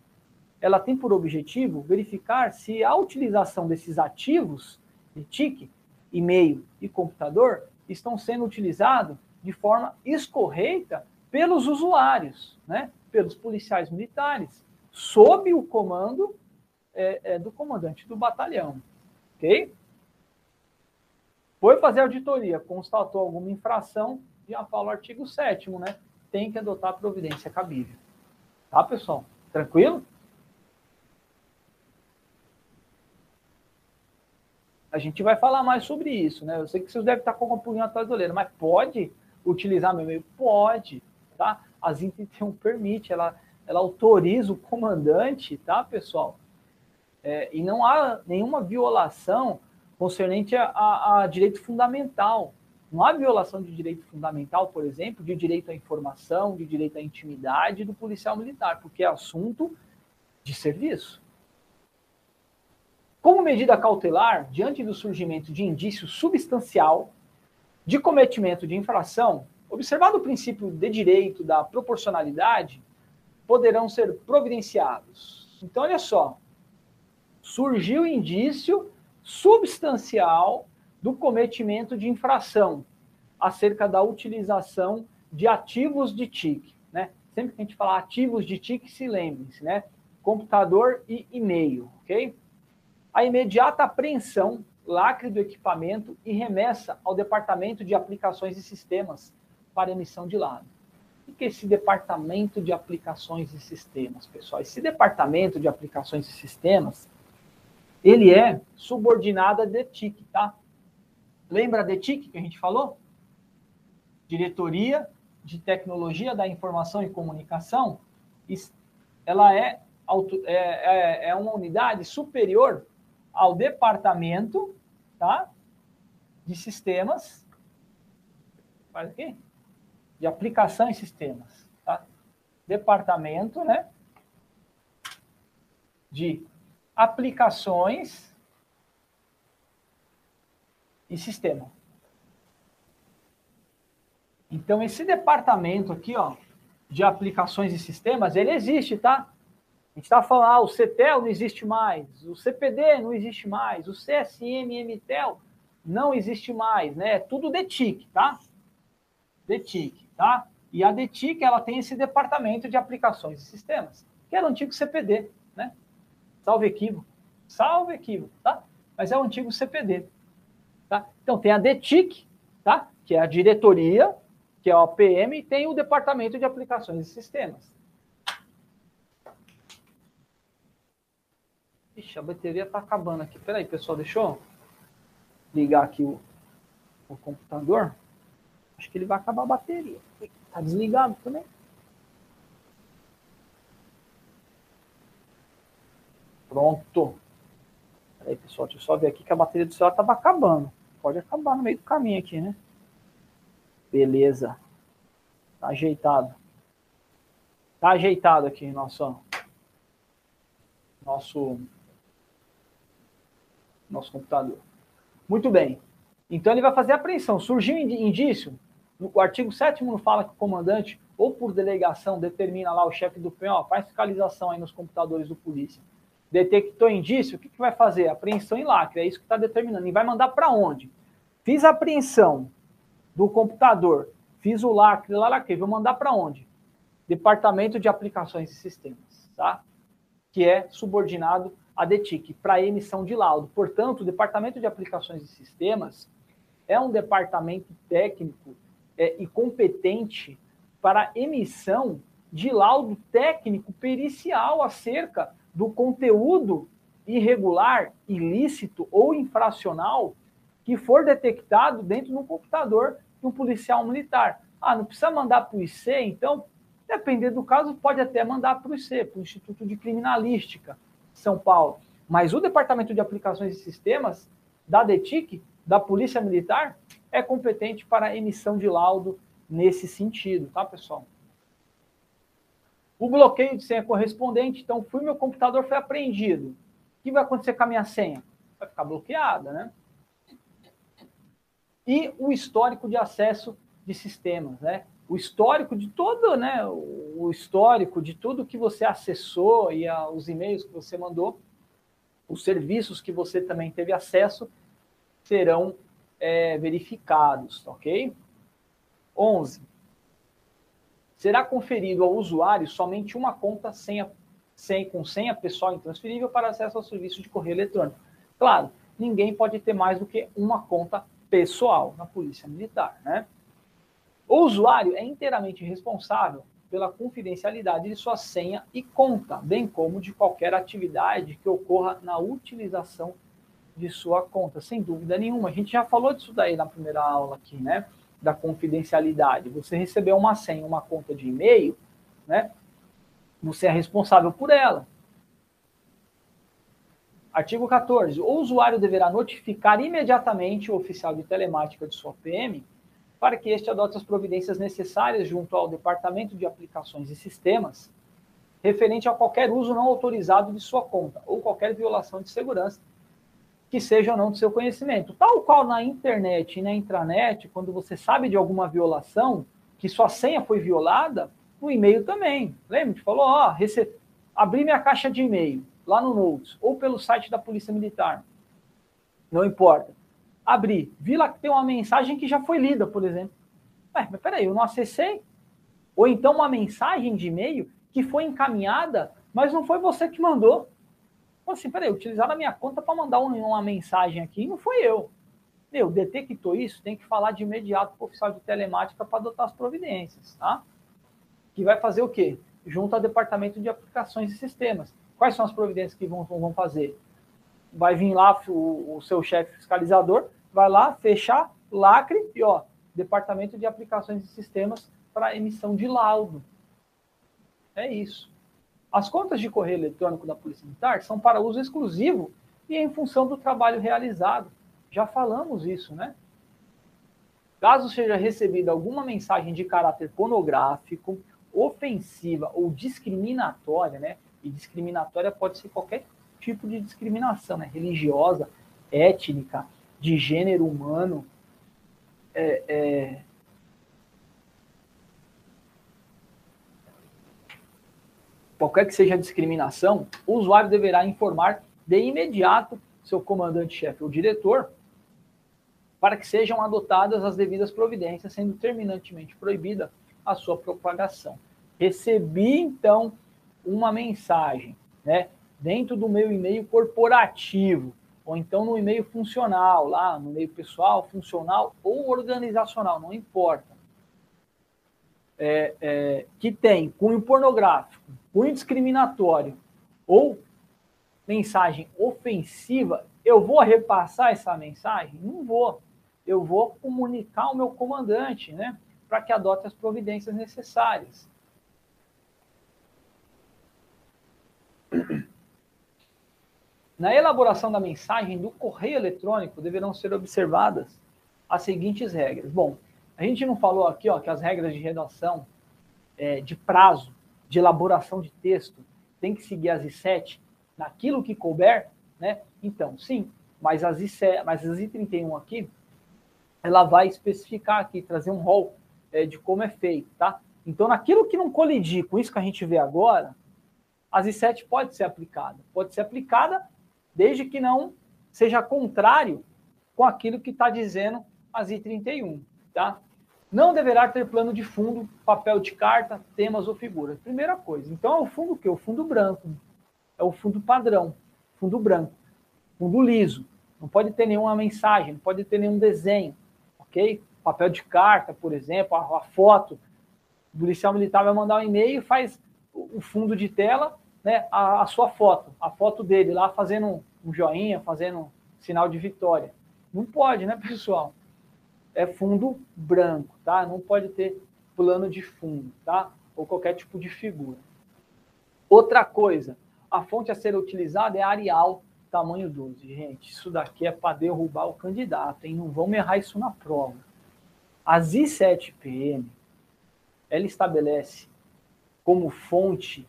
Ela tem por objetivo verificar se a utilização desses ativos de TIC, e-mail e computador estão sendo utilizados de forma escorreita pelos usuários, né? pelos policiais militares, sob o comando é, é, do comandante do batalhão. Ok? Foi fazer auditoria, constatou alguma infração, já fala o artigo 7 né? Tem que adotar a providência cabível. Tá, pessoal? Tranquilo? A gente vai falar mais sobre isso, né? Eu sei que vocês devem estar com o punho atrás do olheiro, mas pode utilizar meu e-mail? Pode, tá? A tem um permite, ela, ela autoriza o comandante, tá, pessoal? É, e não há nenhuma violação concernente a, a, a direito fundamental. Não há violação de direito fundamental, por exemplo, de direito à informação, de direito à intimidade do policial militar, porque é assunto de serviço. Como medida cautelar, diante do surgimento de indício substancial de cometimento de infração, observado o princípio de direito da proporcionalidade, poderão ser providenciados. Então, olha só, surgiu indício substancial do cometimento de infração acerca da utilização de ativos de TIC. Né? Sempre que a gente falar ativos de TIC, se lembre-se, né? computador e e-mail, ok? A imediata apreensão, lacre do equipamento e remessa ao Departamento de Aplicações e Sistemas para emissão de lado. O que é esse Departamento de Aplicações e Sistemas, pessoal? Esse Departamento de Aplicações e Sistemas, ele é subordinado à DETIC, tá? Lembra a DETIC que a gente falou? Diretoria de Tecnologia da Informação e Comunicação, ela é, é, é, é uma unidade superior ao departamento tá? de sistemas. Faz aqui? De aplicação em sistemas. Tá? Departamento né? de aplicações e sistema. Então, esse departamento aqui, ó, de aplicações e sistemas, ele existe, tá? A gente está falando, ah, o CETEL não existe mais, o CPD não existe mais, o CSM MTEL não existe mais, né? É tudo DETIC, tá? DETIC, tá? E a DETIC, ela tem esse departamento de aplicações e sistemas, que era o antigo CPD, né? Salve equívoco. Salve equívoco, tá? Mas é o antigo CPD, tá? Então, tem a DETIC, tá? Que é a diretoria, que é o PM, e tem o departamento de aplicações e sistemas. Ixi, a bateria está acabando aqui. Peraí, pessoal, deixa eu ligar aqui o, o computador. Acho que ele vai acabar a bateria. Está desligado também. Pronto. Peraí, pessoal, deixa eu só ver aqui que a bateria do celular estava acabando. Pode acabar no meio do caminho aqui, né? Beleza. Tá ajeitado. Tá ajeitado aqui nosso nosso nosso computador. Muito bem. Então ele vai fazer a apreensão. Surgiu indício, o artigo 7 não fala que o comandante, ou por delegação, determina lá o chefe do PO, faz fiscalização aí nos computadores do polícia. Detectou indício, o que, que vai fazer? Apreensão em lacre, é isso que está determinando. E vai mandar para onde? Fiz a apreensão do computador, fiz o lacre, lá, lacre, vou mandar para onde? Departamento de Aplicações e Sistemas, tá? Que é subordinado a DETIC para emissão de laudo. Portanto, o Departamento de Aplicações e Sistemas é um departamento técnico é, e competente para emissão de laudo técnico pericial acerca do conteúdo irregular, ilícito ou infracional que for detectado dentro de um computador de um policial militar. Ah, não precisa mandar para o IC, então, dependendo do caso, pode até mandar para o IC, para o Instituto de Criminalística são Paulo. Mas o Departamento de Aplicações e Sistemas da DETIC, da Polícia Militar, é competente para emissão de laudo nesse sentido, tá, pessoal? O bloqueio de senha correspondente, então, fui meu computador foi apreendido. O que vai acontecer com a minha senha? Vai ficar bloqueada, né? E o histórico de acesso de sistemas, né? O histórico de todo, né? O histórico de tudo que você acessou e a, os e-mails que você mandou os serviços que você também teve acesso serão é, verificados, ok? 11. Será conferido ao usuário somente uma conta senha, senha, com senha pessoal intransferível para acesso ao serviço de correio eletrônico. Claro, ninguém pode ter mais do que uma conta pessoal na Polícia Militar, né? O usuário é inteiramente responsável pela confidencialidade de sua senha e conta, bem como de qualquer atividade que ocorra na utilização de sua conta, sem dúvida nenhuma. A gente já falou disso daí na primeira aula aqui, né? Da confidencialidade. Você recebeu uma senha, uma conta de e-mail, né? Você é responsável por ela. Artigo 14. O usuário deverá notificar imediatamente o oficial de telemática de sua PM para que este adote as providências necessárias junto ao Departamento de Aplicações e Sistemas, referente a qualquer uso não autorizado de sua conta ou qualquer violação de segurança, que seja ou não do seu conhecimento. Tal qual na internet e na intranet, quando você sabe de alguma violação, que sua senha foi violada, no e-mail também. Lembra? Te falou, ó, rece... abri minha caixa de e-mail lá no Notes, ou pelo site da Polícia Militar. Não importa. Abri, vi lá que tem uma mensagem que já foi lida, por exemplo. Ué, mas peraí, eu não acessei? Ou então uma mensagem de e-mail que foi encaminhada, mas não foi você que mandou. Então, assim, peraí, utilizaram a minha conta para mandar uma mensagem aqui, não foi eu. Meu, detectou isso, tem que falar de imediato para o oficial de telemática para adotar as providências, tá? Que vai fazer o quê? Junto ao departamento de aplicações e sistemas. Quais são as providências que vão, vão fazer? Vai vir lá o, o seu chefe fiscalizador, vai lá, fechar, lacre e ó, departamento de aplicações e sistemas para emissão de laudo. É isso. As contas de correio eletrônico da Polícia Militar são para uso exclusivo e em função do trabalho realizado. Já falamos isso, né? Caso seja recebida alguma mensagem de caráter pornográfico, ofensiva ou discriminatória, né? E discriminatória pode ser qualquer tipo de discriminação, né? Religiosa, étnica, de gênero humano, é, é, qualquer que seja a discriminação, o usuário deverá informar de imediato seu comandante-chefe ou diretor para que sejam adotadas as devidas providências, sendo terminantemente proibida a sua propagação. Recebi, então, uma mensagem, né, dentro do meu e-mail corporativo, ou então no e-mail funcional, lá no e-mail pessoal, funcional ou organizacional, não importa é, é, que tem cunho pornográfico, cunho discriminatório ou mensagem ofensiva, eu vou repassar essa mensagem? Não vou. Eu vou comunicar ao meu comandante, né? Para que adote as providências necessárias. Na elaboração da mensagem do correio eletrônico deverão ser observadas as seguintes regras. Bom, a gente não falou aqui ó, que as regras de redação, é, de prazo, de elaboração de texto, tem que seguir as I7 naquilo que couber, né? Então, sim, mas as, I7, mas as I31 aqui, ela vai especificar aqui, trazer um rol é, de como é feito, tá? Então, naquilo que não colidir com isso que a gente vê agora, as I7 pode ser aplicada. Pode ser aplicada desde que não seja contrário com aquilo que está dizendo as I31, tá? Não deverá ter plano de fundo, papel de carta, temas ou figuras. Primeira coisa. Então é o fundo o quê? O fundo branco. É o fundo padrão, fundo branco, fundo liso. Não pode ter nenhuma mensagem, não pode ter nenhum desenho, ok? Papel de carta, por exemplo, a, a foto. O policial militar vai mandar um e-mail e faz o fundo de tela, né, a, a, sua foto, a foto dele lá fazendo um, um joinha, fazendo um sinal de vitória. Não pode, né, pessoal? É fundo branco, tá? Não pode ter plano de fundo, tá? Ou qualquer tipo de figura. Outra coisa, a fonte a ser utilizada é Arial, tamanho 12. Gente, isso daqui é para derrubar o candidato, hein? Não vamos errar isso na prova. A Z7PM, ela estabelece como fonte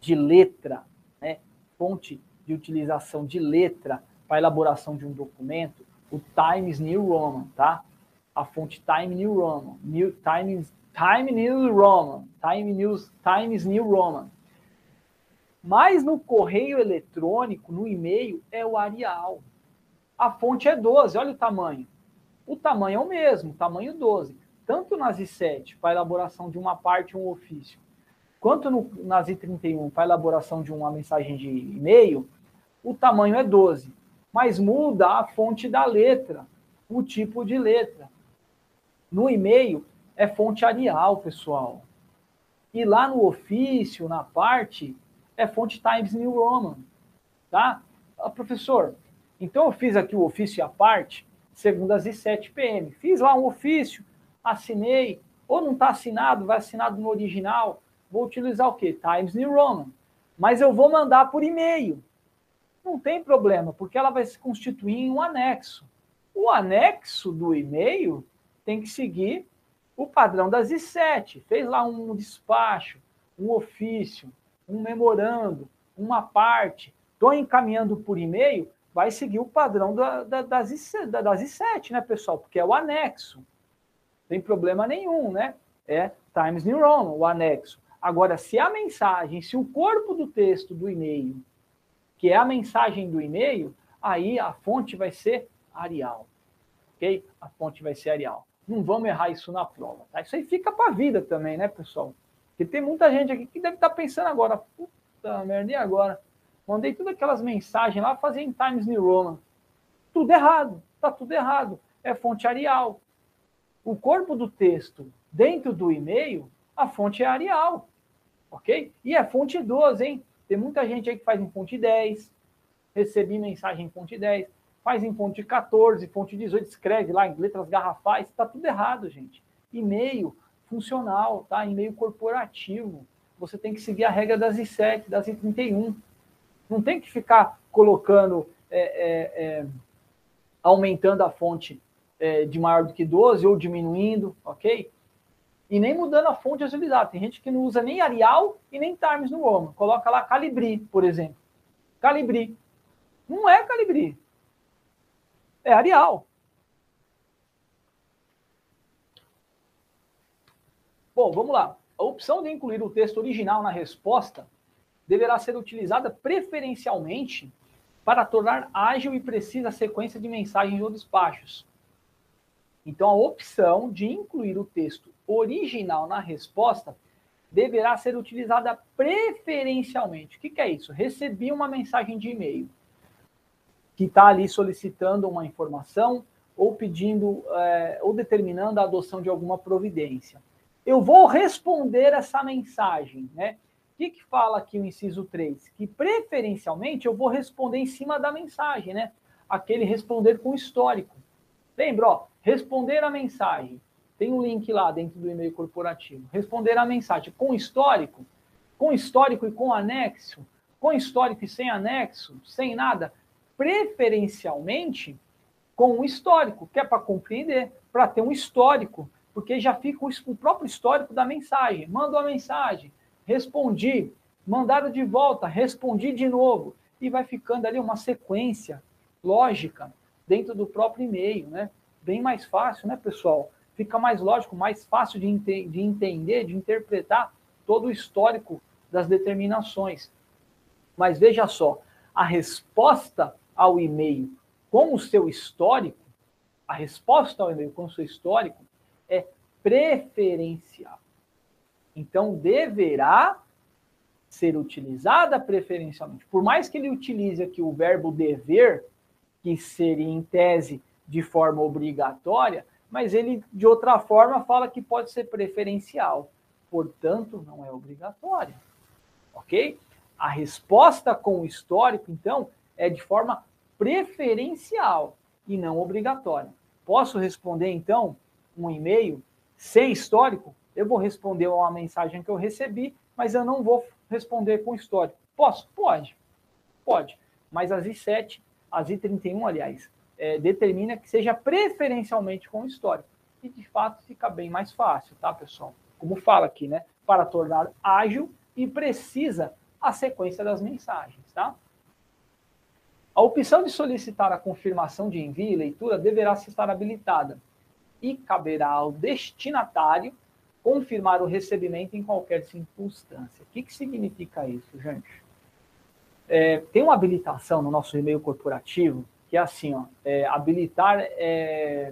de letra, né? Fonte de utilização de letra para elaboração de um documento, o Times New Roman, tá? A fonte Time New Roman, New, Time New Roman, Time News, Times New Roman. Mas no correio eletrônico, no e-mail, é o Arial. A fonte é 12, olha o tamanho. O tamanho é o mesmo, tamanho 12. Tanto nas I7, para elaboração de uma parte, um ofício, quanto no, nas I31, para elaboração de uma mensagem de e-mail, o tamanho é 12. Mas muda a fonte da letra, o tipo de letra. No e-mail é fonte Arial, pessoal. E lá no ofício, na parte, é fonte Times New Roman. Tá? Ah, professor, então eu fiz aqui o ofício e a parte, segundo as I7 PM. Fiz lá um ofício, assinei, ou não está assinado, vai assinado no original. Vou utilizar o quê? Times New Roman. Mas eu vou mandar por e-mail. Não tem problema, porque ela vai se constituir em um anexo. O anexo do e-mail tem que seguir o padrão das I7. Fez lá um despacho, um ofício, um memorando, uma parte. Estou encaminhando por e-mail, vai seguir o padrão da, da, das, I, da, das I7, né, pessoal? Porque é o anexo. Não tem problema nenhum, né? É Times New Roman, o anexo. Agora, se a mensagem, se o corpo do texto do e-mail, que é a mensagem do e-mail, aí a fonte vai ser Arial. Ok? A fonte vai ser Arial. Não vamos errar isso na prova. Tá? Isso aí fica para a vida também, né, pessoal? Porque tem muita gente aqui que deve estar tá pensando agora, puta merda, e agora? Mandei todas aquelas mensagens lá, fazer em Times New Roman. Tudo errado, tá tudo errado. É fonte Arial. O corpo do texto dentro do e-mail, a fonte é Arial. Ok? E é fonte 12, hein? Tem muita gente aí que faz em fonte 10. Recebi mensagem em fonte 10. Faz em fonte 14, fonte 18, escreve lá em letras garrafais. Tá tudo errado, gente. E-mail funcional, tá? E-mail corporativo. Você tem que seguir a regra das I7, das I31. Não tem que ficar colocando, é, é, é, aumentando a fonte é, de maior do que 12 ou diminuindo, ok? E nem mudando a fonte utilizada. Tem gente que não usa nem Arial e nem Times no Roma. Coloca lá Calibri, por exemplo. Calibri. Não é Calibri. É Arial. Bom, vamos lá. A opção de incluir o texto original na resposta deverá ser utilizada preferencialmente para tornar ágil e precisa a sequência de mensagens ou despachos. Então, a opção de incluir o texto original na resposta deverá ser utilizada preferencialmente. O que, é isso? Recebi uma mensagem de e-mail que está ali solicitando uma informação ou pedindo é, ou determinando a adoção de alguma providência. Eu vou responder essa mensagem, né? que, que fala aqui o inciso 3? Que preferencialmente eu vou responder em cima da mensagem, né? Aquele responder com histórico. Lembra, ó, responder a mensagem. Tem um link lá dentro do e-mail corporativo. Responder a mensagem com histórico, com histórico e com anexo, com histórico e sem anexo, sem nada. Preferencialmente com um histórico, que é para compreender, para ter um histórico, porque já fica o próprio histórico da mensagem. Manda uma mensagem, respondi, mandaram de volta, respondi de novo. E vai ficando ali uma sequência lógica dentro do próprio e-mail, né? Bem mais fácil, né, pessoal? Fica mais lógico, mais fácil de, ente de entender, de interpretar todo o histórico das determinações. Mas veja só, a resposta ao e-mail com o seu histórico, a resposta ao e-mail com o seu histórico é preferencial. Então, deverá ser utilizada preferencialmente. Por mais que ele utilize aqui o verbo dever, que seria em tese de forma obrigatória, mas ele de outra forma fala que pode ser preferencial. Portanto, não é obrigatória. OK? A resposta com o histórico, então, é de forma preferencial e não obrigatória. Posso responder, então, um e-mail sem histórico? eu vou responder uma mensagem que eu recebi, mas eu não vou responder com histórico. Posso? Pode. Pode. Mas as I7, as I31, aliás, é, determina que seja preferencialmente com histórico. E de fato fica bem mais fácil, tá, pessoal? Como fala aqui, né? Para tornar ágil e precisa a sequência das mensagens, tá? A opção de solicitar a confirmação de envio e leitura deverá estar habilitada e caberá ao destinatário confirmar o recebimento em qualquer circunstância. O que, que significa isso, gente? É, tem uma habilitação no nosso e-mail corporativo que é assim, ó, é, habilitar é,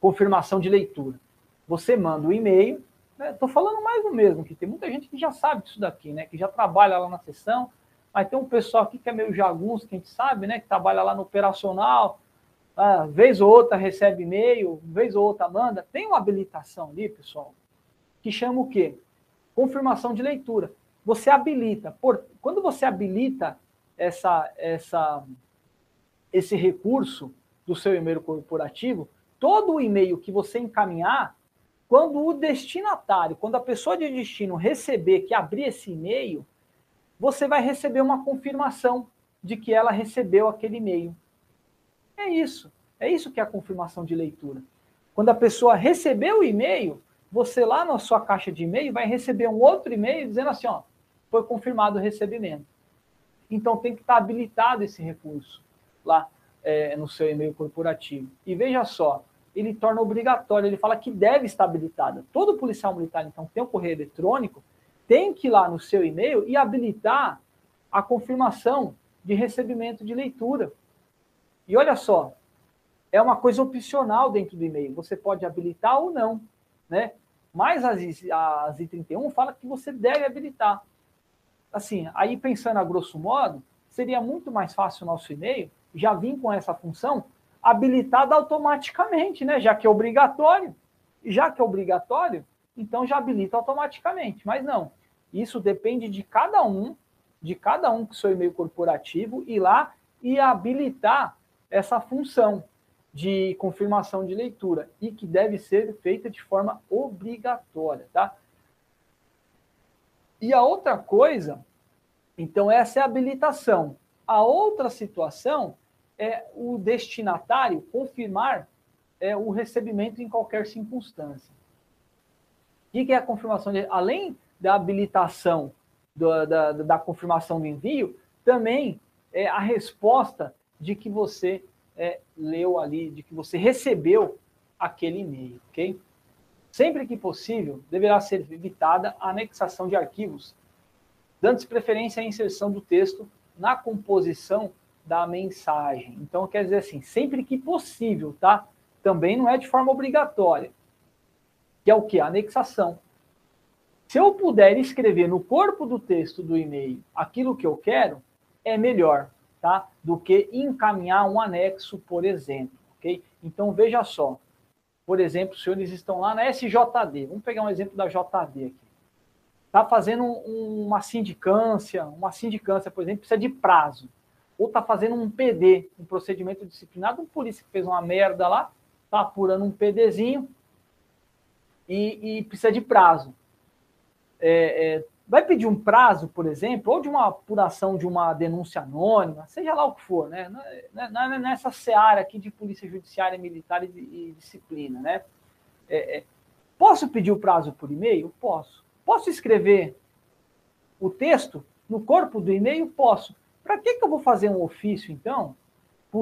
confirmação de leitura. Você manda o um e-mail, estou né, falando mais do mesmo, que tem muita gente que já sabe disso daqui, né, que já trabalha lá na sessão, mas tem um pessoal aqui que é meio jagunço, que a gente sabe, né, que trabalha lá no operacional, ah, vez ou outra recebe e-mail, vez ou outra manda, tem uma habilitação ali, pessoal, que chama o quê? Confirmação de leitura. Você habilita. Por, quando você habilita essa, essa, esse recurso do seu e-mail corporativo, todo o e-mail que você encaminhar, quando o destinatário, quando a pessoa de destino receber que abrir esse e-mail, você vai receber uma confirmação de que ela recebeu aquele e-mail. É isso. É isso que é a confirmação de leitura. Quando a pessoa recebeu o e-mail, você lá na sua caixa de e-mail vai receber um outro e-mail dizendo assim, ó, foi confirmado o recebimento. Então tem que estar habilitado esse recurso lá é, no seu e-mail corporativo. E veja só, ele torna obrigatório, ele fala que deve estar habilitada. Todo policial militar, então, tem um correio eletrônico, tem que ir lá no seu e-mail e habilitar a confirmação de recebimento de leitura. E olha só, é uma coisa opcional dentro do e-mail. Você pode habilitar ou não, né? Mas as, as I31 fala que você deve habilitar. Assim, aí pensando a grosso modo, seria muito mais fácil o nosso e-mail já vir com essa função habilitada automaticamente, né? Já que é obrigatório. Já que é obrigatório, então já habilita automaticamente. Mas não. Isso depende de cada um, de cada um com seu e-mail corporativo, ir lá e habilitar essa função de confirmação de leitura e que deve ser feita de forma obrigatória, tá? E a outra coisa, então essa é a habilitação. A outra situação é o destinatário confirmar é, o recebimento em qualquer circunstância. O que é a confirmação? De, além da habilitação do, da, da confirmação do envio, também é a resposta de que você é, leu ali, de que você recebeu aquele e-mail, ok? Sempre que possível, deverá ser evitada a anexação de arquivos, dando-se preferência à inserção do texto na composição da mensagem. Então, quer dizer assim, sempre que possível, tá? Também não é de forma obrigatória. Que é o que? A anexação. Se eu puder escrever no corpo do texto do e-mail aquilo que eu quero, é melhor, tá? Do que encaminhar um anexo, por exemplo, ok? Então, veja só. Por exemplo, os senhores estão lá na SJD. Vamos pegar um exemplo da JD aqui. Está fazendo um, uma sindicância, uma sindicância, por exemplo, precisa de prazo ou está fazendo um PD, um procedimento disciplinado, um polícia que fez uma merda lá, está apurando um PDzinho e, e precisa de prazo. É, é, vai pedir um prazo, por exemplo, ou de uma apuração de uma denúncia anônima, seja lá o que for, né? É, nessa seara aqui de polícia judiciária, militar e, e disciplina, né? É, é, posso pedir o prazo por e-mail? Posso. Posso escrever o texto no corpo do e-mail? Posso. Para que, que eu vou fazer um ofício, então, para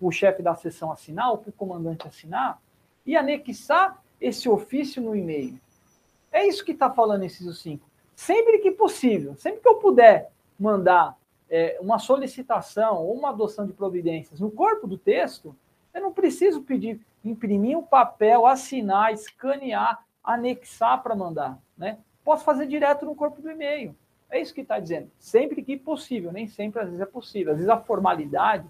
o chefe da sessão assinar ou para o comandante assinar e anexar esse ofício no e-mail? É isso que está falando inciso 5. Sempre que possível, sempre que eu puder mandar é, uma solicitação ou uma adoção de providências no corpo do texto, eu não preciso pedir, imprimir um papel, assinar, escanear, anexar para mandar. Né? Posso fazer direto no corpo do e-mail. É isso que está dizendo. Sempre que possível, nem sempre às vezes é possível. Às vezes a formalidade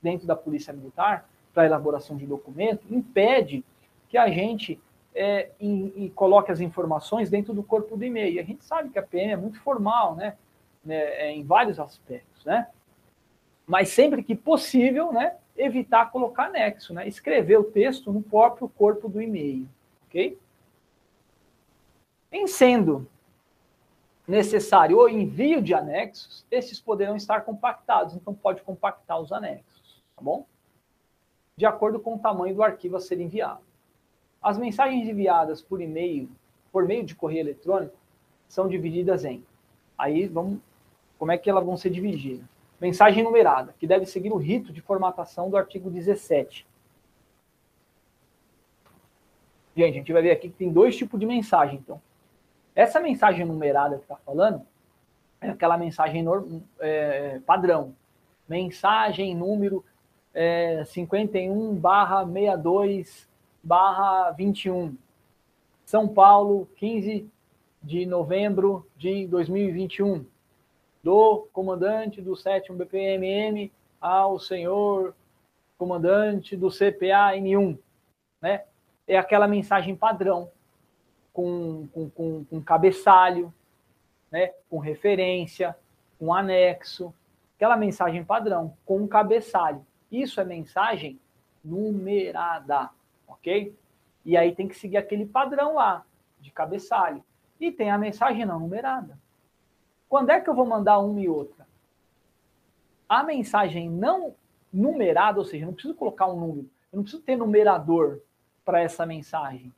dentro da Polícia Militar para elaboração de documento impede que a gente é, em, coloque as informações dentro do corpo do e-mail. E a gente sabe que a PM é muito formal, né? né em vários aspectos, né? Mas sempre que possível, né? Evitar colocar anexo, né? Escrever o texto no próprio corpo do e-mail, ok? Em sendo necessário o envio de anexos, esses poderão estar compactados, então pode compactar os anexos, tá bom? De acordo com o tamanho do arquivo a ser enviado. As mensagens enviadas por e-mail, por meio de correio eletrônico, são divididas em. Aí vamos, como é que elas vão ser divididas? Mensagem numerada, que deve seguir o rito de formatação do artigo 17. Gente, a gente vai ver aqui que tem dois tipos de mensagem, então. Essa mensagem numerada que está falando é aquela mensagem é, padrão. Mensagem número é, 51 barra 62 barra 21. São Paulo, 15 de novembro de 2021. Do comandante do 7 BPMM ao senhor comandante do CPA N1. Né? É aquela mensagem padrão com, com, com, com cabeçalho, né, com referência, com anexo, aquela mensagem padrão, com cabeçalho. Isso é mensagem numerada, ok? E aí tem que seguir aquele padrão lá, de cabeçalho. E tem a mensagem não numerada. Quando é que eu vou mandar uma e outra? A mensagem não numerada, ou seja, eu não preciso colocar um número, eu não preciso ter numerador para essa mensagem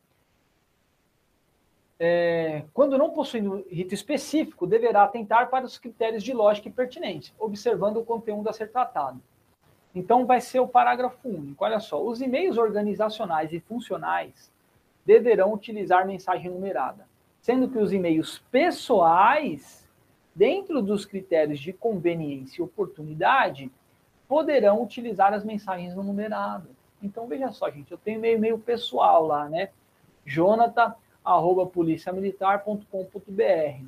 é, quando não possuindo rito específico, deverá atentar para os critérios de lógica e pertinência, observando o conteúdo a ser tratado. Então, vai ser o parágrafo único. Olha só, os e-mails organizacionais e funcionais deverão utilizar mensagem numerada, sendo que os e-mails pessoais, dentro dos critérios de conveniência e oportunidade, poderão utilizar as mensagens não numeradas. Então, veja só, gente, eu tenho e-mail pessoal lá, né? Jonathan arroba policiamilitar.com.br.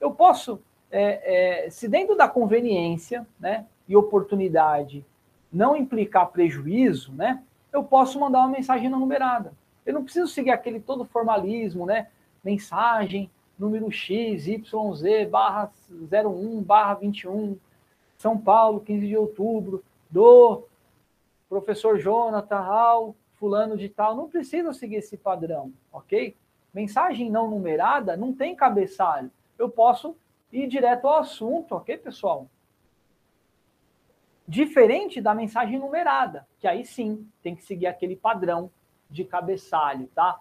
Eu posso, é, é, se dentro da conveniência né, e oportunidade não implicar prejuízo, né, eu posso mandar uma mensagem não numerada. Eu não preciso seguir aquele todo formalismo, né? Mensagem, número X, YZ, barra 01, barra 21, São Paulo, 15 de outubro, do professor Jonathan ao fulano de tal. Não preciso seguir esse padrão, ok? Mensagem não numerada não tem cabeçalho. Eu posso ir direto ao assunto, ok, pessoal? Diferente da mensagem numerada, que aí sim tem que seguir aquele padrão de cabeçalho, tá?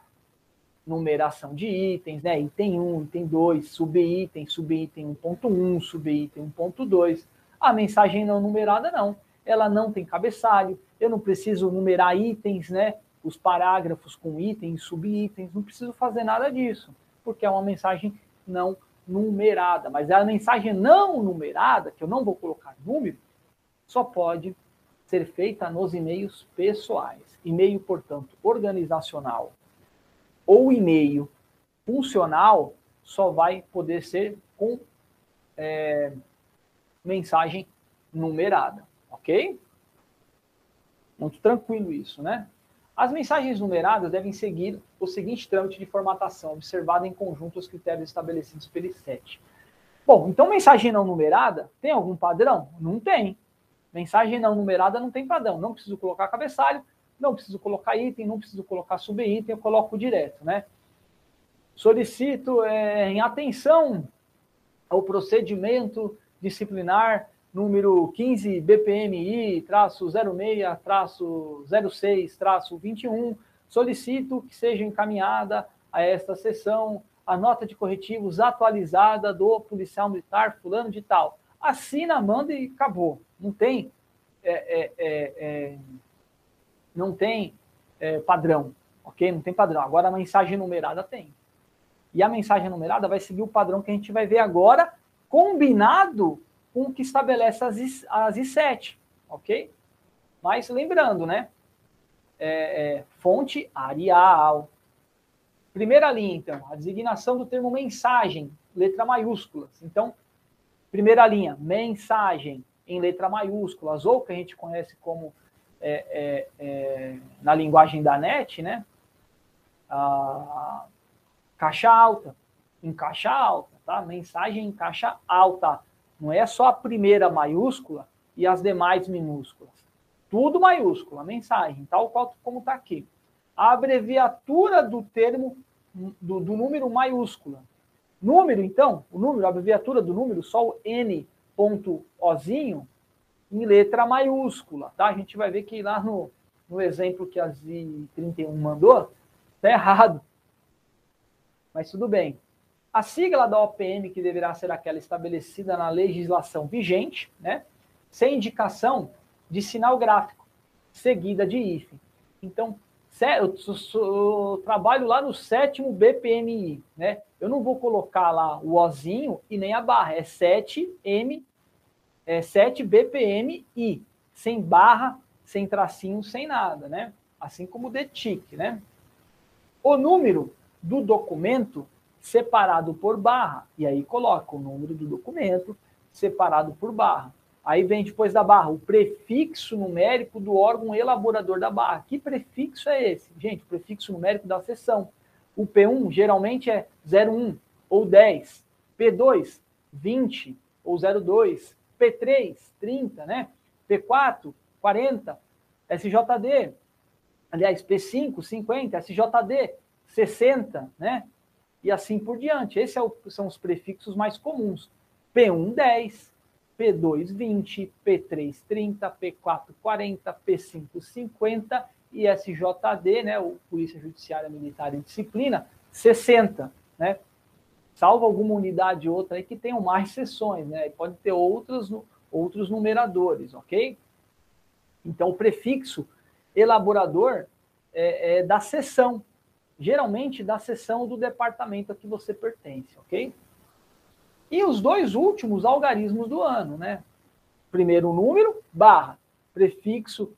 Numeração de itens, né? Item 1, item 2, subitem, subitem 1.1, subitem 1.2. A mensagem não numerada não. Ela não tem cabeçalho, eu não preciso numerar itens, né? os parágrafos com itens, subitens, não preciso fazer nada disso, porque é uma mensagem não numerada. Mas a mensagem não numerada, que eu não vou colocar número, só pode ser feita nos e-mails pessoais. E-mail, portanto, organizacional ou e-mail funcional só vai poder ser com é, mensagem numerada, ok? Muito tranquilo isso, né? As mensagens numeradas devem seguir o seguinte trâmite de formatação, observado em conjunto os critérios estabelecidos pelo I7. Bom, então mensagem não numerada tem algum padrão? Não tem. Mensagem não numerada não tem padrão. Não preciso colocar cabeçalho, não preciso colocar item, não preciso colocar subitem, eu coloco direto, né? Solicito é, em atenção ao procedimento disciplinar número 15 BPMI, traço 06, traço 06, traço 21, solicito que seja encaminhada a esta sessão a nota de corretivos atualizada do policial militar fulano de tal. Assina, manda e acabou. Não tem, é, é, é, é não tem é, padrão, ok? Não tem padrão. Agora a mensagem numerada tem. E a mensagem numerada vai seguir o padrão que a gente vai ver agora, combinado com o que estabelece as, I, as I7, ok? Mas lembrando, né? É, é, fonte Arial. Primeira linha, então, a designação do termo mensagem, letra maiúsculas. Então, primeira linha, mensagem em letra maiúsculas, ou que a gente conhece como é, é, é na linguagem da NET, né? A caixa alta, em caixa alta, tá? Mensagem em caixa alta. Não é só a primeira maiúscula e as demais minúsculas. Tudo maiúscula, mensagem, tal qual como está aqui. A abreviatura do termo, do, do, número maiúscula. Número, então, o número, a abreviatura do número, só o N ponto Ozinho, em letra maiúscula, tá? A gente vai ver que lá no, no exemplo que a Z31 mandou, tá errado. Mas tudo bem. A sigla da OPM, que deverá ser aquela estabelecida na legislação vigente, né, sem indicação de sinal gráfico, seguida de hífen. Então, eu, trabalho lá no sétimo BPMI, né? Eu não vou colocar lá o Ozinho e nem a barra, é 7M, é 7 BPMI, sem barra, sem tracinho, sem nada, né? Assim como o DTIC, né? O número do documento separado por barra. E aí coloca o número do documento separado por barra. Aí vem depois da barra o prefixo numérico do órgão elaborador da barra. Que prefixo é esse? Gente, prefixo numérico da seção. O P1 geralmente é 01 ou 10. P2, 20 ou 02. P3, 30, né? P4, 40. SJD, aliás, P5, 50. SJD, 60, né? e assim por diante. Esses são os prefixos mais comuns. P1 10, P2 20, P3 30, P4 40, P5 50 e SJD, né, o Polícia Judiciária Militar e Disciplina, 60. né? Salvo alguma unidade ou outra aí que tenham mais seções, né? Pode ter outros, outros numeradores, ok? Então, o prefixo elaborador é, é da seção, geralmente da seção do departamento a que você pertence, ok? E os dois últimos algarismos do ano, né? Primeiro número, barra, prefixo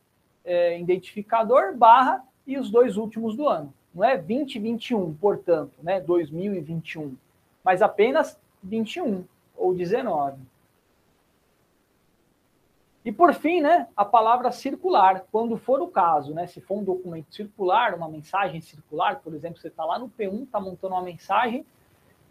é, identificador, barra, e os dois últimos do ano. Não é 2021, portanto, né? 2021, mas apenas 21 ou 19. E por fim, né, a palavra circular, quando for o caso, né, se for um documento circular, uma mensagem circular, por exemplo, você está lá no P1, está montando uma mensagem,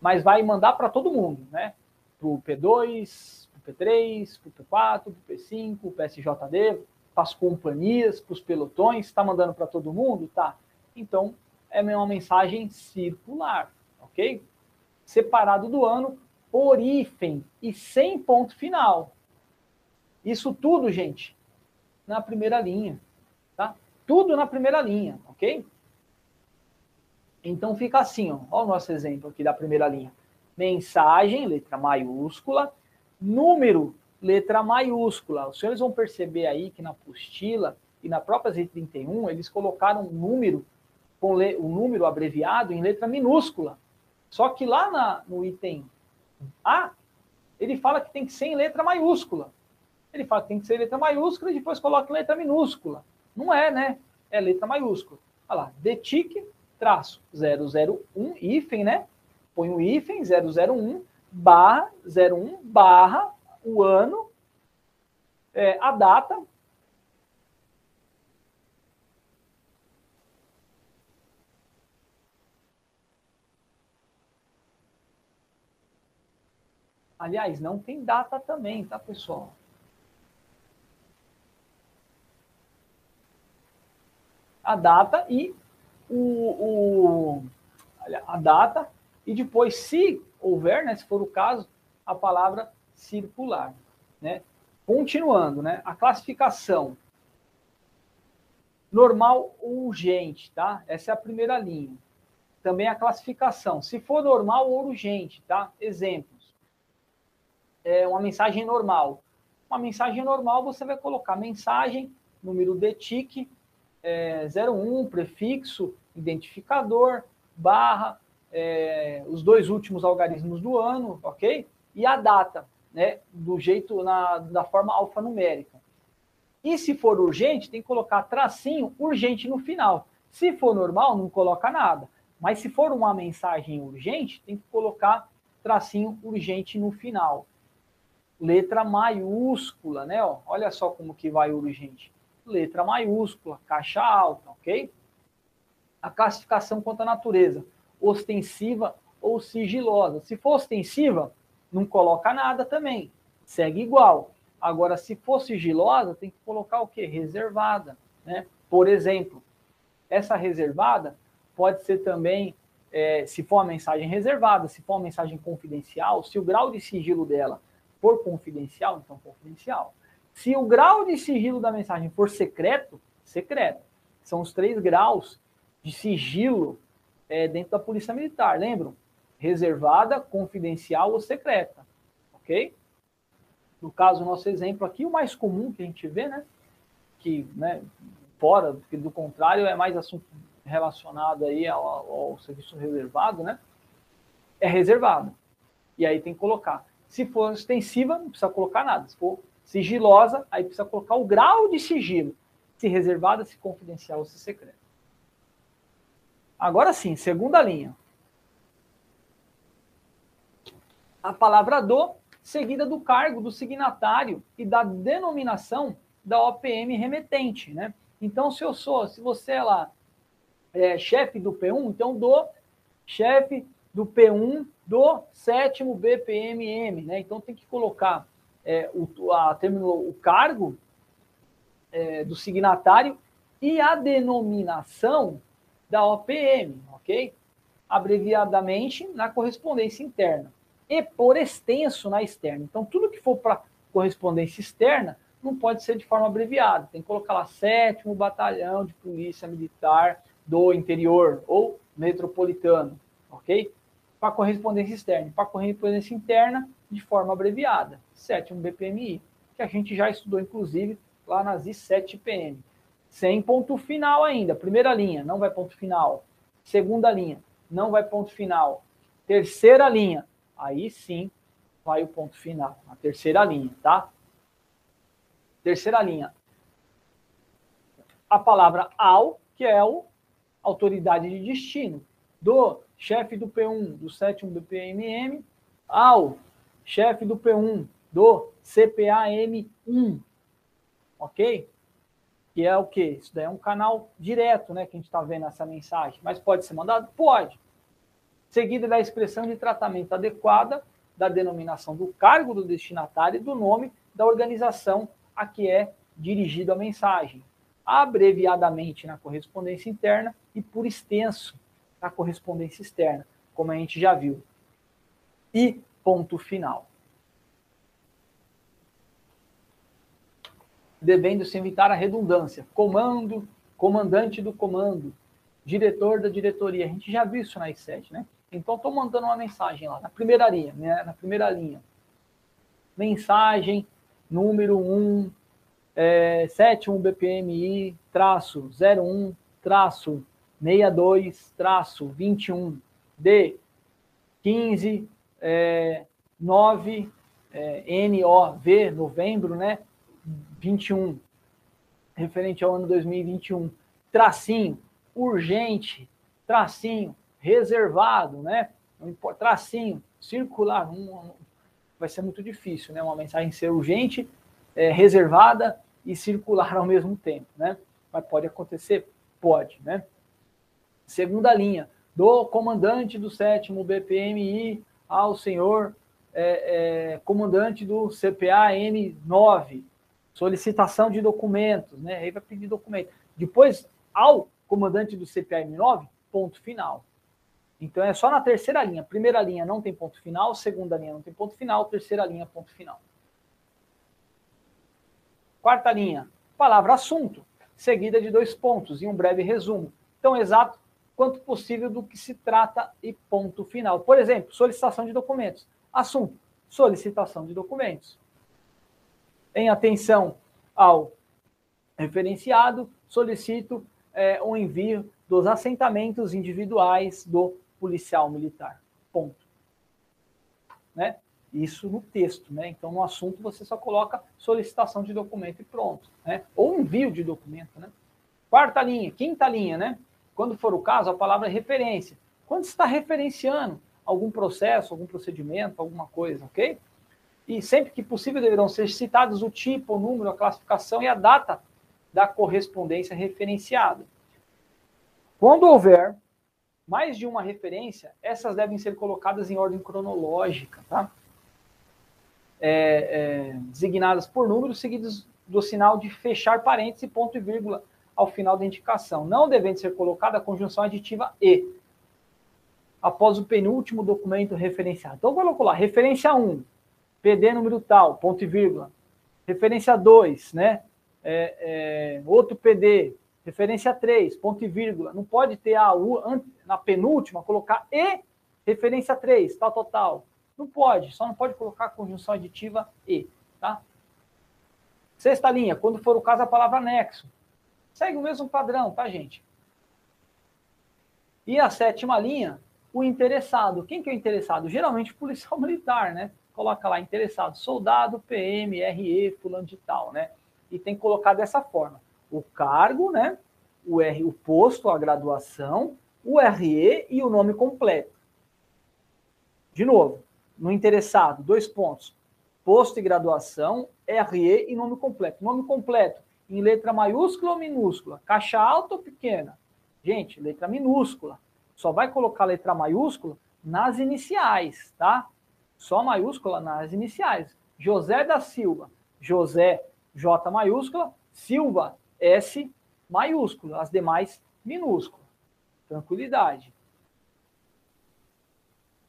mas vai mandar para todo mundo, né, para o P2, para o P3, para o P4, para o P5, para o para as companhias, para os pelotões, está mandando para todo mundo? Tá. Então, é uma mensagem circular, ok? Separado do ano por hífen e sem ponto final. Isso tudo, gente, na primeira linha, tá? Tudo na primeira linha, ok? Então fica assim, ó, ó o nosso exemplo aqui da primeira linha. Mensagem, letra maiúscula, número, letra maiúscula. Os senhores vão perceber aí que na apostila e na própria Z31, eles colocaram um número com o número abreviado em letra minúscula. Só que lá na, no item A, ele fala que tem que ser em letra maiúscula. Ele fala que tem que ser letra maiúscula e depois coloca letra minúscula. Não é, né? É letra maiúscula. Olha lá, detic, traço 001, hífen, né? Põe o hífen 001, barra 01, barra o ano, é, a data, Aliás, não tem data também, tá, pessoal? a data e o, o, a data e depois, se houver, né, se for o caso, a palavra circular, né? Continuando, né? A classificação normal ou urgente, tá? Essa é a primeira linha. Também a classificação, se for normal ou urgente, tá? Exemplos. É uma mensagem normal. Uma mensagem normal você vai colocar mensagem, número de tique, é, 01, prefixo, identificador, barra, é, os dois últimos algarismos do ano, ok? E a data, né? Do jeito, na, da forma alfanumérica. E se for urgente, tem que colocar tracinho urgente no final. Se for normal, não coloca nada. Mas se for uma mensagem urgente, tem que colocar tracinho urgente no final. Letra maiúscula, né? Ó, olha só como que vai urgente letra maiúscula, caixa alta, ok? A classificação quanto à natureza, ostensiva ou sigilosa. Se for ostensiva, não coloca nada também, segue igual. Agora, se for sigilosa, tem que colocar o quê? Reservada, né? Por exemplo, essa reservada pode ser também, é, se for uma mensagem reservada, se for uma mensagem confidencial, se o grau de sigilo dela for confidencial, então confidencial. Se o grau de sigilo da mensagem for secreto, secreto. São os três graus de sigilo é, dentro da Polícia Militar, lembram? Reservada, confidencial ou secreta. Ok? No caso, nosso exemplo aqui, o mais comum que a gente vê, né? Que, né, fora, porque do contrário, é mais assunto relacionado aí ao, ao serviço reservado, né? É reservado. E aí tem que colocar. Se for extensiva, não precisa colocar nada. Se for sigilosa, aí precisa colocar o grau de sigilo, se reservada, se confidencial ou se secreta. Agora sim, segunda linha. A palavra do, seguida do cargo do signatário e da denominação da OPM remetente, né? Então, se eu sou, se você é lá, é, chefe do P1, então do chefe do P1 do sétimo BPMM, né? Então tem que colocar é, o, a, terminou o cargo é, do signatário e a denominação da OPM, ok? Abreviadamente na correspondência interna e por extenso na externa. Então, tudo que for para correspondência externa não pode ser de forma abreviada. Tem que colocar lá sétimo batalhão de polícia militar do interior ou metropolitano, ok? para correspondência externa. Para correspondência interna, de forma abreviada, sétimo BPMI, que a gente já estudou, inclusive, lá nas I7PM. Sem ponto final ainda. Primeira linha, não vai ponto final. Segunda linha, não vai ponto final. Terceira linha, aí sim vai o ponto final. A terceira linha, tá? Terceira linha. A palavra ao, que é o autoridade de destino, do chefe do P1 do sétimo do PMM ao chefe do P1 do CPAM1, ok? Que é o quê? Isso daí é um canal direto, né, que a gente está vendo essa mensagem. Mas pode ser mandado? Pode. Seguida da expressão de tratamento adequada da denominação do cargo do destinatário e do nome da organização a que é dirigida a mensagem, abreviadamente na correspondência interna e por extenso na correspondência externa, como a gente já viu. E ponto final. Devendo-se evitar a redundância. Comando, comandante do comando, diretor da diretoria. A gente já viu isso na I7, né? Então, estou mandando uma mensagem lá, na primeira linha, né? na primeira linha. Mensagem número 1, é, 71 BPMI, traço 01, traço 62, traço 21, D 15, é, 9, é, NOV, novembro, né? 21, referente ao ano 2021. Tracinho, urgente, tracinho, reservado, né? Tracinho, circular, um, vai ser muito difícil, né? Uma mensagem ser urgente, é, reservada e circular ao mesmo tempo, né? Mas pode acontecer? Pode, né? Segunda linha, do comandante do sétimo BPMI ao senhor é, é, comandante do CPA N9, solicitação de documentos, né? Aí vai pedir documento. Depois, ao comandante do CPA N9, ponto final. Então é só na terceira linha. Primeira linha não tem ponto final, segunda linha não tem ponto final, terceira linha ponto final. Quarta linha, palavra assunto, seguida de dois pontos e um breve resumo. Tão exato quanto possível do que se trata e ponto final. Por exemplo, solicitação de documentos. Assunto: solicitação de documentos. Em atenção ao referenciado, solicito é, o envio dos assentamentos individuais do policial militar. Ponto. Né? Isso no texto, né? Então, no assunto, você só coloca solicitação de documento e pronto, né? Ou envio de documento, né? Quarta linha, quinta linha, né? Quando for o caso, a palavra é referência. Quando está referenciando algum processo, algum procedimento, alguma coisa, ok? E sempre que possível deverão ser citados o tipo, o número, a classificação e a data da correspondência referenciada. Quando houver mais de uma referência, essas devem ser colocadas em ordem cronológica, tá? É, é, designadas por números seguidos do sinal de fechar parênteses, ponto e vírgula ao final da indicação, não devendo ser colocada a conjunção aditiva e, após o penúltimo documento referenciado. Então, colocou lá, referência 1, PD número tal, ponto e vírgula. Referência 2, né? É, é, outro PD, Referência 3, ponto e vírgula. Não pode ter a U na penúltima, colocar e referência 3, tal, tal, tal. Não pode, só não pode colocar a conjunção aditiva e, tá? Sexta linha, quando for o caso, a palavra anexo. Segue o mesmo padrão, tá, gente? E a sétima linha, o interessado. Quem que é o interessado? Geralmente policial militar, né? Coloca lá interessado, soldado, PM, RE, fulano de tal, né? E tem que colocar dessa forma o cargo, né? O, R, o posto, a graduação, o RE e o nome completo. De novo, no interessado, dois pontos. Posto e graduação, RE e nome completo. Nome completo em letra maiúscula ou minúscula? Caixa alta ou pequena? Gente, letra minúscula. Só vai colocar letra maiúscula nas iniciais, tá? Só maiúscula nas iniciais. José da Silva. José, J maiúscula. Silva, S maiúsculo, as demais minúsculo. Tranquilidade.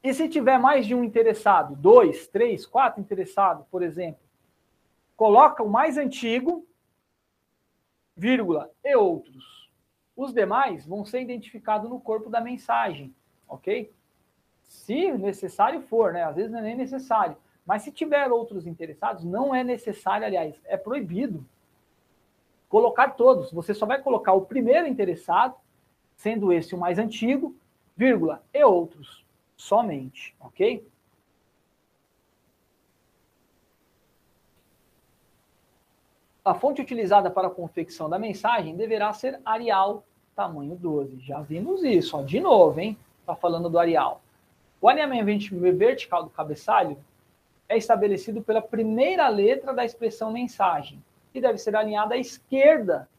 E se tiver mais de um interessado, dois, três, quatro interessados, por exemplo, coloca o mais antigo, vírgula, e outros. Os demais vão ser identificados no corpo da mensagem, ok? Se necessário for, né? Às vezes não é nem necessário. Mas se tiver outros interessados, não é necessário, aliás, é proibido colocar todos. Você só vai colocar o primeiro interessado, sendo esse o mais antigo, vírgula, e outros, somente, ok? A fonte utilizada para a confecção da mensagem deverá ser Arial tamanho 12. Já vimos isso, ó, de novo, hein? Tá falando do Arial. O alinhamento vertical do cabeçalho é estabelecido pela primeira letra da expressão mensagem e deve ser alinhada à esquerda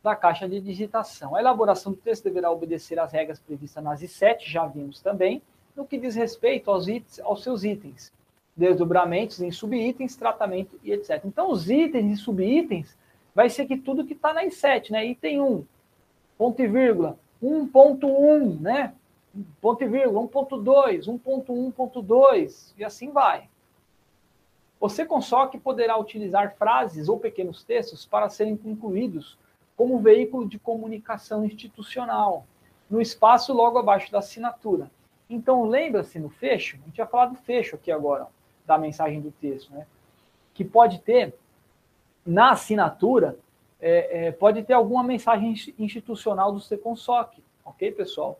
da caixa de digitação. A elaboração do texto deverá obedecer às regras previstas nas I7, já vimos também, no que diz respeito aos, itens, aos seus itens, desdobramentos em subitens, tratamento e etc. Então, os itens e subitens vai ser que tudo que está na I7, né? Item 1, ponto e vírgula, 1.1, né? ponto e vírgula, 1.2, 1.1.2 e assim vai. Você com SOC poderá utilizar frases ou pequenos textos para serem incluídos como veículo de comunicação institucional, no espaço logo abaixo da assinatura. Então, lembra-se no fecho, a gente vai falar do fecho aqui agora, da mensagem do texto, né? Que pode ter, na assinatura, é, é, pode ter alguma mensagem institucional do SECONSOC, ok, pessoal?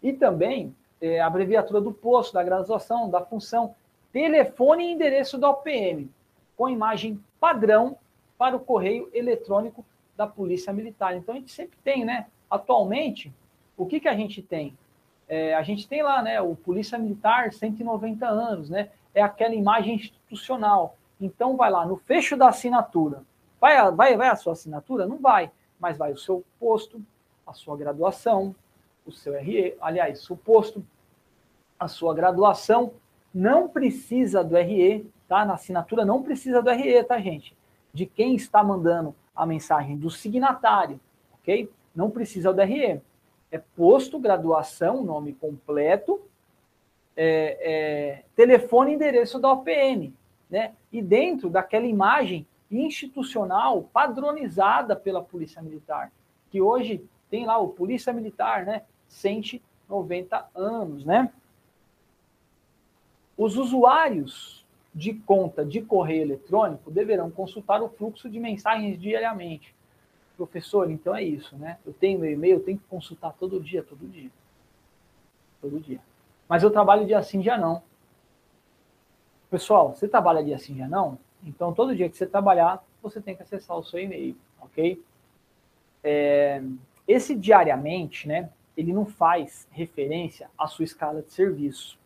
E também é, abreviatura do posto, da graduação, da função, telefone e endereço da OPM, com imagem padrão para o correio eletrônico da Polícia Militar. Então a gente sempre tem, né? Atualmente, o que, que a gente tem? É, a gente tem lá, né? O Polícia Militar, 190 anos, né? É aquela imagem institucional. Então vai lá, no fecho da assinatura. Vai, vai, vai a sua assinatura? Não vai, mas vai o seu posto, a sua graduação, o seu RE, aliás, o posto, a sua graduação, não precisa do RE, tá? Na assinatura não precisa do RE, tá, gente? De quem está mandando a mensagem do signatário, ok? Não precisa do RE. É posto, graduação, nome completo, é, é, telefone e endereço da OPM, né? E dentro daquela imagem institucional padronizada pela Polícia Militar, que hoje tem lá o Polícia Militar, né? 190 anos, né? Os usuários de conta de correio eletrônico deverão consultar o fluxo de mensagens diariamente. Professor, então é isso, né? Eu tenho meu e-mail, eu tenho que consultar todo dia, todo dia. Todo dia. Mas eu trabalho dia sim, dia não. Pessoal, você trabalha dia sim, dia não? Então, todo dia que você trabalhar, você tem que acessar o seu e-mail, ok? É, esse diariamente, né? ele não faz referência à sua escala de serviço.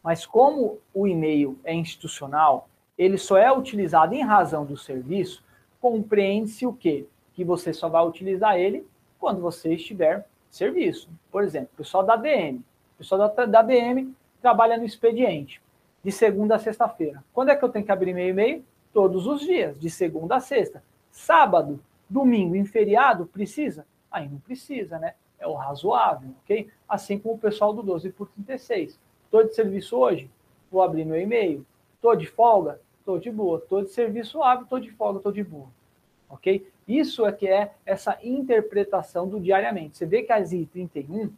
Mas como o e-mail é institucional, ele só é utilizado em razão do serviço, compreende-se o quê? Que você só vai utilizar ele quando você estiver serviço. Por exemplo, o pessoal da DM. Pessoal da, da DM trabalha no expediente, de segunda a sexta-feira. Quando é que eu tenho que abrir meu e-mail? Todos os dias, de segunda a sexta. Sábado, domingo em feriado, precisa? Aí não precisa, né? é o razoável, ok? Assim como o pessoal do 12 por 36. Estou de serviço hoje? Vou abrir meu e-mail. Estou de folga? Estou de boa. Estou de serviço hábil? Estou de folga? Estou de boa. Ok? Isso é que é essa interpretação do diariamente. Você vê que a ZI 31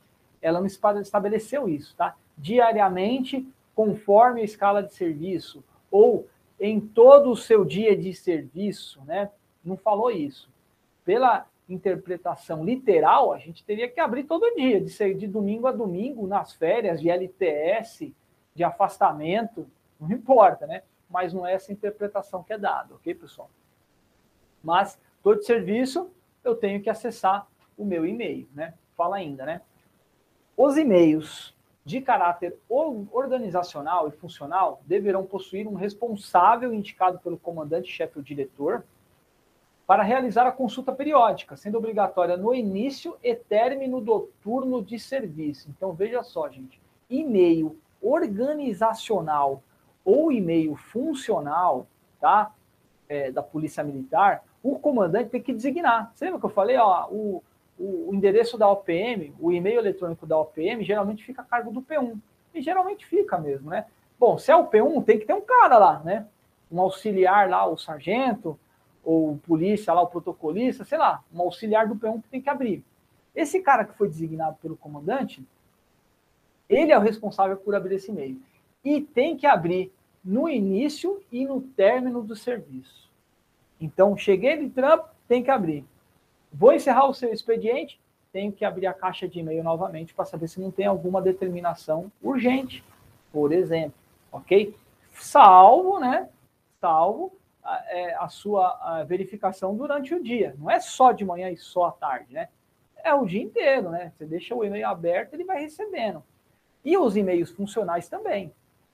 ela não estabeleceu isso, tá? Diariamente, conforme a escala de serviço, ou em todo o seu dia de serviço, né? Não falou isso. Pela interpretação literal, a gente teria que abrir todo dia, de ser de domingo a domingo, nas férias, de LTS, de afastamento, não importa, né? Mas não é essa interpretação que é dada, ok, pessoal? Mas, todo serviço, eu tenho que acessar o meu e-mail, né? Fala ainda, né? Os e-mails de caráter organizacional e funcional deverão possuir um responsável indicado pelo comandante-chefe ou diretor, para realizar a consulta periódica, sendo obrigatória no início e término do turno de serviço. Então, veja só, gente, e-mail organizacional ou e-mail funcional, tá? É, da Polícia Militar, o comandante tem que designar. Você lembra que eu falei, ó, o, o, o endereço da OPM, o e-mail eletrônico da OPM, geralmente fica a cargo do P1. E geralmente fica mesmo, né? Bom, se é o P1, tem que ter um cara lá, né? Um auxiliar lá, o sargento, ou polícia lá, o protocolista, sei lá, um auxiliar do P1 que tem que abrir. Esse cara que foi designado pelo comandante, Ele é o responsável por abrir esse e-mail. E tem que abrir no início e no término do serviço. Então, cheguei de trampo, tem que abrir. Vou encerrar o seu expediente, tenho que abrir a caixa de e-mail novamente para saber se não tem alguma determinação urgente, por exemplo, ok? Salvo, né? Salvo a, é, a sua a verificação durante o dia. Não é só de manhã e só à tarde, né? É o dia inteiro, né? Você deixa o e-mail aberto, ele vai recebendo. E os e-mails funcionais também,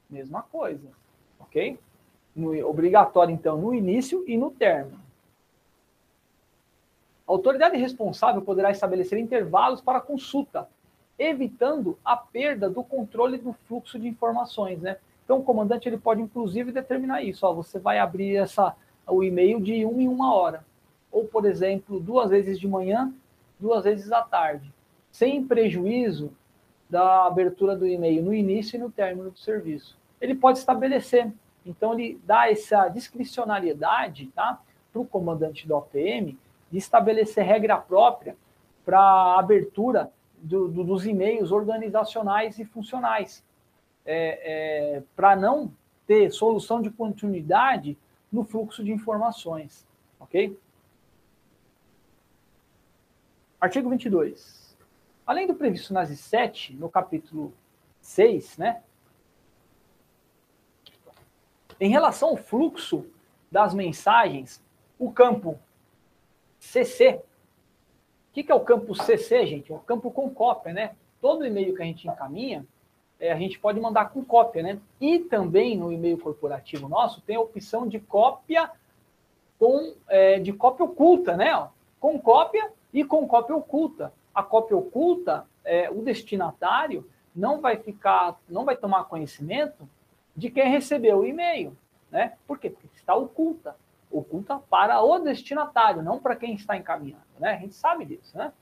mesma coisa, ok? No, obrigatório, então, no início e no término. A autoridade responsável poderá estabelecer intervalos para consulta, evitando a perda do controle do fluxo de informações, né? Então, o comandante ele pode, inclusive, determinar isso. Ó, você vai abrir essa, o e-mail de uma em uma hora. Ou, por exemplo, duas vezes de manhã, duas vezes à tarde. Sem prejuízo da abertura do e-mail no início e no término do serviço. Ele pode estabelecer. Então, ele dá essa discricionariedade tá, para o comandante do OPM de estabelecer regra própria para a abertura do, do, dos e-mails organizacionais e funcionais, é, é, para não ter solução de continuidade no fluxo de informações, ok? Artigo 22. Além do previsto nas 7, no capítulo 6, né? Em relação ao fluxo das mensagens, o campo CC. O que, é o campo CC, gente? É o campo com cópia, né? Todo e-mail que a gente encaminha, é, a gente pode mandar com cópia, né? E também no e-mail corporativo nosso tem a opção de cópia com é, de cópia oculta, né? Com cópia e com cópia oculta a cópia oculta, é, o destinatário não vai ficar, não vai tomar conhecimento de quem recebeu o e-mail, né? Por quê? Porque está oculta, oculta para o destinatário, não para quem está encaminhando, né? A gente sabe disso, né?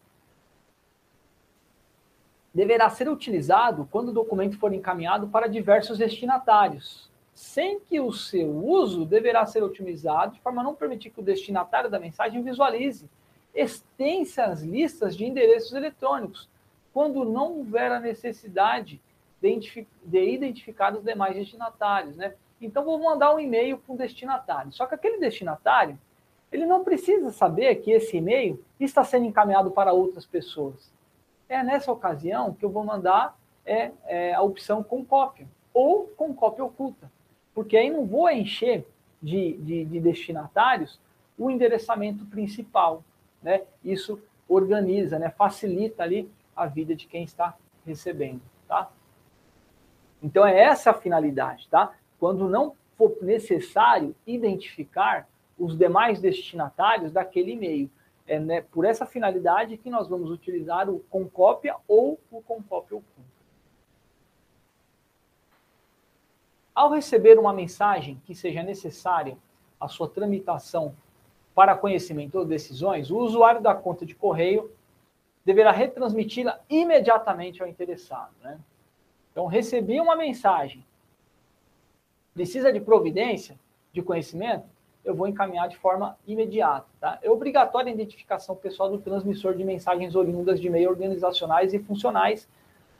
Deverá ser utilizado quando o documento for encaminhado para diversos destinatários, sem que o seu uso deverá ser otimizado de forma a não permitir que o destinatário da mensagem visualize extensas listas de endereços eletrônicos, quando não houver a necessidade de, identificar os demais destinatários, né? Então, vou mandar um e-mail para um destinatário. Só que aquele destinatário, ele não precisa saber que esse e-mail está sendo encaminhado para outras pessoas. É nessa ocasião que eu vou mandar é, é, a opção com cópia ou com cópia oculta, porque aí não vou encher de, de, de destinatários o endereçamento principal né? Isso organiza, né? Facilita ali a vida de quem está recebendo, tá? Então é essa a finalidade, tá? Quando não for necessário identificar os demais destinatários daquele e-mail. É né, por essa finalidade que nós vamos utilizar o com cópia ou o com cópia oculta. Ao receber uma mensagem que seja necessária a sua tramitação para conhecimento ou decisões, o usuário da conta de correio deverá retransmiti-la imediatamente ao interessado. Né? Então, recebi uma mensagem, precisa de providência, de conhecimento, eu vou encaminhar de forma imediata. Tá? É obrigatória a identificação pessoal do transmissor de mensagens oriundas de e-mail organizacionais e funcionais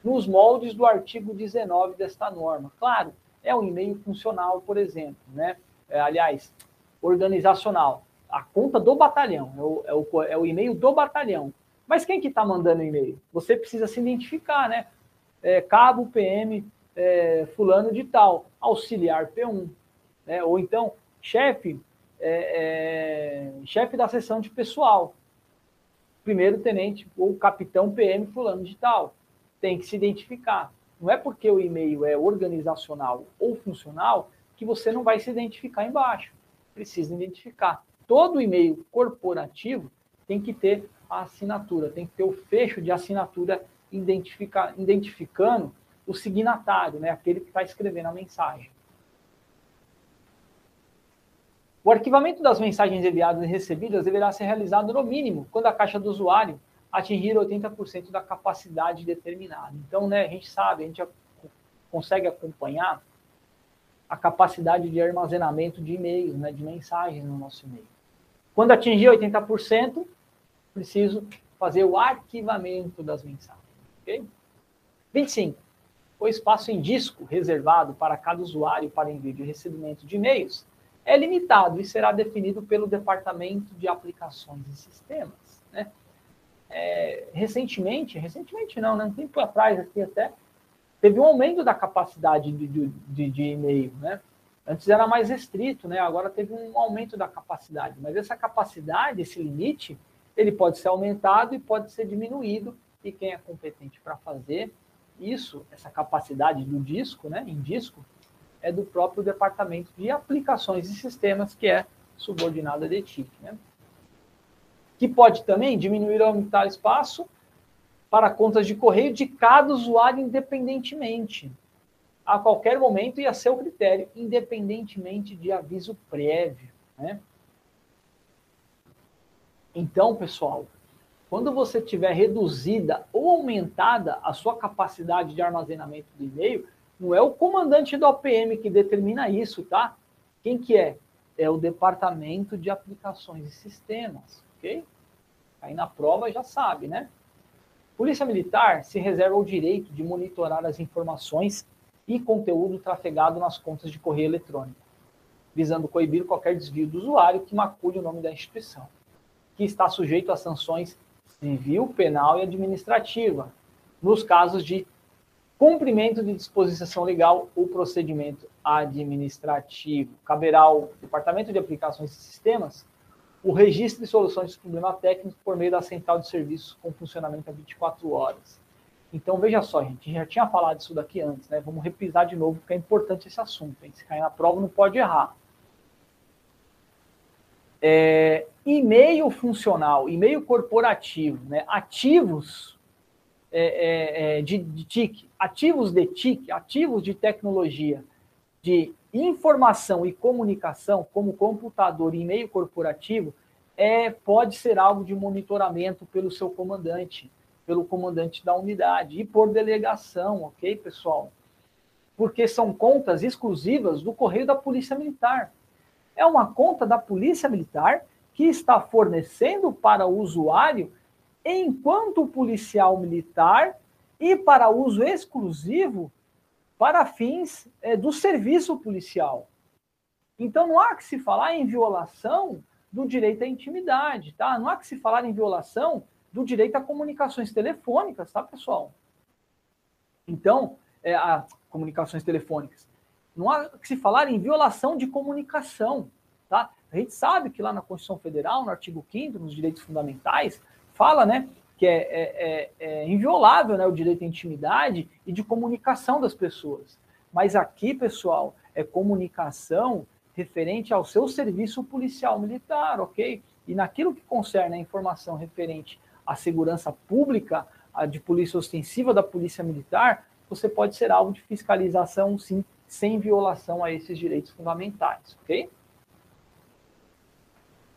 nos moldes do artigo 19 desta norma. Claro, é um e-mail funcional, por exemplo, né? É, aliás, organizacional a conta do batalhão, é o, é o, é o e-mail do batalhão. Mas quem que está mandando o e-mail? Você precisa se identificar, né? É, cabo PM é, fulano de tal, auxiliar P1, né? ou então chefe é, é chefe da seção de pessoal, primeiro tenente ou capitão PM fulano de tal. Tem que se identificar. Não é porque o e-mail é organizacional ou funcional que você não vai se identificar embaixo. Precisa identificar todo e-mail corporativo tem que ter a assinatura, tem que ter o fecho de assinatura identifica, identificando o signatário, né, aquele que está escrevendo a mensagem. O arquivamento das mensagens enviadas e recebidas deverá ser realizado no mínimo quando a caixa do usuário atingir 80% da capacidade determinada. Então, né, a gente sabe, a gente consegue acompanhar a capacidade de armazenamento de e-mails, né, de mensagens no nosso e-mail. Quando atingir 80%, preciso fazer o arquivamento das mensagens. Okay? 25. O espaço em disco reservado para cada usuário para envio e recebimento de e-mails é limitado e será definido pelo Departamento de Aplicações e Sistemas. Né? É, recentemente, recentemente não, né? um tempo atrás aqui até, teve um aumento da capacidade de, de, de e-mail. Né? Antes era mais restrito, né? agora teve um aumento da capacidade. Mas essa capacidade, esse limite, ele pode ser aumentado e pode ser diminuído. E quem é competente para fazer isso, essa capacidade do disco, né, em disco, é do próprio departamento de aplicações e sistemas, que é subordinado à DETIC. Né? Que pode também diminuir ou aumentar espaço para contas de correio de cada usuário independentemente, a qualquer momento e a seu critério, independentemente de aviso prévio. Né? Então, pessoal, quando você tiver reduzida ou aumentada a sua capacidade de armazenamento do e-mail, não é o comandante do OPM que determina isso, tá? Quem que é? É o Departamento de Aplicações e Sistemas, ok? Aí na prova já sabe, né? Polícia Militar se reserva o direito de monitorar as informações e conteúdo trafegado nas contas de correio eletrônico, visando coibir qualquer desvio do usuário que macule o nome da instituição, que está sujeito a sanções civil, penal e administrativa, nos casos de cumprimento de disposição legal ou procedimento administrativo. Caberá ao Departamento de Aplicações e Sistemas o registro de soluções de problema técnico por meio da central de serviços com funcionamento a 24 horas. Então, veja só, gente, já tinha falado isso daqui antes, né? Vamos repisar de novo, porque é importante esse assunto. Hein? Se cair na prova, não pode errar. É, e-mail funcional, e-mail corporativo, né? ativos é, é, é, de, de TIC, ativos de TIC, ativos de tecnologia, de informação e comunicação, como computador e e-mail corporativo, é, pode ser algo de monitoramento pelo seu comandante, pelo comandante da unidade e por delegação, ok, pessoal? Porque são contas exclusivas do Correio da Polícia Militar. É uma conta da Polícia Militar que está fornecendo para o usuário enquanto policial militar e para uso exclusivo para fins é, do serviço policial. Então não há que se falar em violação do direito à intimidade, tá? Não há que se falar em violação do direito a comunicações telefônicas, tá, pessoal? Então, é, a comunicações telefônicas. Não há que se falar em violação de comunicação, tá? A gente sabe que lá na Constituição Federal, no artigo 5 nos direitos fundamentais, fala, né, que é, é, é, é, inviolável né, o direito à intimidade e de comunicação das pessoas. Mas aqui, pessoal, é comunicação referente ao seu serviço policial militar, ok? E naquilo que concerne a informação referente à segurança pública, a de polícia ostensiva da polícia militar, você pode ser alvo de fiscalização, sim, sem violação a esses direitos fundamentais, ok?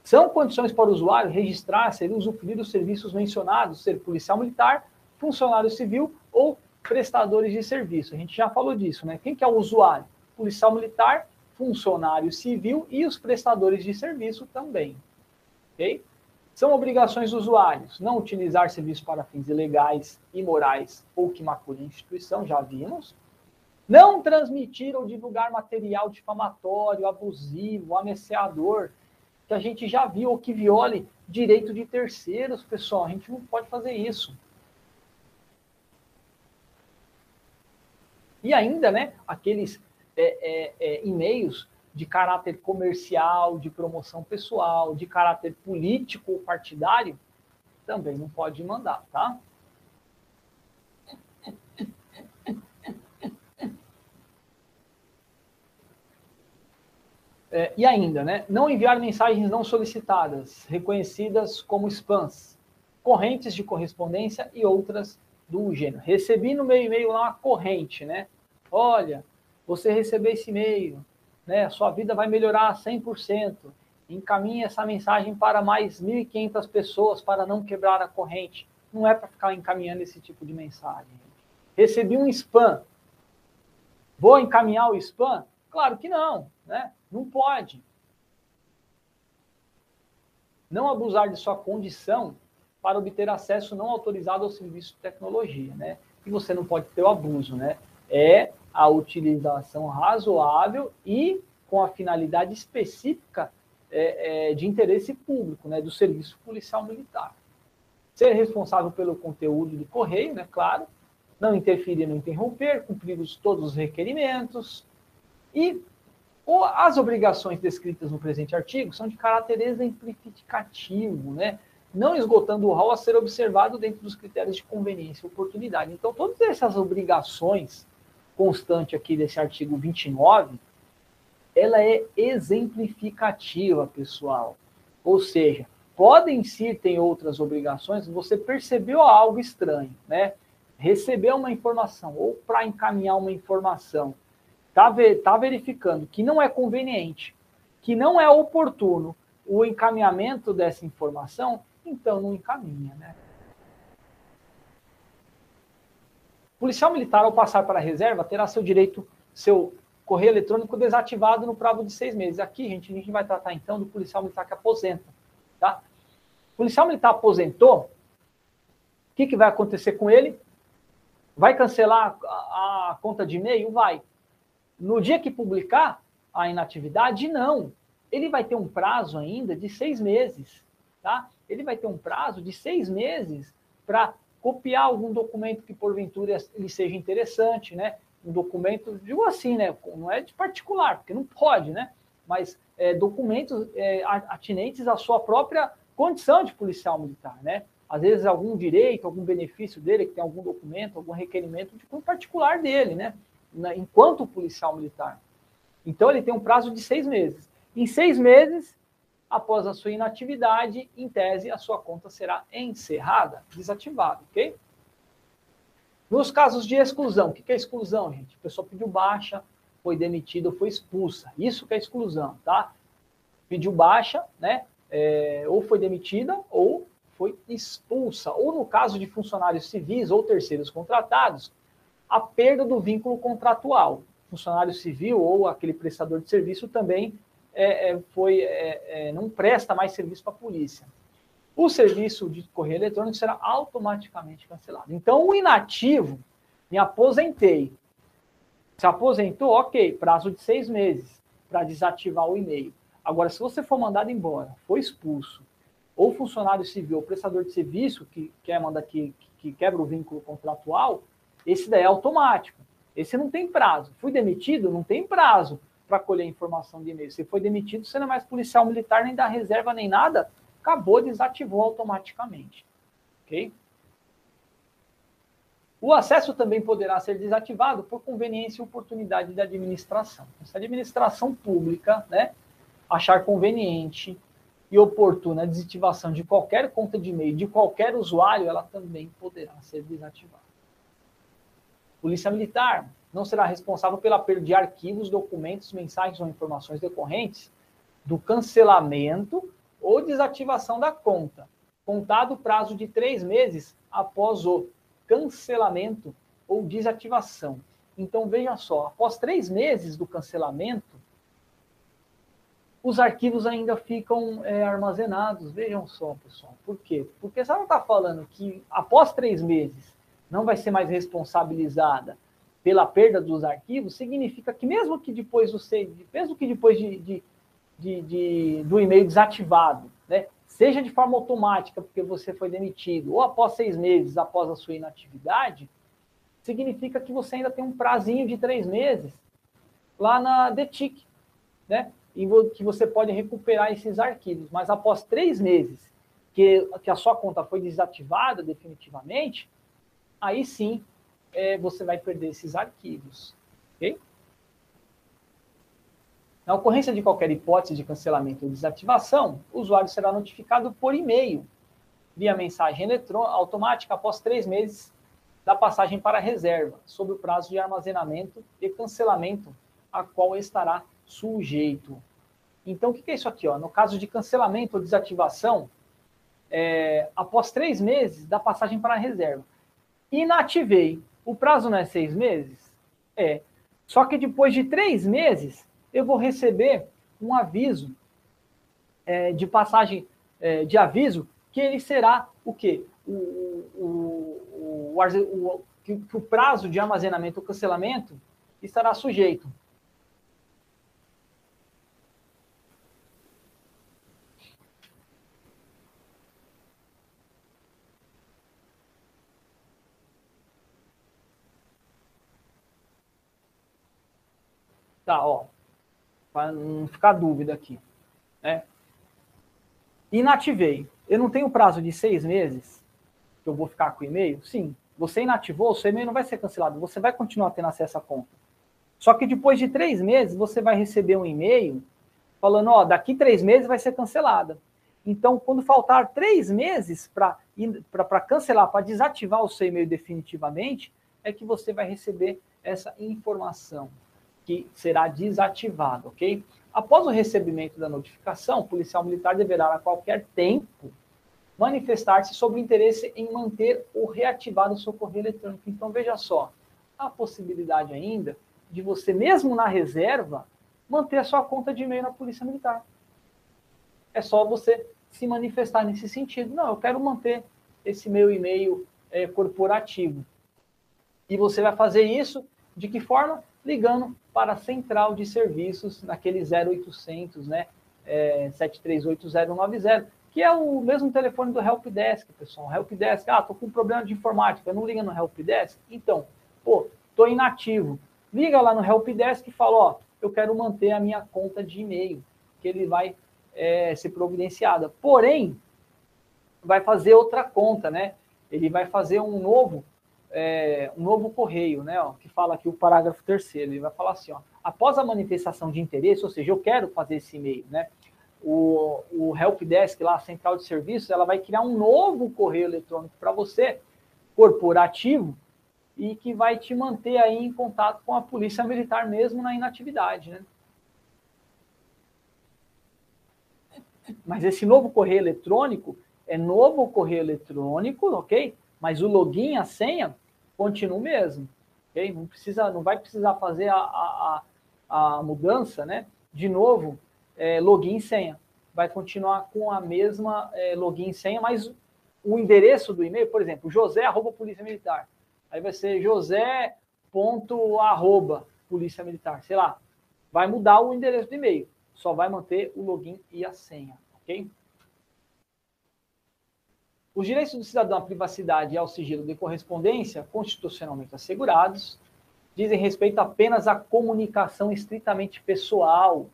São condições para o usuário registrar-se e usufruir dos serviços mencionados, ser policial militar, funcionário civil ou prestadores de serviço. A gente já falou disso, né? Quem que é o usuário? Policial militar, funcionário civil e os prestadores de serviço também. Ok? São obrigações dos usuários não utilizar serviço para fins ilegais, imorais ou que maculem a instituição, já vimos. Não transmitir ou divulgar material difamatório, abusivo, ameaçador, que a gente já viu ou que viole direito de terceiros, pessoal. A gente não pode fazer isso. E ainda, né, aqueles é, é, é, e-mails de caráter comercial, de promoção pessoal, de caráter político ou partidário, também não pode mandar, tá? É, e ainda, né? Não enviar mensagens não solicitadas, reconhecidas como spams, correntes de correspondência e outras do gênero. Recebi no meu e-mail lá uma corrente, né? Olha, você recebeu esse e-mail, né? Sua vida vai melhorar 100%. Encaminhe essa mensagem para mais 1.500 pessoas para não quebrar a corrente. Não é para ficar encaminhando esse tipo de mensagem. Recebi um spam. Vou encaminhar o spam? Claro que não, né? Não pode. Não abusar de sua condição para obter acesso não autorizado ao serviço de tecnologia, né? E você não pode ter o abuso, né? é a utilização razoável e com a finalidade específica é, é, de interesse público, né, do serviço policial militar. Ser responsável pelo conteúdo do correio, né, claro, não interferir no interromper, cumprir os, todos os requerimentos e as obrigações descritas no presente artigo são de caráter exemplificativo, né? não esgotando o rol a ser observado dentro dos critérios de conveniência e oportunidade. Então, todas essas obrigações constantes aqui desse artigo 29, ela é exemplificativa, pessoal. Ou seja, podem sim ter outras obrigações, você percebeu algo estranho, né? Recebeu uma informação ou para encaminhar uma informação, tá, tá verificando que não é conveniente, que não é oportuno o encaminhamento dessa informação, então não encaminha, né? policial militar, ao passar para a reserva, terá seu direito, seu correio eletrônico desativado no prazo de seis meses. Aqui, gente, a gente vai tratar então do policial militar que aposenta, tá? O policial militar aposentou, o que, que vai acontecer com ele? Vai cancelar a, a conta de e-mail? Vai. No dia que publicar a inatividade, não. Ele vai ter um prazo ainda de seis meses, tá? Ele vai ter um prazo de seis meses para copiar algum documento que porventura ele seja interessante, né? Um documento, digo assim, né? Não é de particular, porque não pode, né? Mas é, documentos é, atinentes à sua própria condição de policial militar, né? Às vezes algum direito, algum benefício dele, que tem algum documento, algum requerimento de um particular dele, né? Enquanto policial militar. Então ele tem um prazo de seis meses. Em seis meses, após a sua inatividade, em tese, a sua conta será encerrada, desativada, ok? Nos casos de exclusão, o que é exclusão, gente? A pessoa pediu baixa, foi demitida ou foi expulsa. Isso que é exclusão, tá? Pediu baixa, né? É, ou foi demitida ou foi expulsa. Ou no caso de funcionários civis ou terceiros contratados, a perda do vínculo contratual. Funcionário civil ou aquele prestador de serviço também é, é, foi, é, é, não presta mais serviço para a polícia. O serviço de correio eletrônico será automaticamente cancelado. Então, o inativo, me aposentei. Se aposentou, ok, prazo de seis meses para desativar o e-mail. Agora, se você for mandado embora, foi expulso, ou funcionário civil, ou prestador de serviço que quer mandar que, que quebra o vínculo contratual, esse daí é automático. Esse não tem prazo. Fui demitido, não tem prazo para colher informação de e-mail. Se foi demitido, você não é mais policial militar, nem da reserva, nem nada. Acabou, desativou automaticamente. Ok? O acesso também poderá ser desativado por conveniência e oportunidade da administração. Se a administração pública né, achar conveniente e oportuna a desativação de qualquer conta de e-mail de qualquer usuário, ela também poderá ser desativada. Polícia Militar não será responsável pela perda de arquivos, documentos, mensagens ou informações decorrentes do cancelamento ou desativação da conta, contado o prazo de três meses após o cancelamento ou desativação. Então, veja só, após três meses do cancelamento, os arquivos ainda ficam é, armazenados. Vejam só, pessoal. Por quê? Porque se ela está falando que após três meses não vai ser mais responsabilizada pela perda dos arquivos, significa que mesmo que depois você, mesmo que depois de, de, de, de do e-mail desativado, né, seja de forma automática, porque você foi demitido, ou após seis meses após a sua inatividade, significa que você ainda tem um prazinho de três meses lá na DETIC, né? Que você pode recuperar esses arquivos. Mas após três meses que, que a sua conta foi desativada definitivamente, aí sim é, você vai perder esses arquivos. Ok? Na ocorrência de qualquer hipótese de cancelamento ou desativação, o usuário será notificado por e-mail, via mensagem automática, após três meses da passagem para reserva, sob o prazo de armazenamento e cancelamento a qual estará sujeito. Então, o que é isso aqui? Ó? No caso de cancelamento ou desativação, é, após três meses da passagem para reserva, inativei. O prazo não é seis meses? É. Só que depois de três meses, eu vou receber um aviso é, de passagem é, de aviso que ele será o quê? O, o, o, que, que o prazo de armazenamento ou cancelamento estará sujeito. Tá, ó. Para não ficar dúvida aqui. Né? Inativei. Eu não tenho prazo de seis meses que eu vou ficar com o e-mail? Sim. Você inativou, o seu e-mail não vai ser cancelado. Você vai continuar tendo acesso à conta. Só que depois de três meses, você vai receber um e-mail falando, ó, daqui três meses vai ser cancelada. Então, quando faltar três meses para cancelar, para desativar o seu e-mail definitivamente, é que você vai receber essa informação que será desativado, ok? Após o recebimento da notificação, o policial militar deverá, a qualquer tempo, manifestar-se sobre o interesse em manter ou reativar o seu correio eletrônico. Então, veja só, há possibilidade ainda de você, mesmo na reserva, manter a sua conta de e-mail na Polícia Militar. É só você se manifestar nesse sentido. Não, eu quero manter esse meu e-mail é, corporativo. E você vai fazer isso de que forma? Ligando para a central de serviços, naquele 0800, né? É, 738090, que é o mesmo telefone do Helpdesk, pessoal. Helpdesk, ah, tô com problema de informática, não liga no Helpdesk? Então, pô, tô inativo. Liga lá no Helpdesk e fala, ó, eu quero manter a minha conta de e-mail, que ele vai é, ser providenciada. Porém, vai fazer outra conta, né? Ele vai fazer um novo é, um novo correio, né, ó, que fala aqui o parágrafo terceiro, ele vai falar assim, ó, após a manifestação de interesse, ou seja, eu quero fazer esse e-mail, né, o, o helpdesk lá, a central de serviços, ela vai criar um novo correio eletrônico para você, corporativo, e que vai te manter aí em contato com a polícia militar mesmo na inatividade, né. Mas esse novo correio eletrônico é novo correio eletrônico, ok? Mas o login, a senha, continua o mesmo. Okay? Não, precisa, não vai precisar fazer a, a, a mudança, né? De novo, é, login e senha. Vai continuar com a mesma é, login e senha, mas o endereço do e-mail, por exemplo, josé arroba polícia militar. Aí vai ser josé ponto arroba polícia militar, sei lá. Vai mudar o endereço do e-mail. Só vai manter o login e a senha, ok? Os direitos do cidadão à privacidade e ao sigilo de correspondência, constitucionalmente assegurados, dizem respeito apenas à comunicação estritamente pessoal.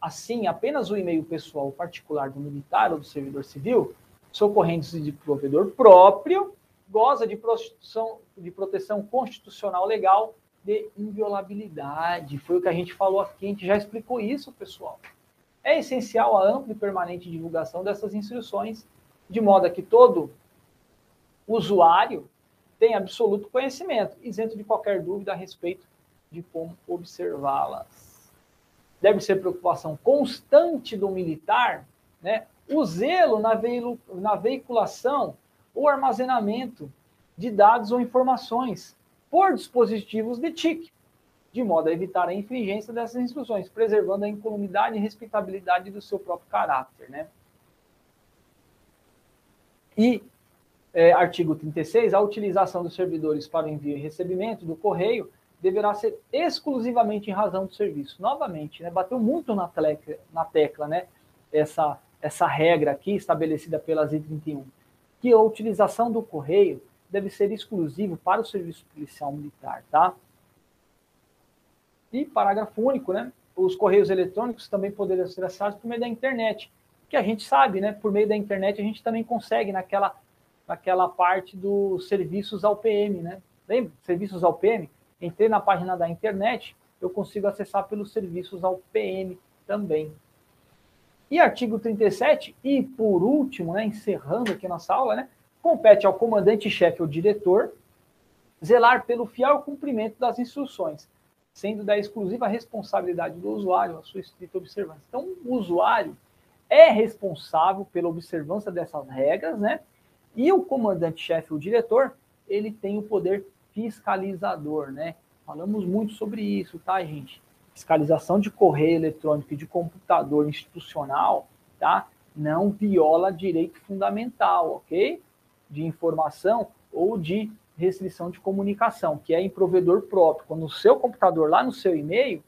Assim, apenas o e-mail pessoal particular do militar ou do servidor civil, socorrendo-se de provedor próprio, goza de proteção, de proteção constitucional legal de inviolabilidade. Foi o que a gente falou aqui, a gente já explicou isso, pessoal. É essencial a ampla e permanente divulgação dessas instruções de modo que todo usuário tenha absoluto conhecimento, isento de qualquer dúvida a respeito de como observá-las. Deve ser preocupação constante do militar, né, o zelo na, na veiculação ou armazenamento de dados ou informações por dispositivos de TIC, de modo a evitar a infringência dessas instruções, preservando a incolumidade e respeitabilidade do seu próprio caráter, né? E, é, artigo 36, a utilização dos servidores para o envio e recebimento do correio deverá ser exclusivamente em razão do serviço. Novamente, né, bateu muito na, tecla, na tecla né, essa, essa regra aqui estabelecida pela Z31, que a utilização do correio deve ser exclusivo para o serviço policial militar, tá? E parágrafo único, né? Os correios eletrônicos também poderão ser acessados por meio da internet, que a gente sabe, né? Por meio da internet a gente também consegue naquela, naquela parte dos serviços ao PM, né? Lembra? Serviços ao PM. Entrei na página da internet, eu consigo acessar pelos serviços ao PM também. E artigo 37, e por último, né, encerrando aqui nossa aula, né, compete ao comandante-chefe ou diretor zelar pelo fiel cumprimento das instruções, sendo da exclusiva responsabilidade do usuário a sua estrita observância. Então, o usuário é responsável pela observância dessas regras, né? E o comandante-chefe, o diretor, ele tem o poder fiscalizador, né? Falamos muito sobre isso, tá, gente? Fiscalização de correio eletrônico e de computador institucional, tá? Não viola direito fundamental, ok? De informação ou de restrição de comunicação, que é em provedor próprio. Quando o seu computador, lá no seu e-mail,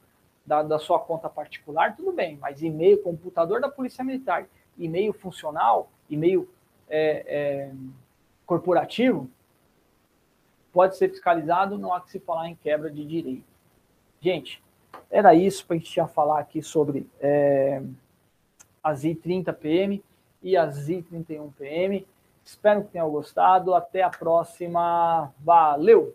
da, da sua conta particular, tudo bem, mas e-mail, computador da Polícia Militar, e-mail funcional, e-mail é, é, corporativo, pode ser fiscalizado, não há que se falar em quebra de direito. Gente, era isso para a gente já falar aqui sobre é, as I30PM e as I31PM. Espero que tenham gostado. Até a próxima. Valeu!